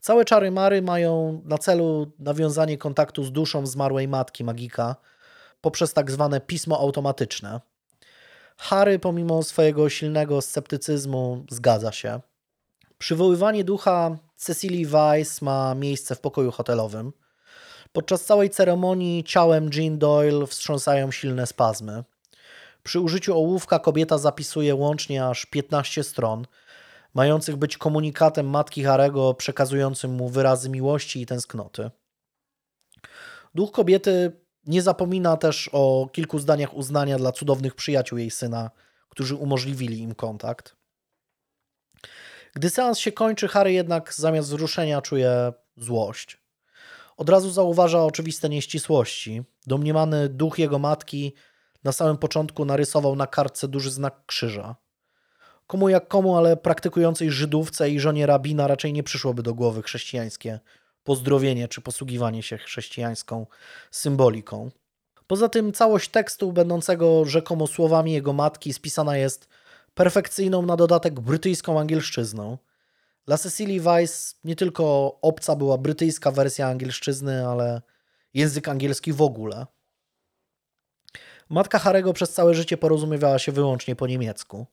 [SPEAKER 1] Całe czary Mary mają na celu nawiązanie kontaktu z duszą zmarłej matki magika poprzez tak zwane pismo automatyczne. Harry, pomimo swojego silnego sceptycyzmu, zgadza się. Przywoływanie ducha Cecily Weiss ma miejsce w pokoju hotelowym. Podczas całej ceremonii ciałem Jean Doyle wstrząsają silne spazmy. Przy użyciu ołówka kobieta zapisuje łącznie aż 15 stron, mających być komunikatem matki Harego przekazującym mu wyrazy miłości i tęsknoty. Duch kobiety nie zapomina też o kilku zdaniach uznania dla cudownych przyjaciół jej syna, którzy umożliwili im kontakt. Gdy seans się kończy, Harry jednak zamiast wzruszenia czuje złość. Od razu zauważa oczywiste nieścisłości. Domniemany duch jego matki na samym początku narysował na kartce duży znak krzyża. Komu jak komu, ale praktykującej Żydówce i żonie rabina raczej nie przyszłoby do głowy chrześcijańskie pozdrowienie czy posługiwanie się chrześcijańską symboliką. Poza tym całość tekstu, będącego rzekomo słowami jego matki, spisana jest perfekcyjną na dodatek brytyjską angielszczyzną. Dla Cecily Weiss nie tylko obca była brytyjska wersja angielszczyzny, ale język angielski w ogóle. Matka Harego przez całe życie porozumiewała się wyłącznie po niemiecku.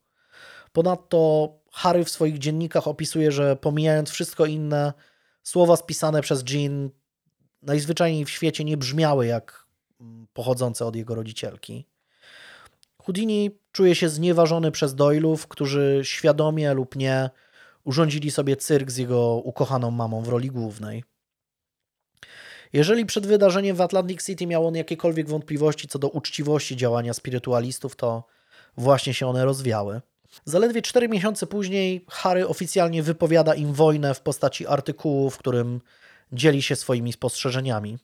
[SPEAKER 1] Ponadto Harry w swoich dziennikach opisuje, że pomijając wszystko inne, słowa spisane przez Jean najzwyczajniej w świecie nie brzmiały jak mm, pochodzące od jego rodzicielki. Houdini czuje się znieważony przez Doylów, którzy świadomie lub nie urządzili sobie cyrk z jego ukochaną mamą w roli głównej. Jeżeli przed wydarzeniem w Atlantic City miał on jakiekolwiek wątpliwości co do uczciwości działania spirytualistów, to właśnie się one rozwiały. Zaledwie cztery miesiące później Harry oficjalnie wypowiada im wojnę w postaci artykułu, w którym dzieli się swoimi spostrzeżeniami.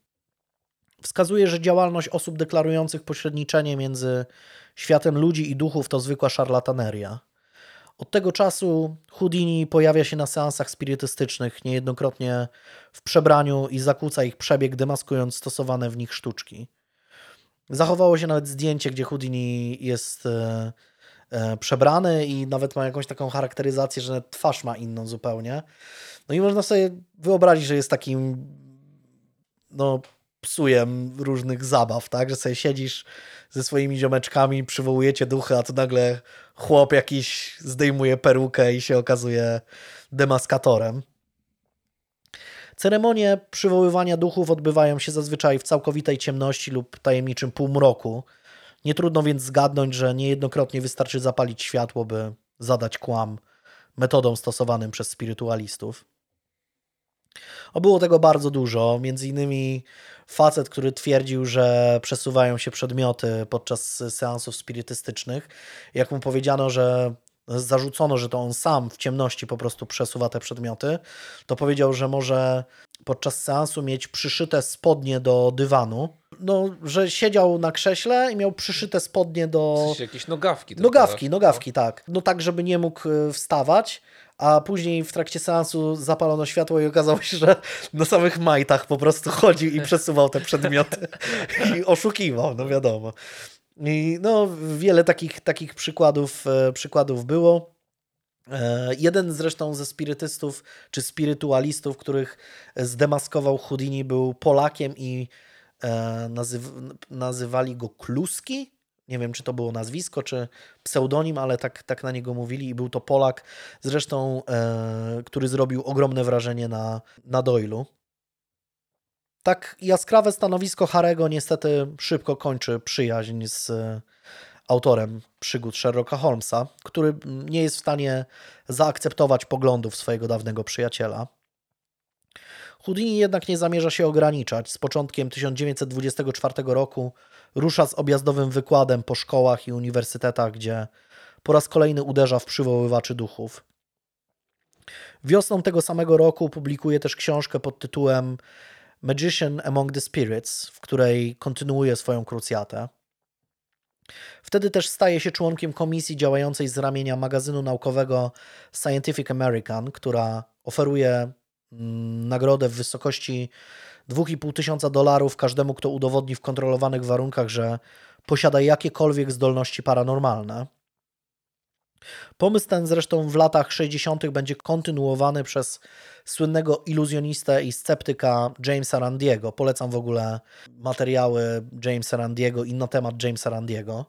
[SPEAKER 1] Wskazuje, że działalność osób deklarujących pośredniczenie między światem ludzi i duchów to zwykła szarlataneria. Od tego czasu Houdini pojawia się na seansach spirytystycznych, niejednokrotnie w przebraniu i zakłóca ich przebieg, demaskując stosowane w nich sztuczki. Zachowało się nawet zdjęcie, gdzie Houdini jest e, e, przebrany i nawet ma jakąś taką charakteryzację, że twarz ma inną zupełnie. No i można sobie wyobrazić, że jest takim no, psujem różnych zabaw, tak? Że sobie siedzisz ze swoimi ziomeczkami, przywołujecie duchy, a tu nagle chłop jakiś zdejmuje perukę i się okazuje demaskatorem. Ceremonie przywoływania duchów odbywają się zazwyczaj w całkowitej ciemności lub tajemniczym półmroku. Nie trudno więc zgadnąć, że niejednokrotnie wystarczy zapalić światło, by zadać kłam metodą stosowanym przez spirytualistów. O, było tego bardzo dużo. Między innymi facet, który twierdził, że przesuwają się przedmioty podczas seansów spirytystycznych. Jak mu powiedziano, że zarzucono, że to on sam w ciemności po prostu przesuwa te przedmioty, to powiedział, że może podczas seansu mieć przyszyte spodnie do dywanu. No, że siedział na krześle i miał przyszyte spodnie do.
[SPEAKER 2] W sensie jakieś nogawki.
[SPEAKER 1] Nogawki,
[SPEAKER 2] tak?
[SPEAKER 1] nogawki, tak. No tak, żeby nie mógł y, wstawać, a później w trakcie seansu zapalono światło i okazało się, że na samych majtach po prostu chodził i przesuwał te przedmioty [laughs] i oszukiwał, no wiadomo. I no, wiele takich, takich przykładów, e, przykładów było. E, Jeden zresztą ze spirytystów czy spirytualistów, których zdemaskował Houdini, był Polakiem i e, nazyw- nazywali go Kluski. Nie wiem, czy to było nazwisko, czy pseudonim, ale tak, tak na niego mówili. I był to Polak, zresztą, e, który zrobił ogromne wrażenie na, na Doylu. Tak jaskrawe stanowisko Harego niestety szybko kończy przyjaźń z e, autorem przygód Sherlocka Holmesa, który nie jest w stanie zaakceptować poglądów swojego dawnego przyjaciela. Houdini jednak nie zamierza się ograniczać. Z początkiem 1924 roku rusza z objazdowym wykładem po szkołach i uniwersytetach, gdzie po raz kolejny uderza w przywoływaczy duchów. Wiosną tego samego roku publikuje też książkę pod tytułem Magician Among the Spirits, w której kontynuuje swoją krucjatę. Wtedy też staje się członkiem komisji działającej z ramienia magazynu naukowego Scientific American, która oferuje nagrodę w wysokości 2,5 tysiąca dolarów każdemu, kto udowodni w kontrolowanych warunkach, że posiada jakiekolwiek zdolności paranormalne. Pomysł ten zresztą w latach 60. będzie kontynuowany przez słynnego iluzjonistę i sceptyka Jamesa Randiego. Polecam w ogóle materiały Jamesa Randiego i na temat Jamesa Randiego,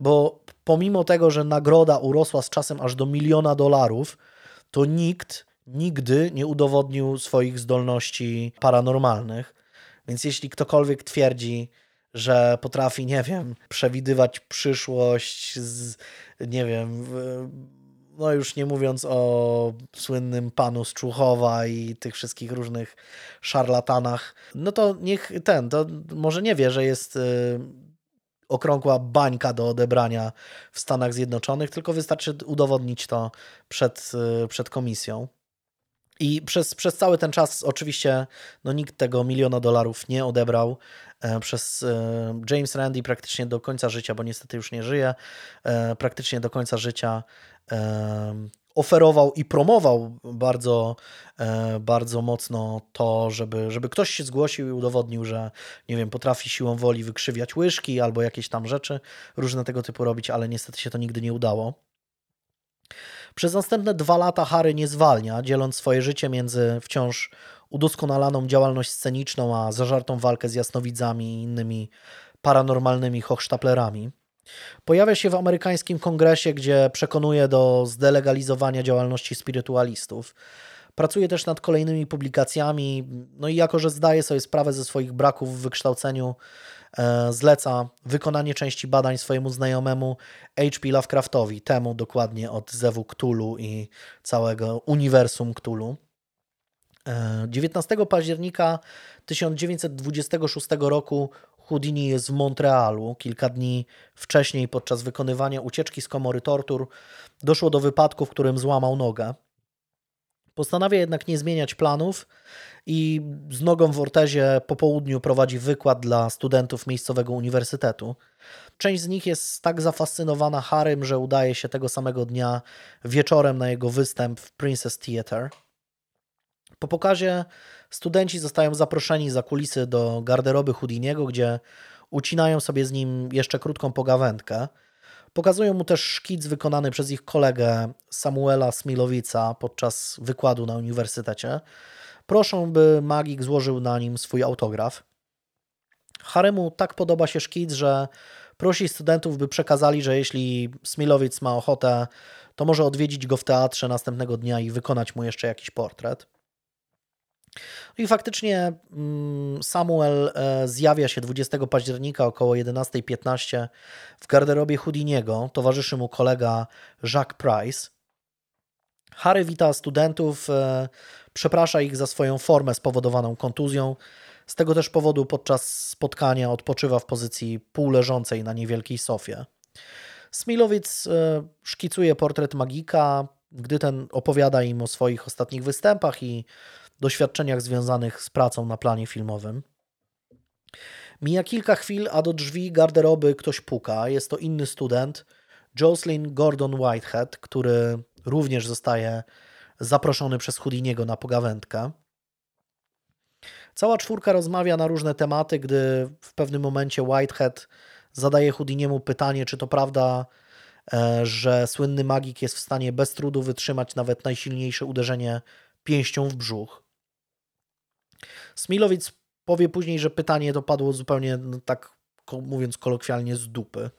[SPEAKER 1] bo pomimo tego, że nagroda urosła z czasem aż do miliona dolarów, to nikt nigdy nie udowodnił swoich zdolności paranormalnych. Więc jeśli ktokolwiek twierdzi, że potrafi, nie wiem, przewidywać przyszłość, z, nie wiem, no już nie mówiąc o słynnym panu z i tych wszystkich różnych szarlatanach, no to niech ten, to może nie wie, że jest y, okrągła bańka do odebrania w Stanach Zjednoczonych, tylko wystarczy udowodnić to przed, y, przed komisją. I przez, przez cały ten czas oczywiście no, nikt tego miliona dolarów nie odebrał. E, Przez e, James Randi praktycznie do końca życia, bo niestety już nie żyje, e, praktycznie do końca życia oferował i promował bardzo, bardzo mocno to, żeby, żeby ktoś się zgłosił i udowodnił, że nie wiem, potrafi siłą woli wykrzywiać łyżki albo jakieś tam rzeczy, różne tego typu robić, ale niestety się to nigdy nie udało. Przez następne dwa lata Harry nie zwalnia, dzieląc swoje życie między wciąż udoskonalaną działalność sceniczną, a zażartą walkę z jasnowidzami i innymi paranormalnymi hochsztaplerami. Pojawia się w amerykańskim kongresie, gdzie przekonuje do zdelegalizowania działalności spirytualistów. Pracuje też nad kolejnymi publikacjami, no i jako, że zdaje sobie sprawę ze swoich braków w wykształceniu, zleca wykonanie części badań swojemu znajomemu H.P. Lovecraftowi, temu dokładnie od Zewu Cthulhu i całego uniwersum Cthulhu. E, 19 października 1926 roku Houdini jest w Montrealu. Kilka dni wcześniej, podczas wykonywania ucieczki z komory tortur, doszło do wypadku, w którym złamał nogę. Postanawia jednak nie zmieniać planów i z nogą w ortezie po południu prowadzi wykład dla studentów miejscowego uniwersytetu. Część z nich jest tak zafascynowana Harrym, że udaje się tego samego dnia wieczorem na jego występ w Princess Theatre. Po pokazie studenci zostają zaproszeni za kulisy do garderoby Houdiniego, gdzie ucinają sobie z nim jeszcze krótką pogawędkę. Pokazują mu też szkic wykonany przez ich kolegę Samuela Smilowica podczas wykładu na uniwersytecie. Proszą, by magik złożył na nim swój autograf. Haremu tak podoba się szkic, że prosi studentów, by przekazali, że jeśli Smilowic ma ochotę, to może odwiedzić go w teatrze następnego dnia i wykonać mu jeszcze jakiś portret. I faktycznie mm, Samuel e, zjawia się 20 października około 11.15 w garderobie Houdiniego. Towarzyszy mu kolega Jacques Price. Harry wita studentów, e, przeprasza ich za swoją formę spowodowaną kontuzją. Z tego też powodu podczas spotkania odpoczywa w pozycji półleżącej na niewielkiej sofie. Smilowic e, szkicuje portret magika, gdy ten opowiada im o swoich ostatnich występach i doświadczeniach związanych z pracą na planie filmowym. Mija kilka chwil, a do drzwi garderoby ktoś puka. Jest to inny student, Jocelyn Gordon Whitehead, który również zostaje zaproszony przez Houdiniego na pogawędkę. Cała czwórka rozmawia na różne tematy, gdy w pewnym momencie Whitehead zadaje Houdiniemu pytanie, czy to prawda, e, że słynny magik jest w stanie bez trudu wytrzymać nawet najsilniejsze uderzenie pięścią w brzuch. Smilowic powie później, że pytanie to padło zupełnie, no, tak mówiąc kolokwialnie, z dupy.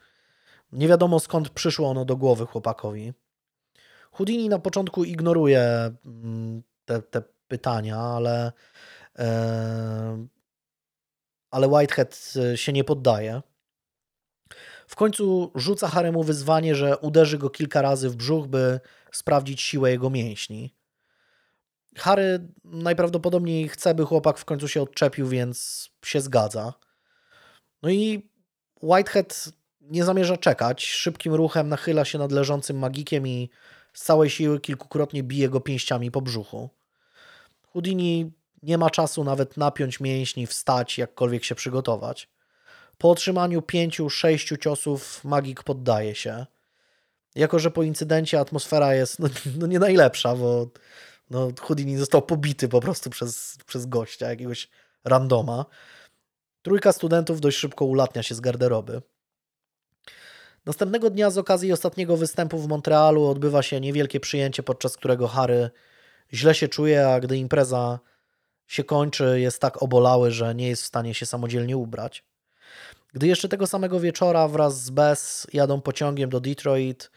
[SPEAKER 1] Nie wiadomo skąd przyszło ono do głowy chłopakowi. Houdini na początku ignoruje mm, te, te pytania, ale, e, ale Whitehead e, się nie poddaje. W końcu rzuca Haremu wyzwanie, że uderzy go kilka razy w brzuch, by sprawdzić siłę jego mięśni. Harry najprawdopodobniej chce, by chłopak w końcu się odczepił, więc się zgadza. No i Whitehead nie zamierza czekać. Szybkim ruchem nachyla się nad leżącym magikiem i z całej siły kilkukrotnie bije go pięściami po brzuchu. Houdini nie ma czasu nawet napiąć mięśni, wstać, jakkolwiek się przygotować. Po otrzymaniu pięciu, sześciu ciosów magik poddaje się. Jako, że po incydencie atmosfera jest no, no nie najlepsza, bo no, Houdini został pobity po prostu przez, przez gościa, jakiegoś randoma. Trójka studentów dość szybko ulatnia się z garderoby. Następnego dnia z okazji ostatniego występu w Montrealu odbywa się niewielkie przyjęcie, podczas którego Harry źle się czuje, a gdy impreza się kończy, jest tak obolały, że nie jest w stanie się samodzielnie ubrać. Gdy jeszcze tego samego wieczora wraz z Bess jadą pociągiem do Detroit,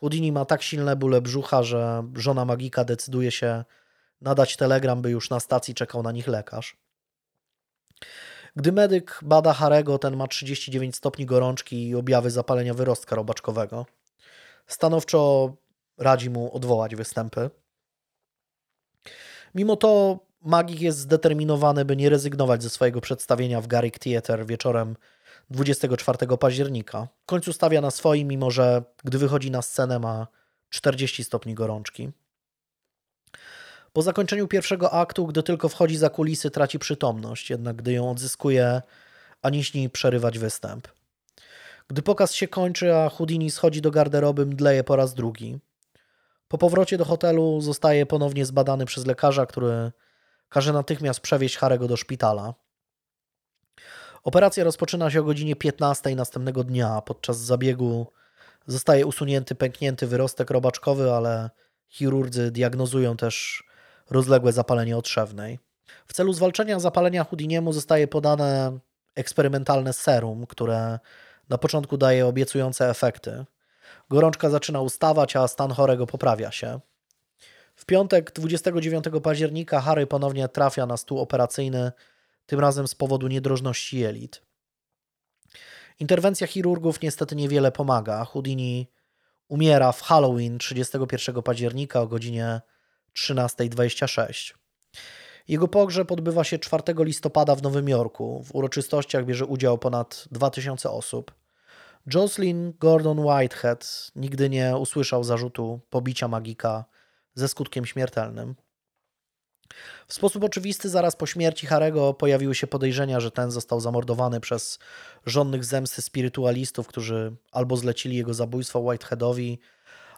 [SPEAKER 1] Houdini ma tak silne bóle brzucha, że żona magika decyduje się nadać telegram, by już na stacji czekał na nich lekarz. Gdy medyk bada Harego, ten ma 39 stopni gorączki i objawy zapalenia wyrostka robaczkowego. Stanowczo radzi mu odwołać występy. Mimo to magik jest zdeterminowany, by nie rezygnować ze swojego przedstawienia w Garrick Theatre wieczorem 24 października. W końcu stawia na swoim, mimo że gdy wychodzi na scenę ma 40 stopni gorączki. Po zakończeniu pierwszego aktu, gdy tylko wchodzi za kulisy, traci przytomność, jednak gdy ją odzyskuje, ani śni przerywać występ. Gdy pokaz się kończy, a Houdini schodzi do garderoby, mdleje po raz drugi. Po powrocie do hotelu zostaje ponownie zbadany przez lekarza, który każe natychmiast przewieźć Harego do szpitala. Operacja rozpoczyna się o godzinie 15 następnego dnia. Podczas zabiegu zostaje usunięty pęknięty wyrostek robaczkowy, ale chirurdzy diagnozują też rozległe zapalenie otrzewnej. W celu zwalczenia zapalenia Houdiniemu zostaje podane eksperymentalne serum, które na początku daje obiecujące efekty. Gorączka zaczyna ustawać, a stan chorego poprawia się. W piątek 29 października Harry ponownie trafia na stół operacyjny, tym razem z powodu niedrożności jelit. Interwencja chirurgów niestety niewiele pomaga. Houdini umiera w Halloween 31 października o godzinie 13.26. Jego pogrzeb odbywa się 4 listopada w Nowym Jorku. W uroczystościach bierze udział ponad 2000 osób. Jocelyn Gordon Whitehead nigdy nie usłyszał zarzutu pobicia magika ze skutkiem śmiertelnym. W sposób oczywisty zaraz po śmierci Harego pojawiły się podejrzenia, że ten został zamordowany przez żonnych zemsty spirytualistów, którzy albo zlecili jego zabójstwo Whiteheadowi,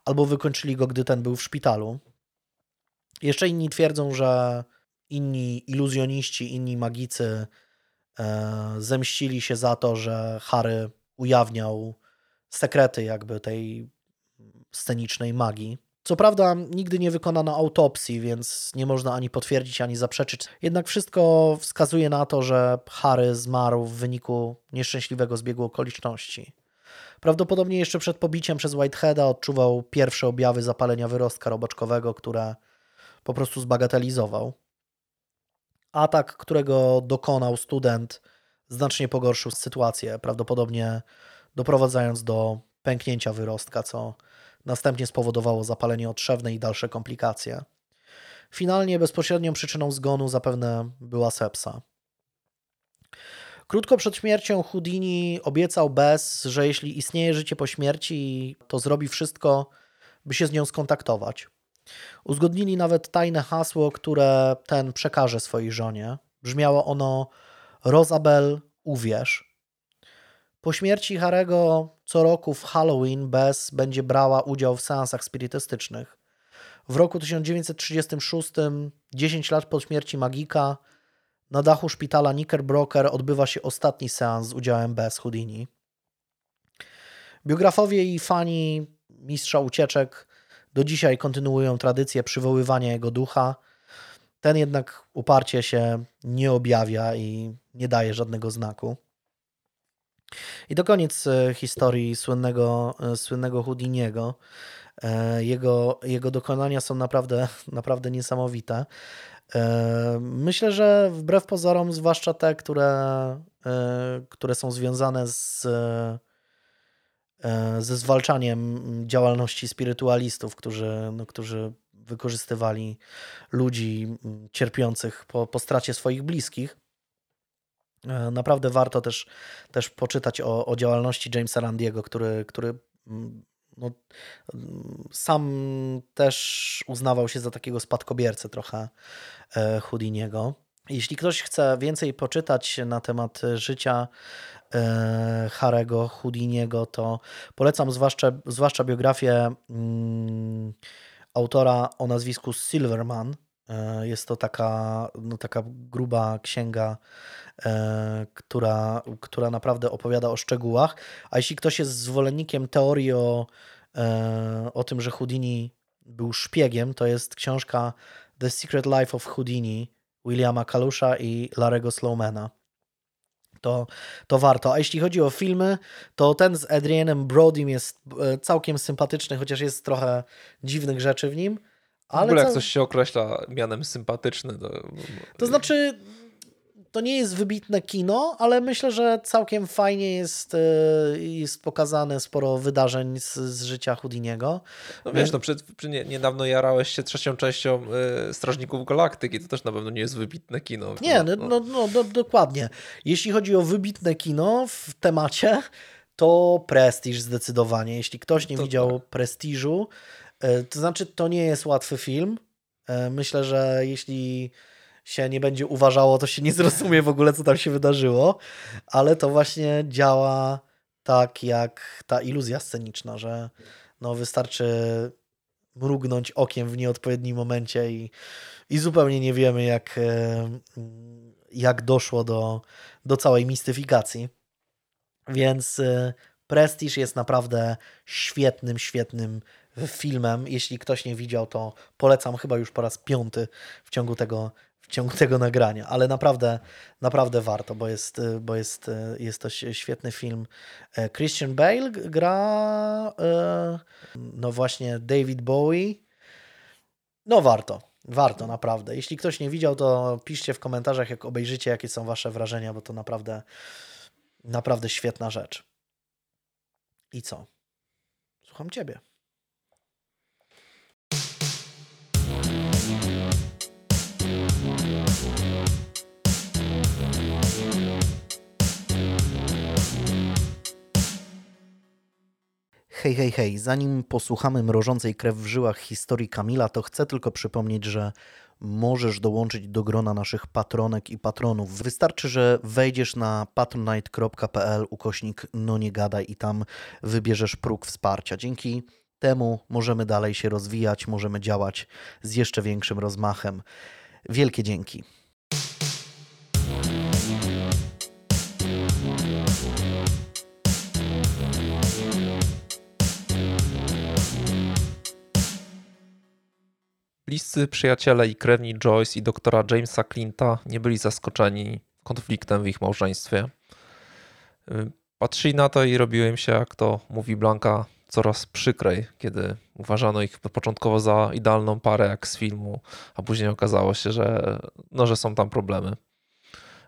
[SPEAKER 1] albo wykończyli go, gdy ten był w szpitalu. Jeszcze inni twierdzą, że inni iluzjoniści, inni magicy e, zemścili się za to, że Harry ujawniał sekrety jakby tej scenicznej magii. Co prawda nigdy nie wykonano autopsji, więc nie można ani potwierdzić, ani zaprzeczyć. Jednak wszystko wskazuje na to, że Harry zmarł w wyniku nieszczęśliwego zbiegu okoliczności. Prawdopodobnie jeszcze przed pobiciem przez Whiteheada odczuwał pierwsze objawy zapalenia wyrostka robaczkowego, które po prostu zbagatelizował. Atak, którego dokonał student, znacznie pogorszył sytuację, prawdopodobnie doprowadzając do pęknięcia wyrostka, co następnie spowodowało zapalenie otrzewne i dalsze komplikacje. Finalnie bezpośrednią przyczyną zgonu zapewne była sepsa. Krótko przed śmiercią Houdini obiecał Bess, że jeśli istnieje życie po śmierci, to zrobi wszystko, by się z nią skontaktować. Uzgodnili nawet tajne hasło, które ten przekaże swojej żonie. Brzmiało ono Rosabel, uwierz. Po śmierci Harego co roku w Halloween Bess będzie brała udział w seansach spirytystycznych. W roku 1936, 10 lat po śmierci Magika, na dachu szpitala Knickerbroker odbywa się ostatni seans z udziałem Bess Houdini. Biografowie i fani mistrza ucieczek do dzisiaj kontynuują tradycję przywoływania jego ducha. Ten jednak uparcie się nie objawia i nie daje żadnego znaku. I to koniec e, historii słynnego, e, słynnego Houdiniego. E, jego, jego dokonania są naprawdę, [laughs] naprawdę niesamowite. Myślę, że wbrew pozorom, zwłaszcza te, które, które są związane z, ze zwalczaniem działalności spirytualistów, którzy, no, którzy wykorzystywali ludzi cierpiących po, po stracie swoich bliskich, naprawdę warto też, też poczytać o, o działalności Jamesa Randiego, który, który mm, no, sam też uznawał się za takiego spadkobiercę trochę e, Houdiniego. Jeśli ktoś chce więcej poczytać na temat życia e, Harego Houdiniego, to polecam zwłaszcza, zwłaszcza biografię mm, autora o nazwisku Silverman. E, Jest to taka, no, taka gruba księga, e, która, która naprawdę opowiada o szczegółach. A jeśli ktoś jest zwolennikiem teorii o, e, o tym, że Houdini był szpiegiem, to jest książka The Secret Life of Houdini Williama Kalusza i Larego Slowmana. To, to warto. A jeśli chodzi o filmy, to ten z Adrianem Brodym jest całkiem sympatyczny, chociaż jest trochę dziwnych rzeczy w nim.
[SPEAKER 2] W
[SPEAKER 1] Ale
[SPEAKER 2] ogóle jak coś się określa mianem sympatyczny, to...
[SPEAKER 1] To znaczy, to nie jest wybitne kino, ale myślę, że całkiem fajnie jest, e, jest pokazane sporo wydarzeń z, z życia Houdiniego.
[SPEAKER 2] No wiesz, no przed, przy nie, niedawno jarałeś się trzecią częścią y, Strażników Galaktyki, to też na pewno nie jest wybitne kino.
[SPEAKER 1] Nie, no, no, no, do, dokładnie. Jeśli chodzi o wybitne kino w temacie, to Prestiż zdecydowanie. Jeśli ktoś nie
[SPEAKER 2] To
[SPEAKER 1] widział Prestiżu, e, to znaczy to nie jest łatwy film. E, Myślę, że jeśli się nie będzie uważało, to się nie zrozumie w ogóle, co tam się wydarzyło, ale to właśnie działa tak jak ta iluzja sceniczna, że no wystarczy mrugnąć okiem w nieodpowiednim momencie i, i zupełnie nie wiemy, jak, e, jak doszło do, do całej mistyfikacji. Więc e, Prestiż jest naprawdę świetnym, świetnym filmem. Jeśli ktoś nie widział, to polecam chyba już po raz piąty w ciągu tego, w ciągu tego nagrania, ale naprawdę, naprawdę warto, bo jest, bo jest, jest to świetny film. E, Christian Bale gra, e, no właśnie David Bowie. No warto, warto naprawdę. Jeśli ktoś nie widział, to piszcie w komentarzach, jak obejrzycie, jakie są wasze wrażenia, bo to naprawdę, naprawdę świetna rzecz. I co? Słucham ciebie. Hej, hej, hej. Zanim posłuchamy mrożącej krew w żyłach historii Kamila, to chcę tylko przypomnieć, że możesz dołączyć do grona naszych patronek i patronów. Wystarczy, że wejdziesz na patronite.pl ukośnik no nie gadaj i tam wybierzesz próg wsparcia. Dzięki temu możemy dalej się rozwijać, możemy działać z jeszcze większym rozmachem. Wielkie dzięki.
[SPEAKER 2] Bliscy przyjaciele i krewni Joyce i doktora Jamesa Clint'a nie byli zaskoczeni konfliktem w ich małżeństwie. Y, Patrzyli na to i robiło im się, jak to mówi Blanka, coraz przykrej, kiedy uważano ich początkowo za idealną parę jak z filmu, a później okazało się, że, no, że są tam problemy.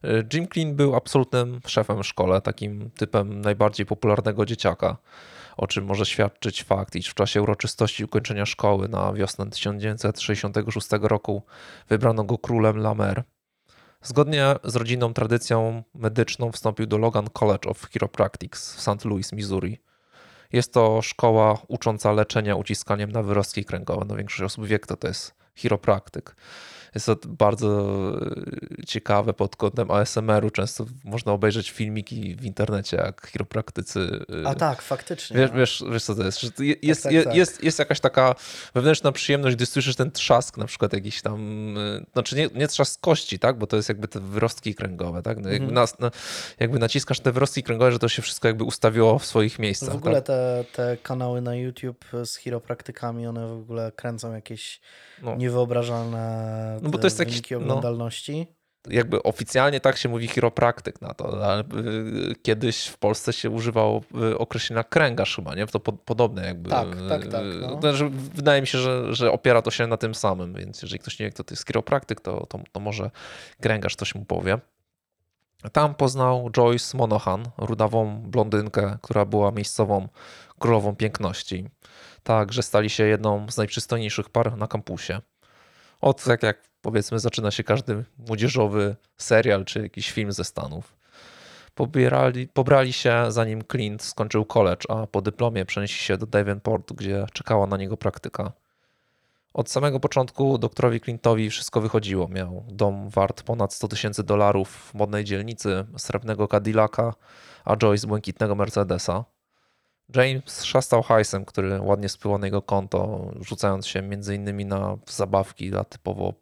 [SPEAKER 2] Y, Jim Clean był absolutnym szefem w szkole, takim typem najbardziej popularnego dzieciaka o czym może świadczyć fakt, iż w czasie uroczystości ukończenia szkoły na wiosnę 1966 roku wybrano go królem Lamer. Zgodnie z rodzinną tradycją medyczną wstąpił do Logan College of Chiropractics w St. Louis, Missouri. Jest to szkoła ucząca leczenia uciskaniem na wyrostki kręgowe. No większość osób wie, kto to jest chiropraktyk. Jest to bardzo e, ciekawe pod kątem ASMR-u. Często można obejrzeć filmiki w internecie, jak chiropraktycy e,
[SPEAKER 1] A tak, faktycznie.
[SPEAKER 2] Wiesz, wiesz, wiesz co to jest? Je- jest,
[SPEAKER 1] tak,
[SPEAKER 2] je-
[SPEAKER 1] tak.
[SPEAKER 2] Jest, jest jakaś taka wewnętrzna przyjemność, gdy słyszysz ten trzask na przykład jakiś tam, y, znaczy nie, nie trzask kości, tak? bo to jest jakby te wyrostki kręgowe. Tak? No jakby,
[SPEAKER 1] Mhm.
[SPEAKER 2] no, jakby naciskasz te wyrostki kręgowe, że to się wszystko jakby ustawiło w swoich miejscach.
[SPEAKER 1] W ogóle
[SPEAKER 2] tak?
[SPEAKER 1] te, te kanały na YouTube z chiropraktykami, one w ogóle kręcą jakieś
[SPEAKER 2] No.
[SPEAKER 1] niewyobrażalne
[SPEAKER 2] No bo to jest jakiś- no.
[SPEAKER 1] oglądalności.
[SPEAKER 2] Jakby oficjalnie tak się mówi chiropraktyk na to, ale y, kiedyś w Polsce się używało y, określenia kręgarz chyba, nie? To po, podobne jakby.
[SPEAKER 1] Tak, tak, tak,
[SPEAKER 2] y,
[SPEAKER 1] no.
[SPEAKER 2] Znaczy, wydaje mi się, że, że opiera to się na tym samym, więc jeżeli ktoś nie wie, kto to jest chiropraktyk, to, to, to może kręgarz coś mu powie. Tam poznał Joyce Monohan, rudawą blondynkę, która była miejscową królową piękności. Tak, że stali się jedną z najprzystojniejszych par na kampusie. Od tak jak powiedzmy zaczyna się każdy młodzieżowy serial czy jakiś film ze Stanów. Pobierali, pobrali się zanim Clint skończył college, a po dyplomie przenieśli się do Davenport, gdzie czekała na niego praktyka. Od samego początku doktorowi Clintowi wszystko wychodziło. Miał dom wart ponad 100 tysięcy dolarów w modnej dzielnicy, srebrnego Cadillaca, a Joyce błękitnego Mercedesa. James szastał hajsem, który ładnie spływał na jego konto, rzucając się m.in. na zabawki dla typowo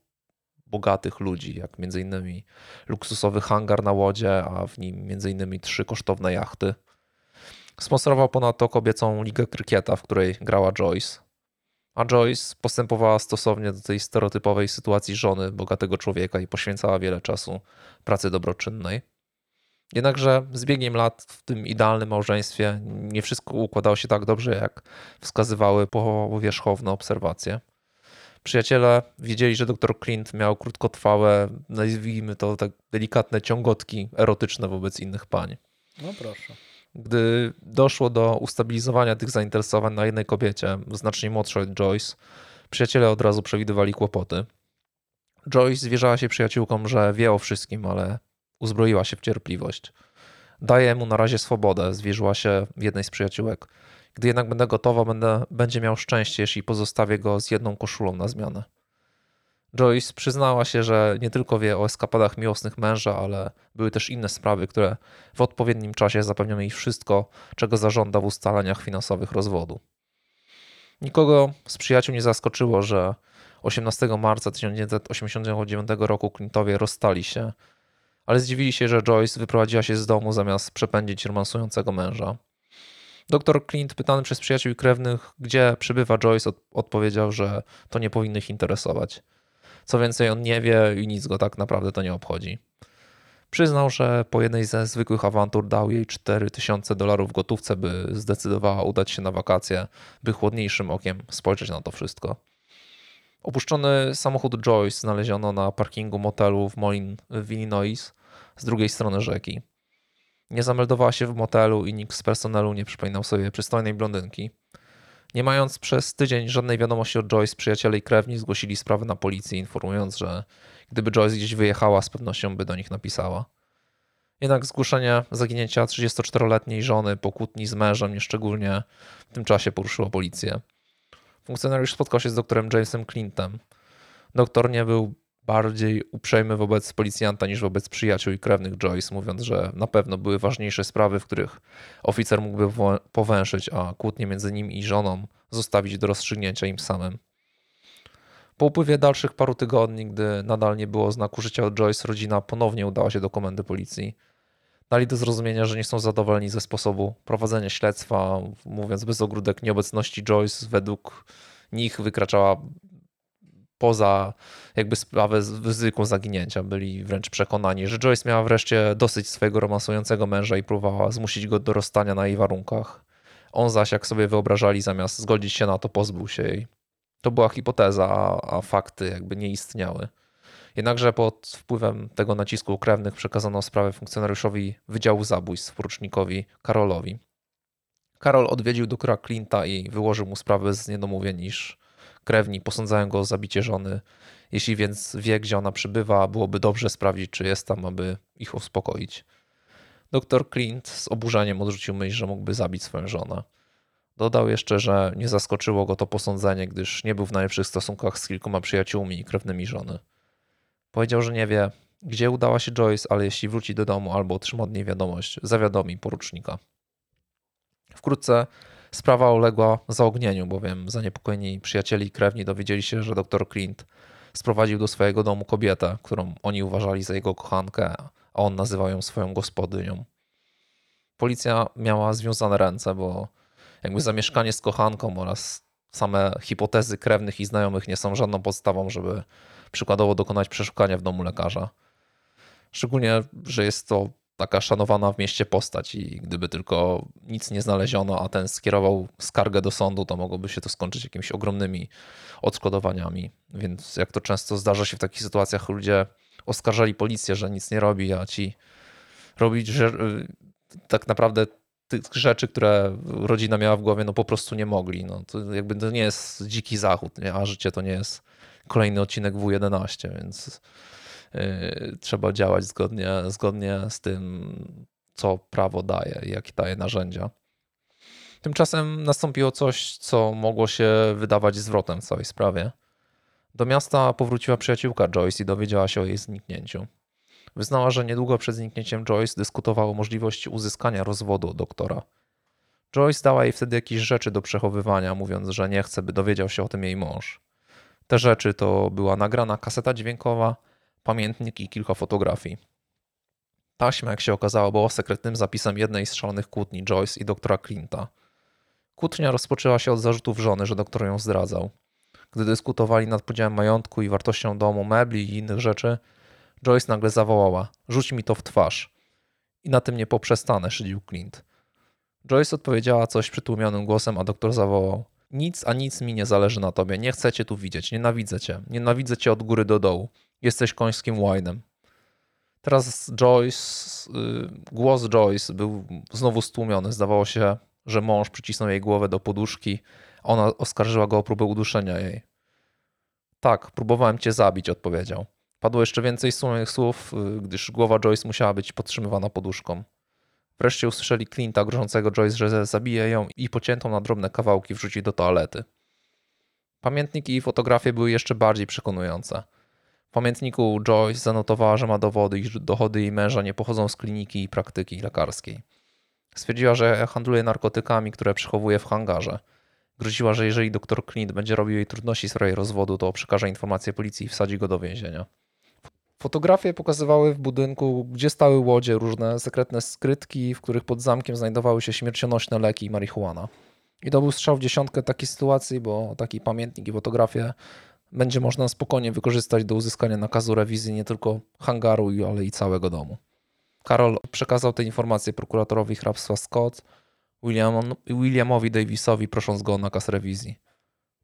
[SPEAKER 2] bogatych ludzi, jak m.in. luksusowy hangar na łodzie, a w nim m.in. trzy kosztowne jachty. Sponsorował ponadto kobiecą ligę krykieta, w której grała Joyce. A Joyce postępowała stosownie do tej stereotypowej sytuacji żony bogatego człowieka i poświęcała wiele czasu pracy dobroczynnej. Jednakże z biegiem lat w tym idealnym małżeństwie nie wszystko układało się tak dobrze, jak wskazywały powierzchowne obserwacje. Przyjaciele wiedzieli, że dr Clint miał krótkotrwałe, nazwijmy to tak delikatne ciągotki erotyczne wobec innych pań.
[SPEAKER 1] No proszę.
[SPEAKER 2] Gdy doszło do ustabilizowania tych zainteresowań na jednej kobiecie, znacznie młodszej od Joyce, przyjaciele od razu przewidywali kłopoty. Joyce zwierzała się przyjaciółkom, że wie o wszystkim, ale uzbroiła się w cierpliwość. Daję mu na razie swobodę, zwierzyła się jednej z przyjaciółek. Gdy jednak będę gotowa, będę, będzie miał szczęście, jeśli pozostawię go z jedną koszulą na zmianę. Joyce przyznała się, że nie tylko wie o eskapadach miłosnych męża, ale były też inne sprawy, które w odpowiednim czasie zapewnią jej wszystko, czego zażąda w ustaleniach finansowych rozwodu. Nikogo z przyjaciół nie zaskoczyło, że 18 marca 1989 roku Clintowie rozstali się, ale zdziwili się, że Joyce wyprowadziła się z domu zamiast przepędzić romansującego męża. Doktor Clint, pytany przez przyjaciół i krewnych, gdzie przebywa Joyce, odpowiedział, że to nie powinno ich interesować. Co więcej, on nie wie i nic go tak naprawdę to nie obchodzi. Przyznał, że po jednej ze zwykłych awantur dał jej 4000 dolarów gotówce, by zdecydowała udać się na wakacje, by chłodniejszym okiem spojrzeć na to wszystko. Opuszczony samochód Joyce znaleziono na parkingu motelu w Moline w Illinois z drugiej strony rzeki. Nie zameldowała się w motelu i nikt z personelu nie przypominał sobie przystojnej blondynki. Nie mając przez tydzień żadnej wiadomości od Joyce, przyjaciele i krewni zgłosili sprawę na policję, informując, że gdyby Joyce gdzieś wyjechała, z pewnością by do nich napisała. Jednak zgłoszenie zaginięcia 34-letniej żony po kłótni z mężem nieszczególnie w tym czasie poruszyło policję. Funkcjonariusz spotkał się z doktorem Jamesem Clintem. Doktor nie był bardziej uprzejmy wobec policjanta niż wobec przyjaciół i krewnych Joyce, mówiąc, że na pewno były ważniejsze sprawy, w których oficer mógłby powęszyć, a kłótnie między nim i żoną zostawić do rozstrzygnięcia im samym. Po upływie dalszych paru tygodni, gdy nadal nie było znaku życia od Joyce, rodzina ponownie udała się do komendy policji. Dali do zrozumienia, że nie są zadowoleni ze sposobu prowadzenia śledztwa, mówiąc bez ogródek, nieobecności Joyce według nich wykraczała poza jakby sprawę z ryzyką zaginięcia. Byli wręcz przekonani, że Joyce miała wreszcie dosyć swojego romansującego męża i próbowała zmusić go do rozstania na jej warunkach. On zaś, jak sobie wyobrażali, zamiast zgodzić się na to, pozbył się jej. To była hipoteza, a, a fakty jakby nie istniały. Jednakże pod wpływem tego nacisku krewnych przekazano sprawę funkcjonariuszowi Wydziału Zabójstw, porucznikowi Karolowi. Karol odwiedził doktora Clint'a i wyłożył mu sprawę z niedomówień, iż krewni posądzają go o zabicie żony. Jeśli więc wie, gdzie ona przybywa, byłoby dobrze sprawdzić, czy jest tam, aby ich uspokoić. Doktor Clint z oburzeniem odrzucił myśl, że mógłby zabić swoją żonę. Dodał jeszcze, że nie zaskoczyło go to posądzenie, gdyż nie był w najlepszych stosunkach z kilkoma przyjaciółmi i krewnymi żony. Powiedział, że nie wie, gdzie udała się Joyce, ale jeśli wróci do domu albo otrzyma od niej wiadomość, zawiadomi porucznika. Wkrótce sprawa uległa zaognieniu, bowiem zaniepokojeni przyjacieli i krewni dowiedzieli się, że dr Clint sprowadził do swojego domu kobietę, którą oni uważali za jego kochankę, a on nazywał ją swoją gospodynią. Policja miała związane ręce, bo jakby zamieszkanie z kochanką oraz same hipotezy krewnych i znajomych nie są żadną podstawą, żeby przykładowo dokonać przeszukania w domu lekarza. Szczególnie, że jest to taka szanowana w mieście postać i gdyby tylko nic nie znaleziono, a ten skierował skargę do sądu, to mogłoby się to skończyć jakimiś ogromnymi odszkodowaniami. Więc jak to często zdarza się w takich sytuacjach, ludzie oskarżali policję, że nic nie robi, a ci robić że tak naprawdę tych rzeczy, które rodzina miała w głowie, no po prostu nie mogli. No, to jakby to nie jest dziki zachód, nie? a życie to nie jest kolejny odcinek W11, więc trzeba działać zgodnie, zgodnie z tym, co prawo daje jakie daje narzędzia. Tymczasem nastąpiło coś, co mogło się wydawać zwrotem w całej sprawie. Do miasta powróciła przyjaciółka Joyce i dowiedziała się o jej zniknięciu. Wyznała, że niedługo przed zniknięciem Joyce dyskutowała o możliwości uzyskania rozwodu od doktora. Joyce dała jej wtedy jakieś rzeczy do przechowywania, mówiąc, że nie chce, by dowiedział się o tym jej mąż. Te rzeczy to była nagrana kaseta dźwiękowa, pamiętnik i kilka fotografii. Taśma, jak się okazało, była sekretnym zapisem jednej z szalonych kłótni Joyce i doktora Clint'a. Kłótnia rozpoczęła się od zarzutów żony, że doktor ją zdradzał. Gdy dyskutowali nad podziałem majątku i wartością domu, mebli i innych rzeczy, Joyce nagle zawołała: Rzuć mi to w twarz. I na tym nie poprzestanę, szydził Clint. Joyce odpowiedziała coś przytłumionym głosem, a doktor zawołał: Nic, a nic mi nie zależy na tobie. Nie chcę cię tu widzieć. Nienawidzę cię. Nienawidzę cię od góry do dołu. Jesteś końskim łajnem. Teraz Joyce, y, głos Joyce był znowu stłumiony. Zdawało się, że mąż przycisnął jej głowę do poduszki, ona oskarżyła go o próbę uduszenia jej. Tak, próbowałem cię zabić, odpowiedział. Padło jeszcze więcej słomnych słów, y, gdyż głowa Joyce musiała być podtrzymywana poduszką. Wreszcie usłyszeli Clint'a grożącego Joyce, że zabije ją i pociętą na drobne kawałki wrzuci do toalety. Pamiętniki i fotografie były jeszcze bardziej przekonujące. W pamiętniku Joyce zanotowała, że ma dowody, iż dochody jej męża nie pochodzą z kliniki i praktyki lekarskiej. Stwierdziła, że handluje narkotykami, które przechowuje w hangarze. Groziła, że jeżeli dr Clint będzie robił jej trudności w sprawie rozwodu, to przekaże informację policji i wsadzi go do więzienia. Fotografie pokazywały w budynku, gdzie stały łodzie, różne sekretne skrytki, w których pod zamkiem znajdowały się śmiercionośne leki i marihuana. I to był strzał w dziesiątkę takiej sytuacji, bo taki pamiętnik i fotografię będzie można spokojnie wykorzystać do uzyskania nakazu rewizji nie tylko hangaru, ale i całego domu. Karol przekazał te informacje prokuratorowi hrabstwa Scott, William, Williamowi Davisowi, prosząc go o nakaz rewizji.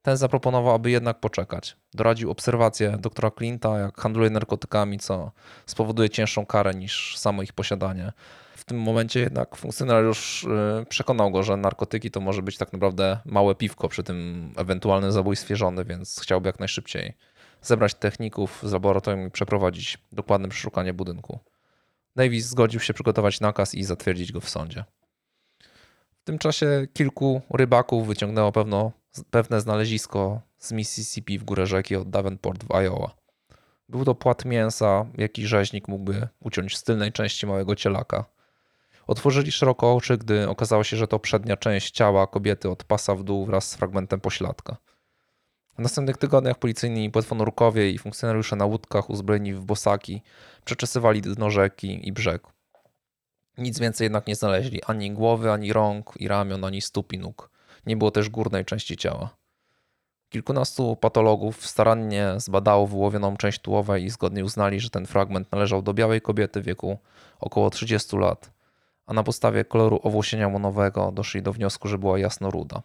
[SPEAKER 2] Ten zaproponował, aby jednak poczekać. Doradził obserwację doktora Clint'a, jak handluje narkotykami, co spowoduje cięższą karę niż samo ich posiadanie. W tym momencie jednak funkcjonariusz y, przekonał go, że narkotyki to może być tak naprawdę małe piwko przy tym ewentualnym zabójstwie żony, więc chciałby jak najszybciej zebrać techników z laboratorium i przeprowadzić dokładne przeszukanie budynku. Davis zgodził się przygotować nakaz i zatwierdzić go w sądzie. W tym czasie kilku rybaków wyciągnęło pewno, pewne znalezisko z Mississippi w górę rzeki od Davenport w Iowa. Był to płat mięsa, jaki rzeźnik mógłby uciąć z tylnej części małego cielaka. Otworzyli szeroko oczy, gdy okazało się, że to przednia część ciała kobiety od pasa w dół wraz z fragmentem pośladka. W następnych tygodniach policyjni płetwonurkowie i funkcjonariusze na łódkach uzbrojeni w bosaki przeczesywali dno rzeki i brzeg. Nic więcej jednak nie znaleźli, ani głowy, ani rąk i ramion, ani stóp i nóg. Nie było też górnej części ciała. Kilkunastu patologów starannie zbadało wyłowioną część tułowej i zgodnie uznali, że ten fragment należał do białej kobiety wieku około 30 lat, a na podstawie koloru owłosienia monowego doszli do wniosku, że była jasnoruda.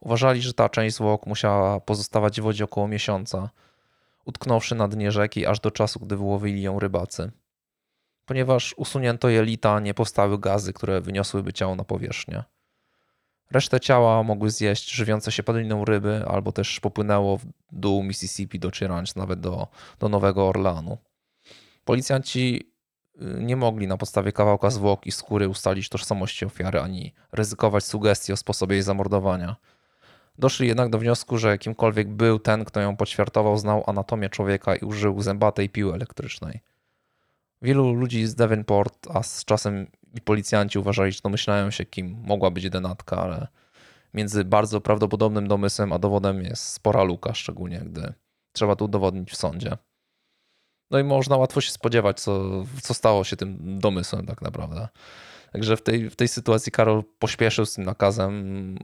[SPEAKER 2] Uważali, że ta część zwłok musiała pozostawać w wodzie około miesiąca, utknąwszy na dnie rzeki aż do czasu, gdy wyłowili ją rybacy. Ponieważ usunięto jelita, nie powstały gazy, które wyniosłyby ciało na powierzchnię. Resztę ciała mogły zjeść żywiące się padliną ryby, albo też popłynęło w dół Mississippi docierając nawet do, do Nowego Orleanu. Policjanci nie mogli na podstawie kawałka zwłok i skóry ustalić tożsamości ofiary, ani ryzykować sugestii o sposobie jej zamordowania. Doszli jednak do wniosku, że kimkolwiek był ten, kto ją poćwiartował, znał anatomię człowieka i użył zębatej piły elektrycznej. Wielu ludzi z Davenport, a z czasem i policjanci uważali, że domyślają się, kim mogła być denatka, ale między bardzo prawdopodobnym domysłem a dowodem jest spora luka, szczególnie gdy trzeba to udowodnić w sądzie. No i można łatwo się spodziewać, co, co stało się tym domysłem tak naprawdę. Także w tej, w tej sytuacji Karol pośpieszył z tym nakazem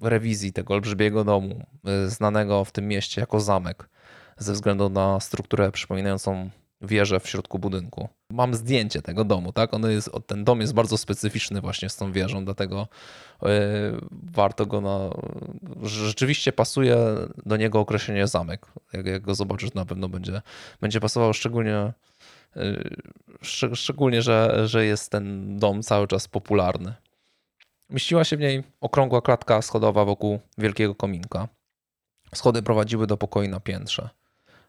[SPEAKER 2] rewizji tego olbrzymiego domu, y, znanego w tym mieście jako zamek, ze względu na strukturę przypominającą wieżę w środku budynku. Mam zdjęcie tego domu, tak? On jest, ten dom jest bardzo specyficzny właśnie z tą wieżą, dlatego yy, warto go na... Rzeczywiście pasuje do niego określenie zamek. Jak, jak go zobaczysz, na pewno będzie, będzie pasował szczególnie yy, szczególnie, że, że jest ten dom cały czas popularny. Mieściła się w niej okrągła klatka schodowa wokół wielkiego kominka. Schody prowadziły do pokoi na piętrze.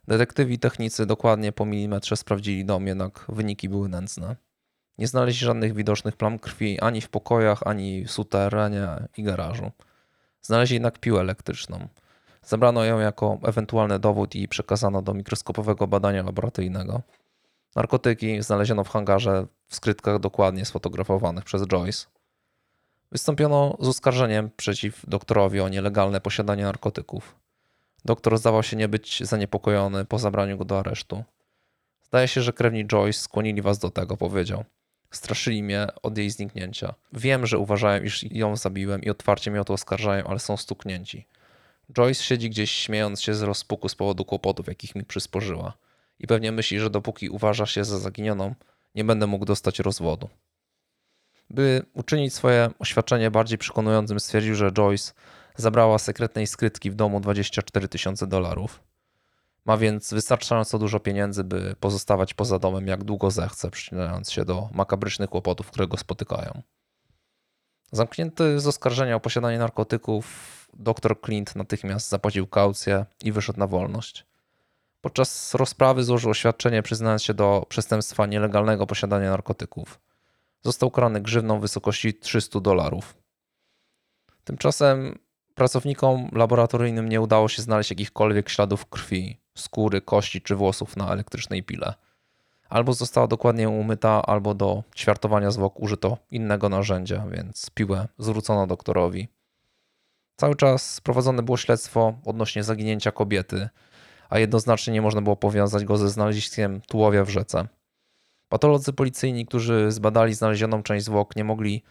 [SPEAKER 2] Detektywi technicy dokładnie po milimetrze sprawdzili dom, jednak wyniki były nędzne. Nie znaleźli żadnych widocznych plam krwi ani w pokojach, ani w suterenie i garażu. Znaleźli jednak piłę elektryczną. Zabrano ją jako ewentualny dowód i przekazano do mikroskopowego badania laboratoryjnego. Narkotyki znaleziono w hangarze w skrytkach dokładnie sfotografowanych przez Joyce. Wystąpiono z oskarżeniem przeciw doktorowi o nielegalne posiadanie narkotyków. Doktor zdawał się nie być zaniepokojony po zabraniu go do aresztu. Zdaje się, że krewni Joyce skłonili was do tego, powiedział. Straszyli mnie od jej zniknięcia. Wiem, że uważają, iż ją zabiłem i otwarcie mnie o to oskarżają, ale są stuknięci. Joyce siedzi gdzieś śmiejąc się z rozpuku z powodu kłopotów, jakich mi przysporzyła. I pewnie myśli, że dopóki uważa się za zaginioną, nie będę mógł dostać rozwodu. By uczynić swoje oświadczenie bardziej przekonującym, stwierdził, że Joyce zabrała sekretnej skrytki w domu 24 tysiące dolarów. Ma więc wystarczająco dużo pieniędzy, by pozostawać poza domem jak długo zechce, przyczynając się do makabrycznych kłopotów, które go spotykają. Zamknięty z oskarżenia o posiadanie narkotyków, dr Clint natychmiast zapłacił kaucję i wyszedł na wolność. Podczas rozprawy złożył oświadczenie, przyznając się do przestępstwa nielegalnego posiadania narkotyków. Został karany grzywną w wysokości 300 dolarów. Tymczasem pracownikom laboratoryjnym nie udało się znaleźć jakichkolwiek śladów krwi, skóry, kości czy włosów na elektrycznej pile. Albo została dokładnie umyta, albo do ćwiartowania zwłok użyto innego narzędzia, więc piłę zwrócono doktorowi. Cały czas prowadzone było śledztwo odnośnie zaginięcia kobiety, a jednoznacznie nie można było powiązać go ze znaleziskiem tułowia w rzece. Patolodzy policyjni, którzy zbadali znalezioną część zwłok, nie mogli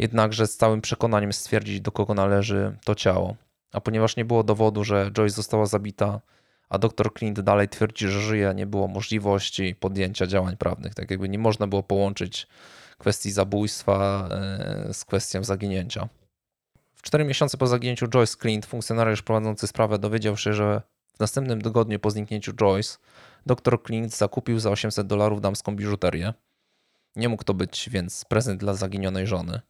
[SPEAKER 2] jednakże z całym przekonaniem stwierdzić, do kogo należy to ciało. A ponieważ nie było dowodu, że Joyce została zabita, a dr Clint dalej twierdzi, że żyje, nie było możliwości podjęcia działań prawnych. Tak jakby nie można było połączyć kwestii zabójstwa e, z kwestią zaginięcia. W cztery miesiące po zaginięciu Joyce Clint, funkcjonariusz prowadzący sprawę dowiedział się, że w następnym tygodniu po zniknięciu Joyce dr Clint zakupił za 800 dolarów damską biżuterię. Nie mógł to być więc prezent dla zaginionej żony.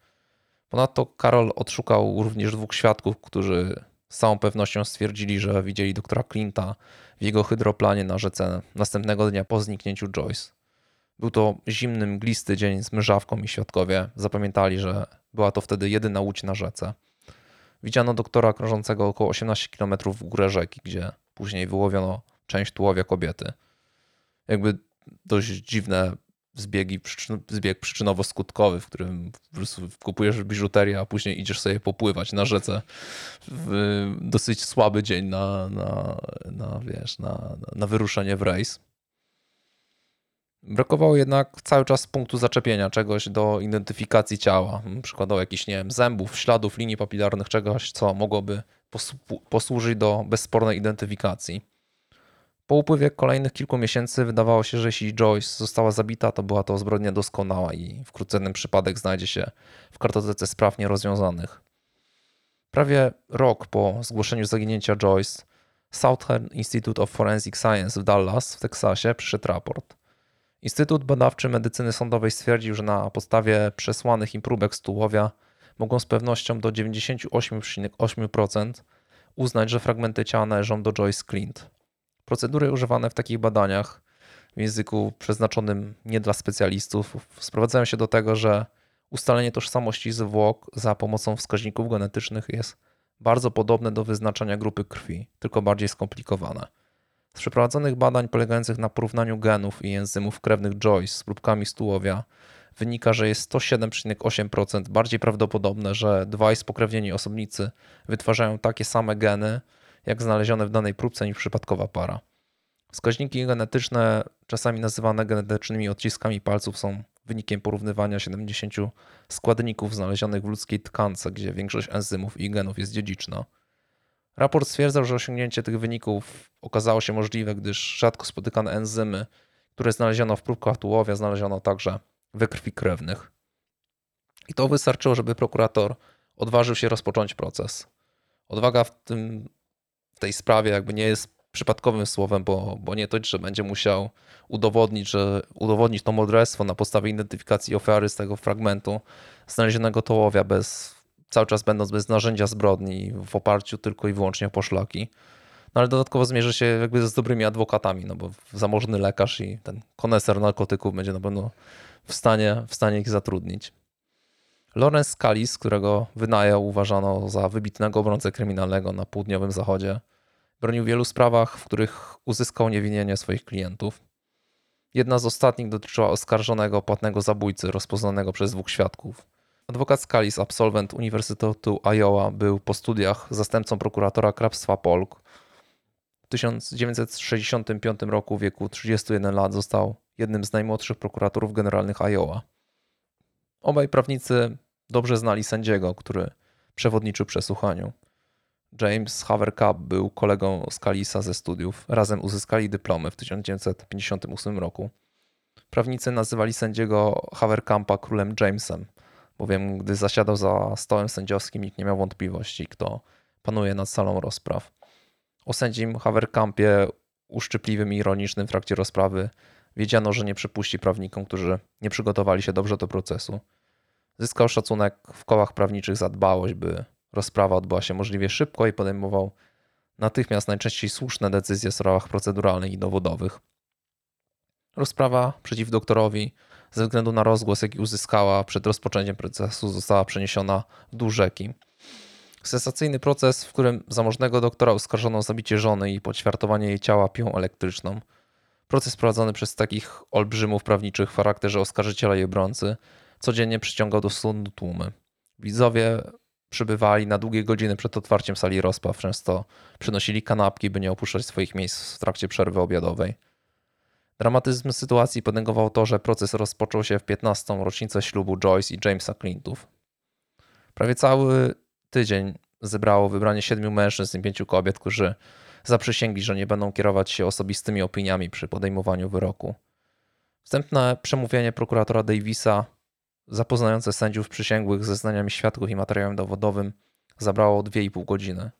[SPEAKER 2] Ponadto Karol odszukał również dwóch świadków, którzy z całą pewnością stwierdzili, że widzieli doktora Clinta w jego hydroplanie na rzece następnego dnia po zniknięciu Joyce. Był to zimny, mglisty dzień z mrzawką i świadkowie zapamiętali, że była to wtedy jedyna łódź na rzece. Widziano doktora krążącego około 18 km w górę rzeki, gdzie później wyłowiono część tułowia kobiety. Jakby dość dziwne zbiegi, zbieg przyczynowo-skutkowy, w którym kupujesz biżuterię, a później idziesz sobie popływać na rzece w dosyć słaby dzień na, na, na wiesz, na, na wyruszenie w rejs. Brakowało jednak cały czas punktu zaczepienia, czegoś do identyfikacji ciała. Przykładowo jakichś, nie wiem, zębów, śladów, linii papilarnych, czegoś, co mogłoby posłużyć do bezspornej identyfikacji. Po upływie kolejnych kilku miesięcy wydawało się, że jeśli Joyce została zabita, to była to zbrodnia doskonała i wkrótce ten przypadek znajdzie się w kartotece spraw nierozwiązanych. Prawie rok po zgłoszeniu zaginięcia Joyce, Southern Institute of Forensic Science w Dallas w Teksasie przyszedł raport. Instytut Badawczy Medycyny Sądowej stwierdził, że na podstawie przesłanych im próbek z tułowia mogą z pewnością do 98,8% uznać, że fragmenty ciała należą do Joyce Clint. Procedury używane w takich badaniach w języku przeznaczonym nie dla specjalistów sprowadzają się do tego, że ustalenie tożsamości zwłok za pomocą wskaźników genetycznych jest bardzo podobne do wyznaczania grupy krwi, tylko bardziej skomplikowane. Z przeprowadzonych badań polegających na porównaniu genów i enzymów krewnych Joyce z próbkami z tułowia wynika, że jest 107,8% bardziej prawdopodobne, że dwaj spokrewnieni osobnicy wytwarzają takie same geny, jak znalezione w danej próbce niż przypadkowa para. Wskaźniki genetyczne, czasami nazywane genetycznymi odciskami palców, są wynikiem porównywania 70 składników znalezionych w ludzkiej tkance, gdzie większość enzymów i genów jest dziedziczna. Raport stwierdzał, że osiągnięcie tych wyników okazało się możliwe, gdyż rzadko spotykane enzymy, które znaleziono w próbkach tułowia, znaleziono także we krwi krewnych. I to wystarczyło, żeby prokurator odważył się rozpocząć proces. Odwaga w tym tej sprawie jakby nie jest przypadkowym słowem, bo, bo nie to, że będzie musiał udowodnić, że udowodnić to morderstwo na podstawie identyfikacji ofiary z tego fragmentu znalezionego tołowia bez, cały czas będąc bez narzędzia zbrodni w oparciu tylko i wyłącznie o poszlaki. No ale dodatkowo zmierzy się jakby z dobrymi adwokatami, no bo zamożny lekarz i ten koneser narkotyków będzie na pewno w stanie, w stanie ich zatrudnić. Lawrence Scalis, którego wynajął, uważano za wybitnego obrońcę kryminalnego na południowym zachodzie, bronił w wielu sprawach, w których uzyskał niewinienie swoich klientów. Jedna z ostatnich dotyczyła oskarżonego płatnego zabójcy rozpoznanego przez dwóch świadków. Adwokat Scalis, absolwent Uniwersytetu Iowa, był po studiach zastępcą prokuratora hrabstwa Polk. W 1965 roku w wieku 31 lat został jednym z najmłodszych prokuratorów generalnych Iowa. Obaj prawnicy dobrze znali sędziego, który przewodniczył przesłuchaniu. James Havercup był kolegą Scalisa ze studiów. Razem uzyskali dyplomy w 1958 roku. Prawnicy nazywali sędziego Haverkampa królem Jamesem, bowiem gdy zasiadał za stołem sędziowskim, nikt nie miał wątpliwości, kto panuje nad salą rozpraw. O sędzim Haverkampie uszczypliwym i ironicznym w trakcie rozprawy wiedziano, że nie przypuści prawnikom, którzy nie przygotowali się dobrze do procesu. Zyskał szacunek w kołach prawniczych za dbałość, by rozprawa odbyła się możliwie szybko i podejmował natychmiast najczęściej słuszne decyzje w sprawach proceduralnych i dowodowych. Rozprawa przeciw doktorowi ze względu na rozgłos, jaki uzyskała przed rozpoczęciem procesu, została przeniesiona dół rzeki. Sensacyjny proces, w którym zamożnego doktora oskarżono o zabicie żony i poćwiartowanie jej ciała piłą elektryczną. Proces prowadzony przez takich olbrzymów prawniczych w charakterze oskarżyciela i obrońcy codziennie przyciągał do sądu tłumy. Widzowie przybywali na długie godziny przed otwarciem sali rozpraw, często przynosili kanapki, by nie opuszczać swoich miejsc w trakcie przerwy obiadowej. Dramatyzm sytuacji potęgował to, że proces rozpoczął się w 15. rocznicę ślubu Joyce i Jamesa Clintów. Prawie cały tydzień zebrało wybranie siedmiu mężczyzn i pięciu kobiet, którzy zaprzysięgli, że nie będą kierować się osobistymi opiniami przy podejmowaniu wyroku. Wstępne przemówienie prokuratora Davisa, zapoznające sędziów przysięgłych ze zeznaniami świadków i materiałem dowodowym, zabrało 2,5 godziny.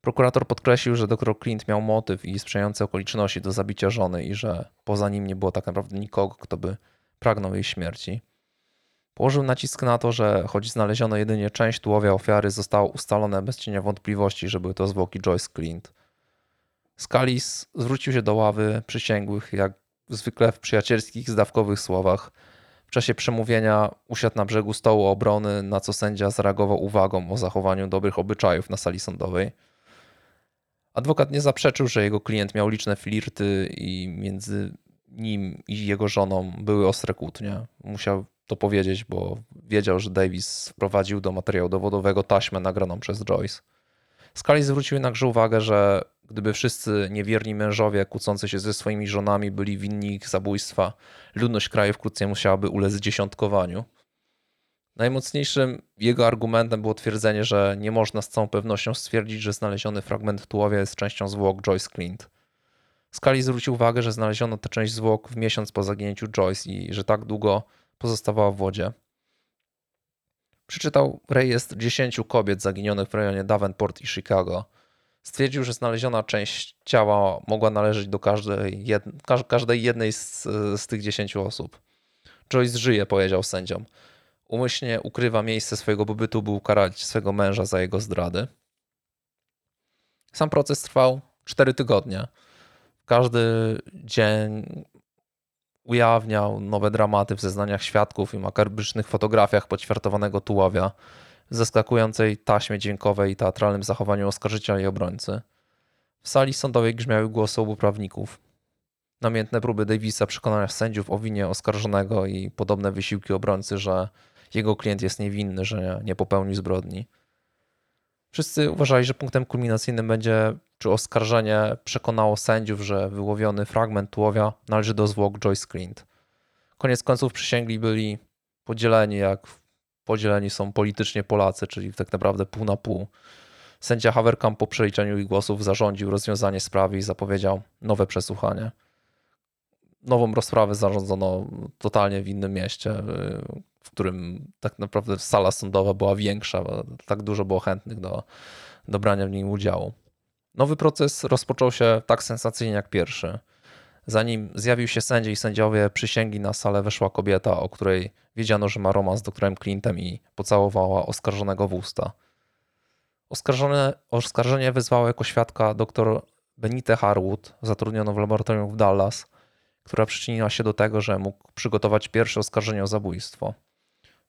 [SPEAKER 2] Prokurator podkreślił, że dr Clint miał motyw i sprzyjające okoliczności do zabicia żony i że poza nim nie było tak naprawdę nikogo, kto by pragnął jej śmierci. Położył nacisk na to, że choć znaleziono jedynie część tułowia ofiary, zostało ustalone bez cienia wątpliwości, że były to zwłoki Joyce Clint. Scalis zwrócił się do ławy przysięgłych, jak zwykle w przyjacielskich, zdawkowych słowach. W czasie przemówienia usiadł na brzegu stołu obrony, na co sędzia zareagował uwagą o zachowaniu dobrych obyczajów na sali sądowej. Adwokat nie zaprzeczył, że jego klient miał liczne flirty i między nim i jego żoną były ostre kłótnie. Musiał to powiedzieć, bo wiedział, że Davis wprowadził do materiału dowodowego taśmę nagraną przez Joyce. Scalia zwrócił jednakże uwagę, że gdyby wszyscy niewierni mężowie kłócący się ze swoimi żonami byli winni ich zabójstwa, ludność kraju wkrótce musiałaby ulec dziesiątkowaniu. Najmocniejszym jego argumentem było twierdzenie, że nie można z całą pewnością stwierdzić, że znaleziony fragment tułowia jest częścią zwłok Joyce Clint. Scully zwrócił uwagę, że znaleziono tę część zwłok w miesiąc po zaginięciu Joyce i że tak długo pozostawała w wodzie. Przeczytał rejestr 10 kobiet zaginionych w rejonie Davenport i Chicago. Stwierdził, że znaleziona część ciała mogła należeć do każdej, jed... każdej jednej z, z tych 10 osób. Joyce żyje, powiedział sędziom. Umyślnie ukrywa miejsce swojego pobytu, by ukarać swego męża za jego zdrady. Sam proces trwał 4 tygodnie. Każdy dzień ujawniał nowe dramaty w zeznaniach świadków i makabrycznych fotografiach poćwiartowanego tułowia, w zaskakującej taśmie dźwiękowej i teatralnym zachowaniu oskarżyciela i obrońcy. W sali sądowej grzmiały głosy obu prawników. Namiętne próby Davisa przekonania sędziów o winie oskarżonego i podobne wysiłki obrońcy, że jego klient jest niewinny, że nie popełnił zbrodni. Wszyscy uważali, że punktem kulminacyjnym będzie, czy oskarżenie przekonało sędziów, że wyłowiony fragment tułowia należy do zwłok Joyce Clint. Koniec końców przysięgli byli podzieleni, jak podzieleni są politycznie Polacy, czyli tak naprawdę pół na pół. Sędzia Haverkamp po przeliczeniu ich głosów zarządził rozwiązanie sprawy i zapowiedział nowe przesłuchanie. Nową rozprawę zarządzono totalnie w innym mieście, w którym tak naprawdę sala sądowa była większa, tak dużo było chętnych do, do brania w nim udziału. Nowy proces rozpoczął się tak sensacyjnie jak pierwszy. Zanim zjawił się sędzia i sędziowie przysięgli na salę weszła kobieta, o której wiedziano, że ma romans z doktorem Clintem i pocałowała oskarżonego w usta. Oskarżone, oskarżenie wezwało jako świadka dr Benite Harwood, zatrudnioną w laboratorium w Dallas, która przyczyniła się do tego, że mógł przygotować pierwsze oskarżenie o zabójstwo.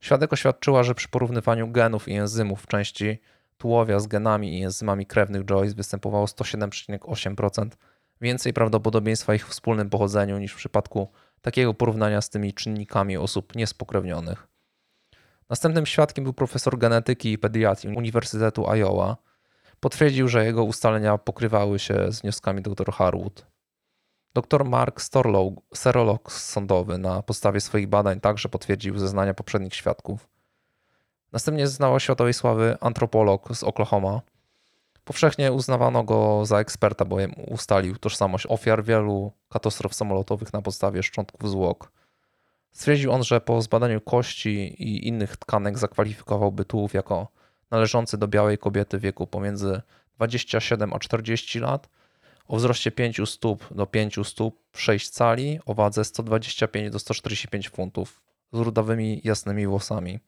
[SPEAKER 2] Świadek oświadczyła, że przy porównywaniu genów i enzymów w części tułowia z genami i enzymami krewnych Joyce występowało 107,8% więcej prawdopodobieństwa ich wspólnym pochodzeniu niż w przypadku takiego porównania z tymi czynnikami osób niespokrewnionych. Następnym świadkiem był profesor genetyki i pediatrii Uniwersytetu Iowa. Potwierdził, że jego ustalenia pokrywały się z wnioskami dr Harwood. Dr Mark Storlow, serolog sądowy, na podstawie swoich badań także potwierdził zeznania poprzednich świadków. Następnie znała światowej sławy antropolog z Oklahoma. Powszechnie uznawano go za eksperta, bowiem ustalił tożsamość ofiar wielu katastrof samolotowych na podstawie szczątków zwłok. Stwierdził on, że po zbadaniu kości i innych tkanek zakwalifikowałby tułów jako należący do białej kobiety wieku pomiędzy 27 a 40 lat, o wzroście 5 stóp do 5 stóp, 6 cali, o wadze 125 do 145 funtów, z rudawymi, jasnymi włosami.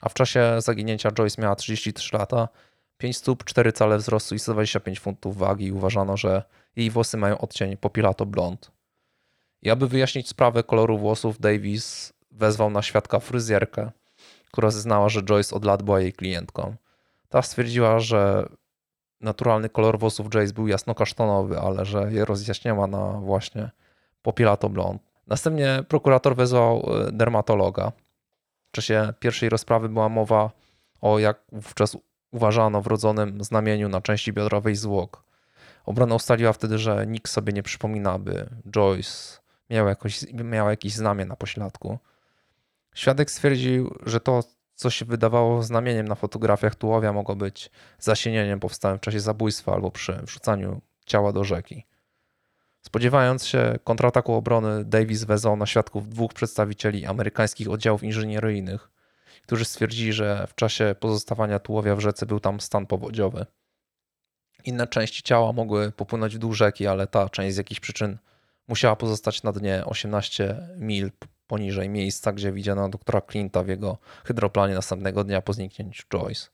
[SPEAKER 2] A w czasie zaginięcia Joyce miała 33 lata, 5 stóp, 4 cale wzrostu i 125 funtów wagi i uważano, że jej włosy mają odcień popilato blond. I aby wyjaśnić sprawę koloru włosów, Davis wezwał na świadka fryzjerkę, która zeznała, że Joyce od lat była jej klientką. Ta stwierdziła, że naturalny kolor włosów Joyce był jasno-kasztanowy, ale że je rozjaśniała na właśnie popilato blond. Następnie prokurator wezwał e, dermatologa. W czasie pierwszej rozprawy była mowa o, jak wówczas uważano, wrodzonym znamieniu na części biodrowej zwłok. Obrona ustaliła wtedy, że nikt sobie nie przypomina, by Joyce miał, jakoś, miał jakieś znamię na pośladku. Świadek stwierdził, że to, co się wydawało znamieniem na fotografiach tułowia, mogło być zasienieniem powstałym w czasie zabójstwa albo przy wrzucaniu ciała do rzeki. Spodziewając się kontrataku obrony, Davis wezwał na świadków dwóch przedstawicieli amerykańskich oddziałów inżynieryjnych, którzy stwierdzili, że w czasie pozostawania tułowia w rzece był tam stan powodziowy. Inne części ciała mogły popłynąć w dół rzeki, ale ta część z jakichś przyczyn musiała pozostać na dnie 18 mil poniżej miejsca, gdzie widziano doktora Clint'a w jego hydroplanie następnego dnia po zniknięciu Joyce.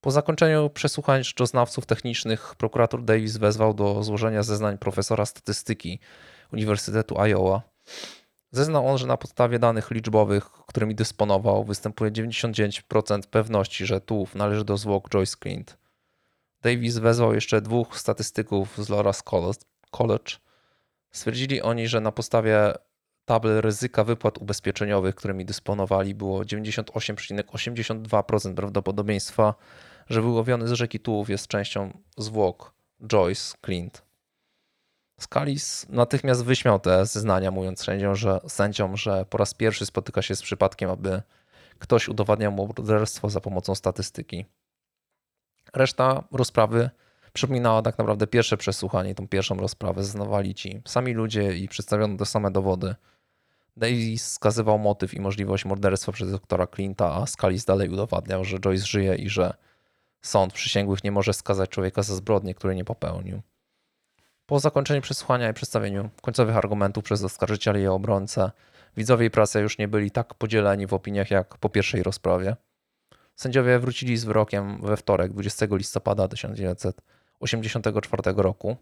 [SPEAKER 2] Po zakończeniu przesłuchań szczoznawców technicznych prokurator Davis wezwał do złożenia zeznań profesora statystyki Uniwersytetu Iowa. Zeznał on, że na podstawie danych liczbowych, którymi dysponował, występuje 99% pewności, że tułów należy do zwłok Joyce Clint. Davis wezwał jeszcze dwóch statystyków z Loras College. Stwierdzili oni, że na podstawie tabel ryzyka wypłat ubezpieczeniowych, którymi dysponowali, było 98,82% prawdopodobieństwa, że wyłowiony z rzeki tułów jest częścią zwłok Joyce Clint. Scalis natychmiast wyśmiał te zeznania, mówiąc sędziom że, sędziom, że po raz pierwszy spotyka się z przypadkiem, aby ktoś udowadniał morderstwo za pomocą statystyki. Reszta rozprawy przypominała tak naprawdę pierwsze przesłuchanie, tą pierwszą rozprawę. Zeznawali ci sami ludzie i przedstawiono te same dowody. Davis wskazywał motyw i możliwość morderstwa przez doktora Clint'a, a Scalis dalej udowadniał, że Joyce żyje i że sąd przysięgłych nie może skazać człowieka za zbrodnię, której nie popełnił. Po zakończeniu przesłuchania i przedstawieniu końcowych argumentów przez oskarżycieli i obrońcę, widzowie i praca już nie byli tak podzieleni w opiniach jak po pierwszej rozprawie. Sędziowie wrócili z wyrokiem we wtorek, 20 listopada 1984 roku.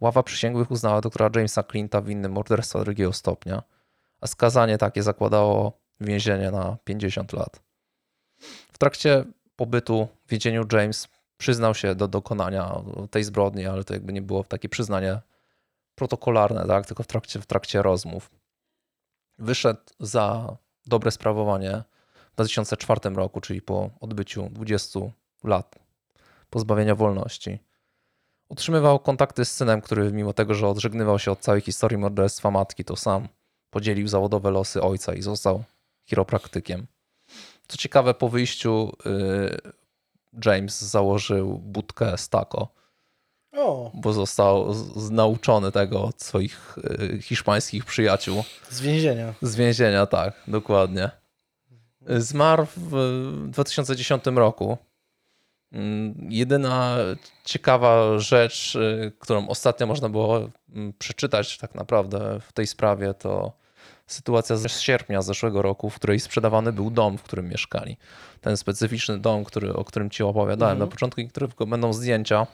[SPEAKER 2] Ława przysięgłych uznała doktora Jamesa Clint'a winnym morderstwa drugiego stopnia, a skazanie takie zakładało więzienie na 50 lat. W trakcie pobytu w więzieniu James przyznał się do dokonania tej zbrodni, ale to jakby nie było takie przyznanie protokolarne, tak? tylko w trakcie, w trakcie rozmów. Wyszedł za dobre sprawowanie w 2004 roku, czyli po odbyciu 20 lat pozbawienia wolności. Utrzymywał kontakty z synem, który mimo tego, że odżegnywał się od całej historii morderstwa matki, to sam podzielił zawodowe losy ojca i został chiropraktykiem. Co ciekawe, po wyjściu y, James założył budkę Stako,
[SPEAKER 1] O,
[SPEAKER 2] bo został nauczony tego od swoich y, hiszpańskich przyjaciół
[SPEAKER 1] z więzienia.
[SPEAKER 2] z więzienia, tak, dokładnie. Zmarł w 2010 roku. Jedyna ciekawa rzecz, y, którą ostatnio można było mm, przeczytać tak naprawdę w tej sprawie, to sytuacja z sierpnia zeszłego roku, w której sprzedawany był dom, w którym mieszkali. Ten specyficzny dom, który, o którym ci opowiadałem
[SPEAKER 1] Mhm.
[SPEAKER 2] na początku i którego będą zdjęcia.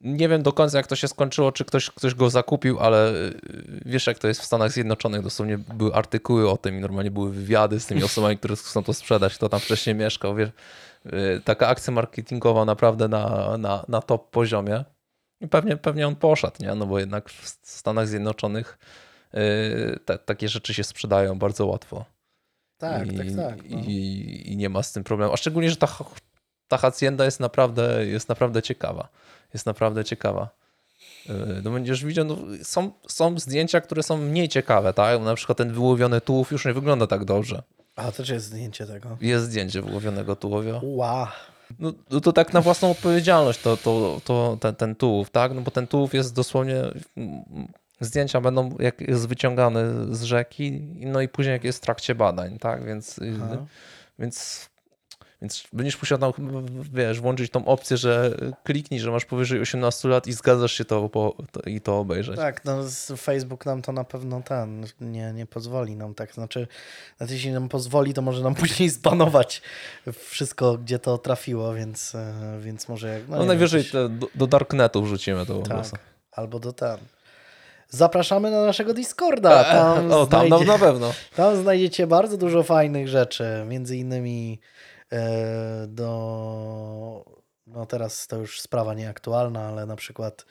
[SPEAKER 2] Nie wiem do końca, jak to się skończyło, czy ktoś, ktoś go zakupił, ale y, wiesz, jak to jest w Stanach Zjednoczonych. Dosłownie były artykuły o tym i normalnie były wywiady z tymi [laughs] osobami, które chcą to sprzedać, kto tam wcześniej mieszkał. Wiesz, taka akcja marketingowa naprawdę na, na, na top poziomie. I pewnie, pewnie on poszedł, nie? No bo jednak w Stanach Zjednoczonych y, te, takie rzeczy się sprzedają bardzo łatwo.
[SPEAKER 1] Tak,
[SPEAKER 2] I,
[SPEAKER 1] tak, tak. No.
[SPEAKER 2] I, I nie ma z tym problemu. A szczególnie, że ta, ta hacienda jest naprawdę, jest naprawdę ciekawa. Jest naprawdę ciekawa. Yy, No będziesz widział, no, są, są zdjęcia, które są mniej ciekawe, tak? Na przykład ten wyłowiony tułów już nie wygląda tak dobrze.
[SPEAKER 1] A też jest zdjęcie tego.
[SPEAKER 2] Jest zdjęcie wyłowionego tułowia.
[SPEAKER 1] Ła.
[SPEAKER 2] No, no to tak na własną odpowiedzialność to, to, to ten, ten tułów, tak? No bo ten tułów jest dosłownie... mm, Zdjęcia będą jak jest wyciągany z rzeki, no i później jak jest w trakcie badań, tak? Więc,
[SPEAKER 1] Aha.
[SPEAKER 2] więc, więc będziesz musiał tam, wiesz, włączyć tą opcję, że kliknij, że masz powyżej 18 lat i zgadzasz się to, po, to i to obejrzeć.
[SPEAKER 1] Tak, no Facebook nam to na pewno ten nie, nie pozwoli nam tak. Znaczy, nawet jeśli nam pozwoli, to może nam [laughs] później zbanować wszystko, gdzie to trafiło, więc, e, więc może jak.
[SPEAKER 2] No,
[SPEAKER 1] wiem,
[SPEAKER 2] najwyżej
[SPEAKER 1] jakoś-
[SPEAKER 2] do, do Darknetu wrzucimy to po prostu.
[SPEAKER 1] tak, albo do ten. Zapraszamy na naszego Discorda. Tam,
[SPEAKER 2] o, tam no,
[SPEAKER 1] znajdzie,
[SPEAKER 2] na pewno. [laughs]
[SPEAKER 1] tam znajdziecie bardzo dużo fajnych rzeczy. Między innymi e, do. No teraz to już sprawa nieaktualna, ale na przykład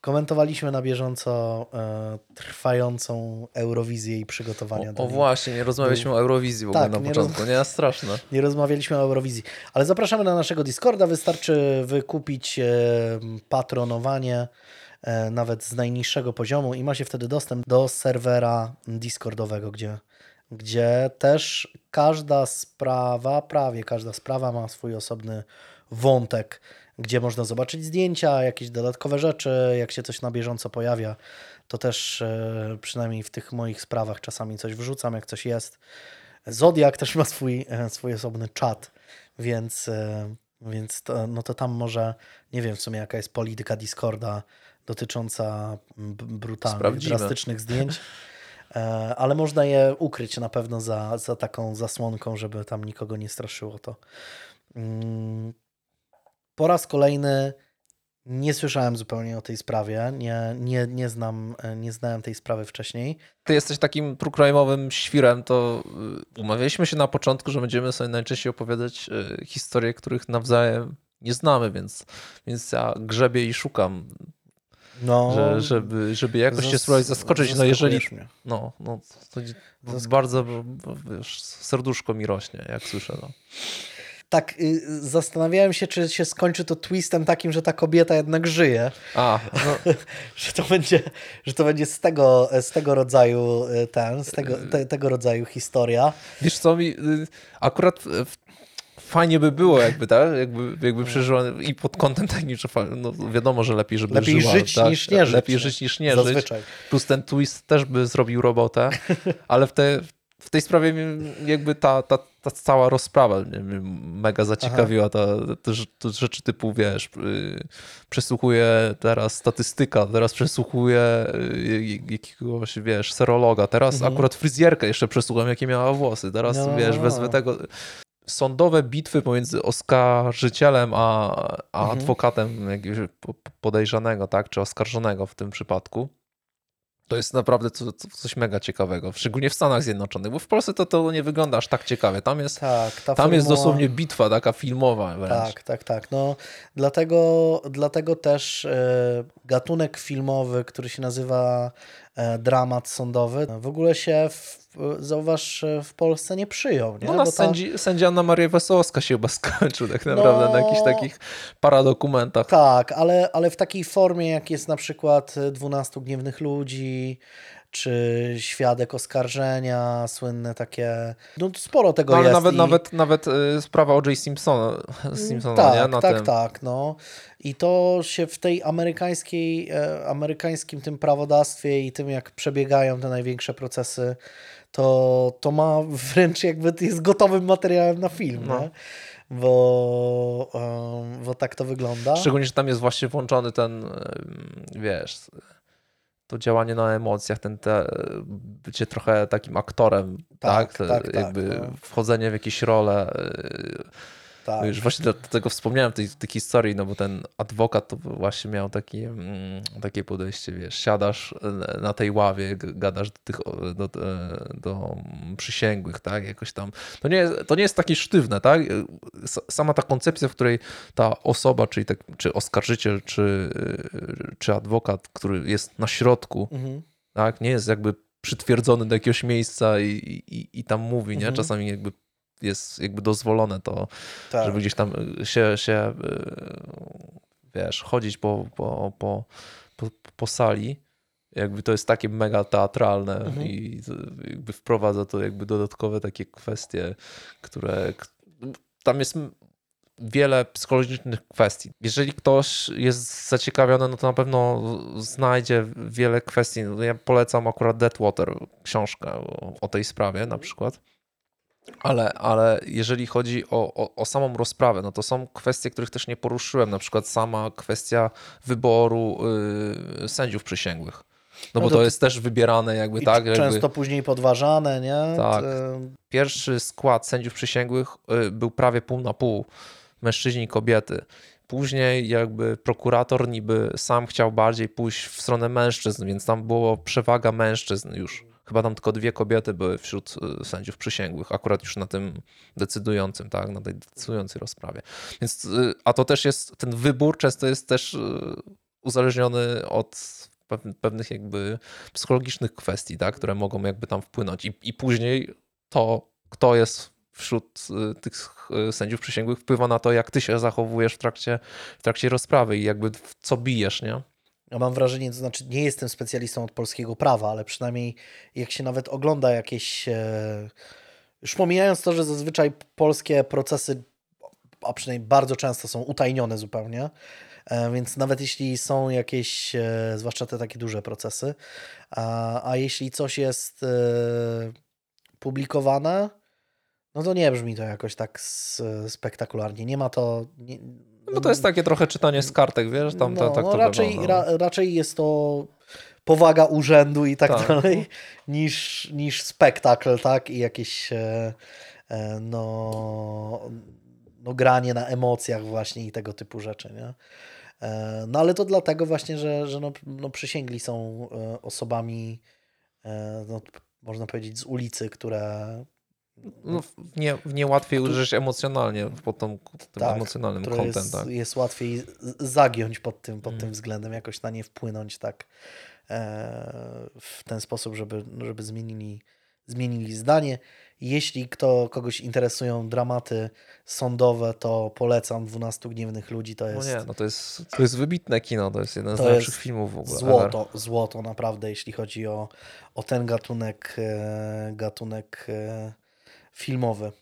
[SPEAKER 1] komentowaliśmy na bieżąco e, trwającą Eurowizję i przygotowania do
[SPEAKER 2] O, o
[SPEAKER 1] niej.
[SPEAKER 2] właśnie, nie rozmawialiśmy o Eurowizji w ogóle
[SPEAKER 1] Tak,
[SPEAKER 2] na
[SPEAKER 1] nie
[SPEAKER 2] początku. Nie, straszne. [laughs]
[SPEAKER 1] Nie rozmawialiśmy o Eurowizji, ale zapraszamy na naszego Discorda. Wystarczy wykupić e, patronowanie e, nawet z najniższego poziomu i macie wtedy dostęp do serwera Discordowego, gdzie, gdzie też każda sprawa, prawie każda sprawa ma swój osobny wątek, gdzie można zobaczyć zdjęcia, jakieś dodatkowe rzeczy, jak się coś na bieżąco pojawia. To też e, przynajmniej w tych moich sprawach czasami coś wrzucam, jak coś jest. Zodiak też ma swój, e, swój osobny czat, więc, e, więc to, no to tam może, nie wiem w sumie jaka jest polityka Discorda dotycząca brutalnych,
[SPEAKER 2] Sprawdzimy.
[SPEAKER 1] drastycznych zdjęć, [laughs] ale można je ukryć na pewno za, za taką zasłonką, żeby tam nikogo nie straszyło to. Mm, Po raz kolejny nie słyszałem zupełnie o tej sprawie, nie, nie, nie, znam, e, nie znałem tej sprawy wcześniej.
[SPEAKER 2] Ty jesteś takim trukrajmowym świrem, to y, umawialiśmy się na początku, że będziemy sobie najczęściej opowiadać y, historie, których nawzajem nie znamy, więc, więc ja grzebię i szukam,
[SPEAKER 1] No,
[SPEAKER 2] że, żeby, żeby jakoś
[SPEAKER 1] Zas-
[SPEAKER 2] spróbować zaskoczyć. No jeżeli, no, no to
[SPEAKER 1] Zask-
[SPEAKER 2] bardzo, wiesz, serduszko mi rośnie, jak słyszę. No.
[SPEAKER 1] Tak, y, zastanawiałem się, czy się skończy to twistem takim, że ta kobieta jednak żyje,
[SPEAKER 2] A, no, [laughs]
[SPEAKER 1] że to będzie, że to będzie z tego, z tego rodzaju y, ten, z tego, te, tego rodzaju historia.
[SPEAKER 2] wiesz co, mi y, akurat w- fajnie by było jakby, tak? Jakby, jakby przeżyła i pod kątem fa- no, wiadomo, że lepiej, żeby
[SPEAKER 1] Lepiej
[SPEAKER 2] żyła,
[SPEAKER 1] żyć
[SPEAKER 2] tak?
[SPEAKER 1] niż nie żyć,
[SPEAKER 2] Lepiej żyć niż nie żyć.
[SPEAKER 1] Zazwyczaj.
[SPEAKER 2] Plus ten twist też by zrobił robotę, [laughs] ale w, te, w tej sprawie jakby ta, ta, ta cała rozprawa mnie mega zaciekawiła. Ta, te, te rzeczy typu, wiesz, yy, przesłuchuję teraz statystyka, teraz przesłuchuję yy, jakiegoś, wiesz, serologa, teraz
[SPEAKER 1] Mhm.
[SPEAKER 2] akurat fryzjerkę jeszcze przesłucham, jakie miała włosy, teraz,
[SPEAKER 1] No.
[SPEAKER 2] wiesz, wezwę tego... Sądowe bitwy pomiędzy oskarżycielem a, a
[SPEAKER 1] Mhm.
[SPEAKER 2] adwokatem jakiegoś po- podejrzanego, tak, czy oskarżonego w tym przypadku. To jest naprawdę co, co, coś mega ciekawego, szczególnie w Stanach Zjednoczonych, bo w Polsce to, to nie wygląda aż tak ciekawie. Tam jest,
[SPEAKER 1] Tak, ta
[SPEAKER 2] tam jest
[SPEAKER 1] formuła-
[SPEAKER 2] dosłownie bitwa taka filmowa wręcz.
[SPEAKER 1] Tak, tak, tak. No, dlatego, dlatego też e, gatunek filmowy, który się nazywa dramat sądowy, w ogóle się, w, zauważ, e, w Polsce nie przyjął. Nie?
[SPEAKER 2] No
[SPEAKER 1] ta-
[SPEAKER 2] sędzi, sędzia Anna Maria Wesołowska się chyba [laughs] skończył tak naprawdę
[SPEAKER 1] No.
[SPEAKER 2] na jakichś takich paradokumentach.
[SPEAKER 1] Tak, ale, ale w takiej formie, jak jest na przykład 12 gniewnych ludzi, czy świadek oskarżenia, słynne takie. No sporo tego
[SPEAKER 2] No, ale
[SPEAKER 1] jest.
[SPEAKER 2] nawet,
[SPEAKER 1] i...
[SPEAKER 2] nawet, nawet y, sprawa O.J. Simpsona, Simpsona
[SPEAKER 1] tak,
[SPEAKER 2] nie? Na
[SPEAKER 1] tak,
[SPEAKER 2] tym.
[SPEAKER 1] tak. No. I to się w tej amerykańskiej, e, amerykańskim tym prawodawstwie i tym, jak przebiegają te największe procesy, to, to ma wręcz jakby jest gotowym materiałem na film,
[SPEAKER 2] No.
[SPEAKER 1] nie? Bo, bo tak to wygląda.
[SPEAKER 2] Szczególnie, że tam jest właśnie włączony ten, wiesz, to działanie na emocjach, ten te, bycie trochę takim aktorem,
[SPEAKER 1] Tak,
[SPEAKER 2] tak?
[SPEAKER 1] tak, tak,
[SPEAKER 2] Jakby
[SPEAKER 1] no.
[SPEAKER 2] wchodzenie w jakieś role.
[SPEAKER 1] Tak.
[SPEAKER 2] Już właśnie do, do tego wspomniałem tej, tej historii, no bo ten adwokat to właśnie miał takie, mm, takie podejście, wiesz, siadasz na tej ławie, gadasz do tych, do, e, do przysięgłych, tak, jakoś tam. To nie, jest, to nie jest takie sztywne, tak? Sama ta koncepcja, w której ta osoba, czyli tak, czy oskarżyciel, czy, czy adwokat, który jest na środku,
[SPEAKER 1] Mhm.
[SPEAKER 2] tak, nie jest jakby przytwierdzony do jakiegoś miejsca i, i, i tam mówi, nie?
[SPEAKER 1] Mhm.
[SPEAKER 2] Czasami jakby jest jakby dozwolone to,
[SPEAKER 1] Tak.
[SPEAKER 2] żeby gdzieś tam y, się, się y, wiesz, chodzić po, po, po, po, po sali. Jakby to jest takie mega teatralne
[SPEAKER 1] Mhm.
[SPEAKER 2] i jakby wprowadza to jakby dodatkowe takie kwestie, które tam jest wiele psychologicznych kwestii. Jeżeli ktoś jest zaciekawiony, no to na pewno znajdzie wiele kwestii. No Ja polecam akurat Deadwater, książkę o, o tej sprawie na przykład. Ale, ale jeżeli chodzi o, o, o samą rozprawę, no to są kwestie, których też nie poruszyłem. Na przykład sama kwestia wyboru y, sędziów przysięgłych. No,
[SPEAKER 1] No
[SPEAKER 2] bo
[SPEAKER 1] to-
[SPEAKER 2] to jest też wybierane jakby
[SPEAKER 1] I
[SPEAKER 2] tak.
[SPEAKER 1] często
[SPEAKER 2] Jakby
[SPEAKER 1] później podważane, nie?
[SPEAKER 2] Tak. Pierwszy skład sędziów przysięgłych y, był prawie pół na pół. Mężczyźni i kobiety. Później jakby prokurator niby sam chciał bardziej pójść w stronę mężczyzn, więc tam była przewaga mężczyzn już. Chyba tam tylko dwie kobiety były wśród y, sędziów przysięgłych, akurat już na tym decydującym, tak, na tej decydującej rozprawie. Więc, y, a to też jest, ten wybór często jest też y, uzależniony od pew- pewnych jakby psychologicznych kwestii, tak, które mogą jakby tam wpłynąć. I, i później to, kto jest wśród tych sędziów przysięgłych, wpływa na to, jak ty się zachowujesz w trakcie, w trakcie rozprawy i jakby w co bijesz, nie?
[SPEAKER 1] Mam wrażenie, to znaczy nie jestem specjalistą od polskiego prawa, ale przynajmniej jak się nawet ogląda jakieś. E, już pomijając to, że zazwyczaj polskie procesy, a przynajmniej bardzo często są utajnione zupełnie, e, więc nawet jeśli są jakieś, e, zwłaszcza te takie duże procesy, a, a jeśli coś jest publikowane, no to nie brzmi to jakoś tak spektakularnie. Nie ma to. Nie,
[SPEAKER 2] No to jest takie trochę czytanie z kartek, wiesz, tam
[SPEAKER 1] no,
[SPEAKER 2] ta, tak
[SPEAKER 1] no
[SPEAKER 2] to
[SPEAKER 1] raczej,
[SPEAKER 2] wygląda.
[SPEAKER 1] ra, raczej jest to powaga urzędu i tak,
[SPEAKER 2] Tak.
[SPEAKER 1] dalej, niż, niż spektakl, tak? I jakieś e, e, no, no granie na emocjach właśnie i tego typu rzeczy, nie? E, No ale to dlatego właśnie, że, że no, no przysięgli są osobami, no, można powiedzieć, z ulicy, które
[SPEAKER 2] No, w nie, w nie łatwiej użyć emocjonalnie pod tą, tym
[SPEAKER 1] Tak,
[SPEAKER 2] emocjonalnym kątem,
[SPEAKER 1] jest,
[SPEAKER 2] tak.
[SPEAKER 1] jest łatwiej z- zagiąć pod tym, pod
[SPEAKER 2] Mm.
[SPEAKER 1] tym względem, jakoś na nie wpłynąć tak e, w ten sposób, żeby, żeby zmienili, zmienili zdanie. Jeśli kto, kogoś interesują dramaty sądowe, to polecam 12 Gniewnych Ludzi. To
[SPEAKER 2] No
[SPEAKER 1] jest
[SPEAKER 2] nie, no to jest, to jest wybitne kino, to jest jeden z
[SPEAKER 1] To
[SPEAKER 2] najlepszych
[SPEAKER 1] jest
[SPEAKER 2] filmów w ogóle. ever.
[SPEAKER 1] złoto, złoto naprawdę, jeśli chodzi o, o ten gatunek, e, gatunek e, filmowy.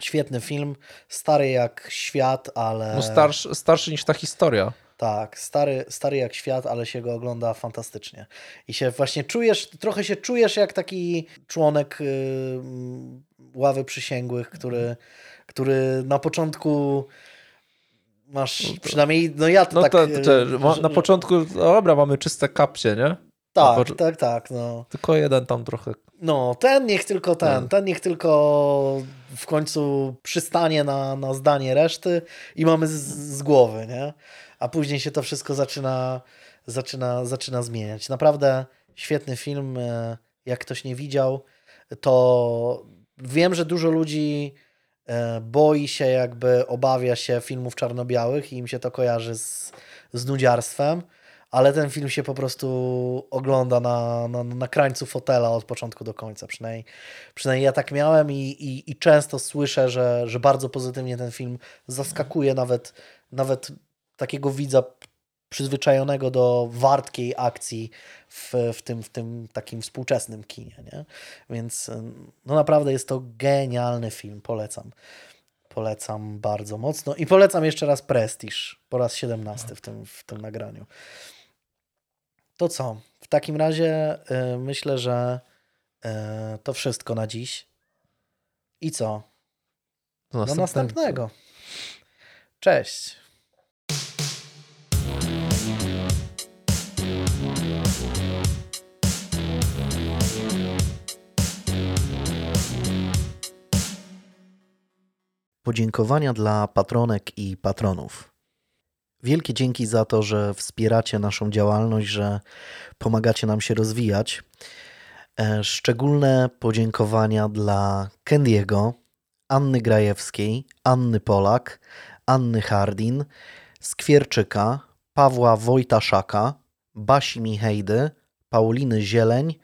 [SPEAKER 1] Świetny film, stary jak świat, ale...
[SPEAKER 2] No starszy, starszy niż ta historia.
[SPEAKER 1] Tak, stary, stary jak świat, ale się go ogląda fantastycznie. I się właśnie czujesz, trochę się czujesz jak taki członek y, mm, ławy przysięgłych, który, który na początku masz, przynajmniej, no ja to
[SPEAKER 2] No
[SPEAKER 1] tak...
[SPEAKER 2] to,
[SPEAKER 1] y,
[SPEAKER 2] to, na początku, no dobra, mamy czyste kapcie, nie?
[SPEAKER 1] Tak, tak, tak, no.
[SPEAKER 2] Tylko jeden tam trochę.
[SPEAKER 1] No, ten niech tylko ten,
[SPEAKER 2] Ten.
[SPEAKER 1] ten niech tylko w końcu przystanie na, na zdanie reszty i mamy z, z głowy, nie? A później się to wszystko zaczyna, zaczyna, zaczyna zmieniać. Naprawdę świetny film. e, Jak ktoś nie widział, to wiem, że dużo ludzi e, boi się, jakby obawia się filmów czarno-białych i im się to kojarzy z, z nudziarstwem ale ten film się po prostu ogląda na, na, na krańcu fotela od początku do końca. Przynajmniej, przynajmniej ja tak miałem i, i, i często słyszę, że, że bardzo pozytywnie ten film zaskakuje nawet, nawet takiego widza przyzwyczajonego do wartkiej akcji w, w, tym, w tym takim współczesnym kinie. Nie? Więc no naprawdę jest to genialny film, polecam. Polecam bardzo mocno i polecam jeszcze raz Prestige po raz 17 w tym, w tym nagraniu. To co? W takim razie y, myślę, że y, to wszystko na dziś. I co?
[SPEAKER 2] Do
[SPEAKER 1] Do następnego. Cześć. podziękowania dla patronek i patronów. Wielkie dzięki za to, że wspieracie naszą działalność, że pomagacie nam się rozwijać. E, Szczególne podziękowania dla Kendiego, Anny Grajewskiej, Anny Polak, Anny Hardin, Skwierczyka, Pawła Wojtaszaka, Basi Michejdy, Pauliny Zieleń,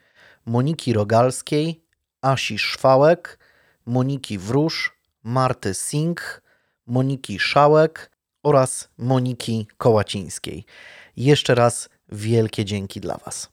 [SPEAKER 1] Moniki Rogalskiej, Asi Szwałek, Moniki Wróż, Marty Singh, Moniki Szałek oraz Moniki Kołacińskiej. Jeszcze raz wielkie dzięki dla Was.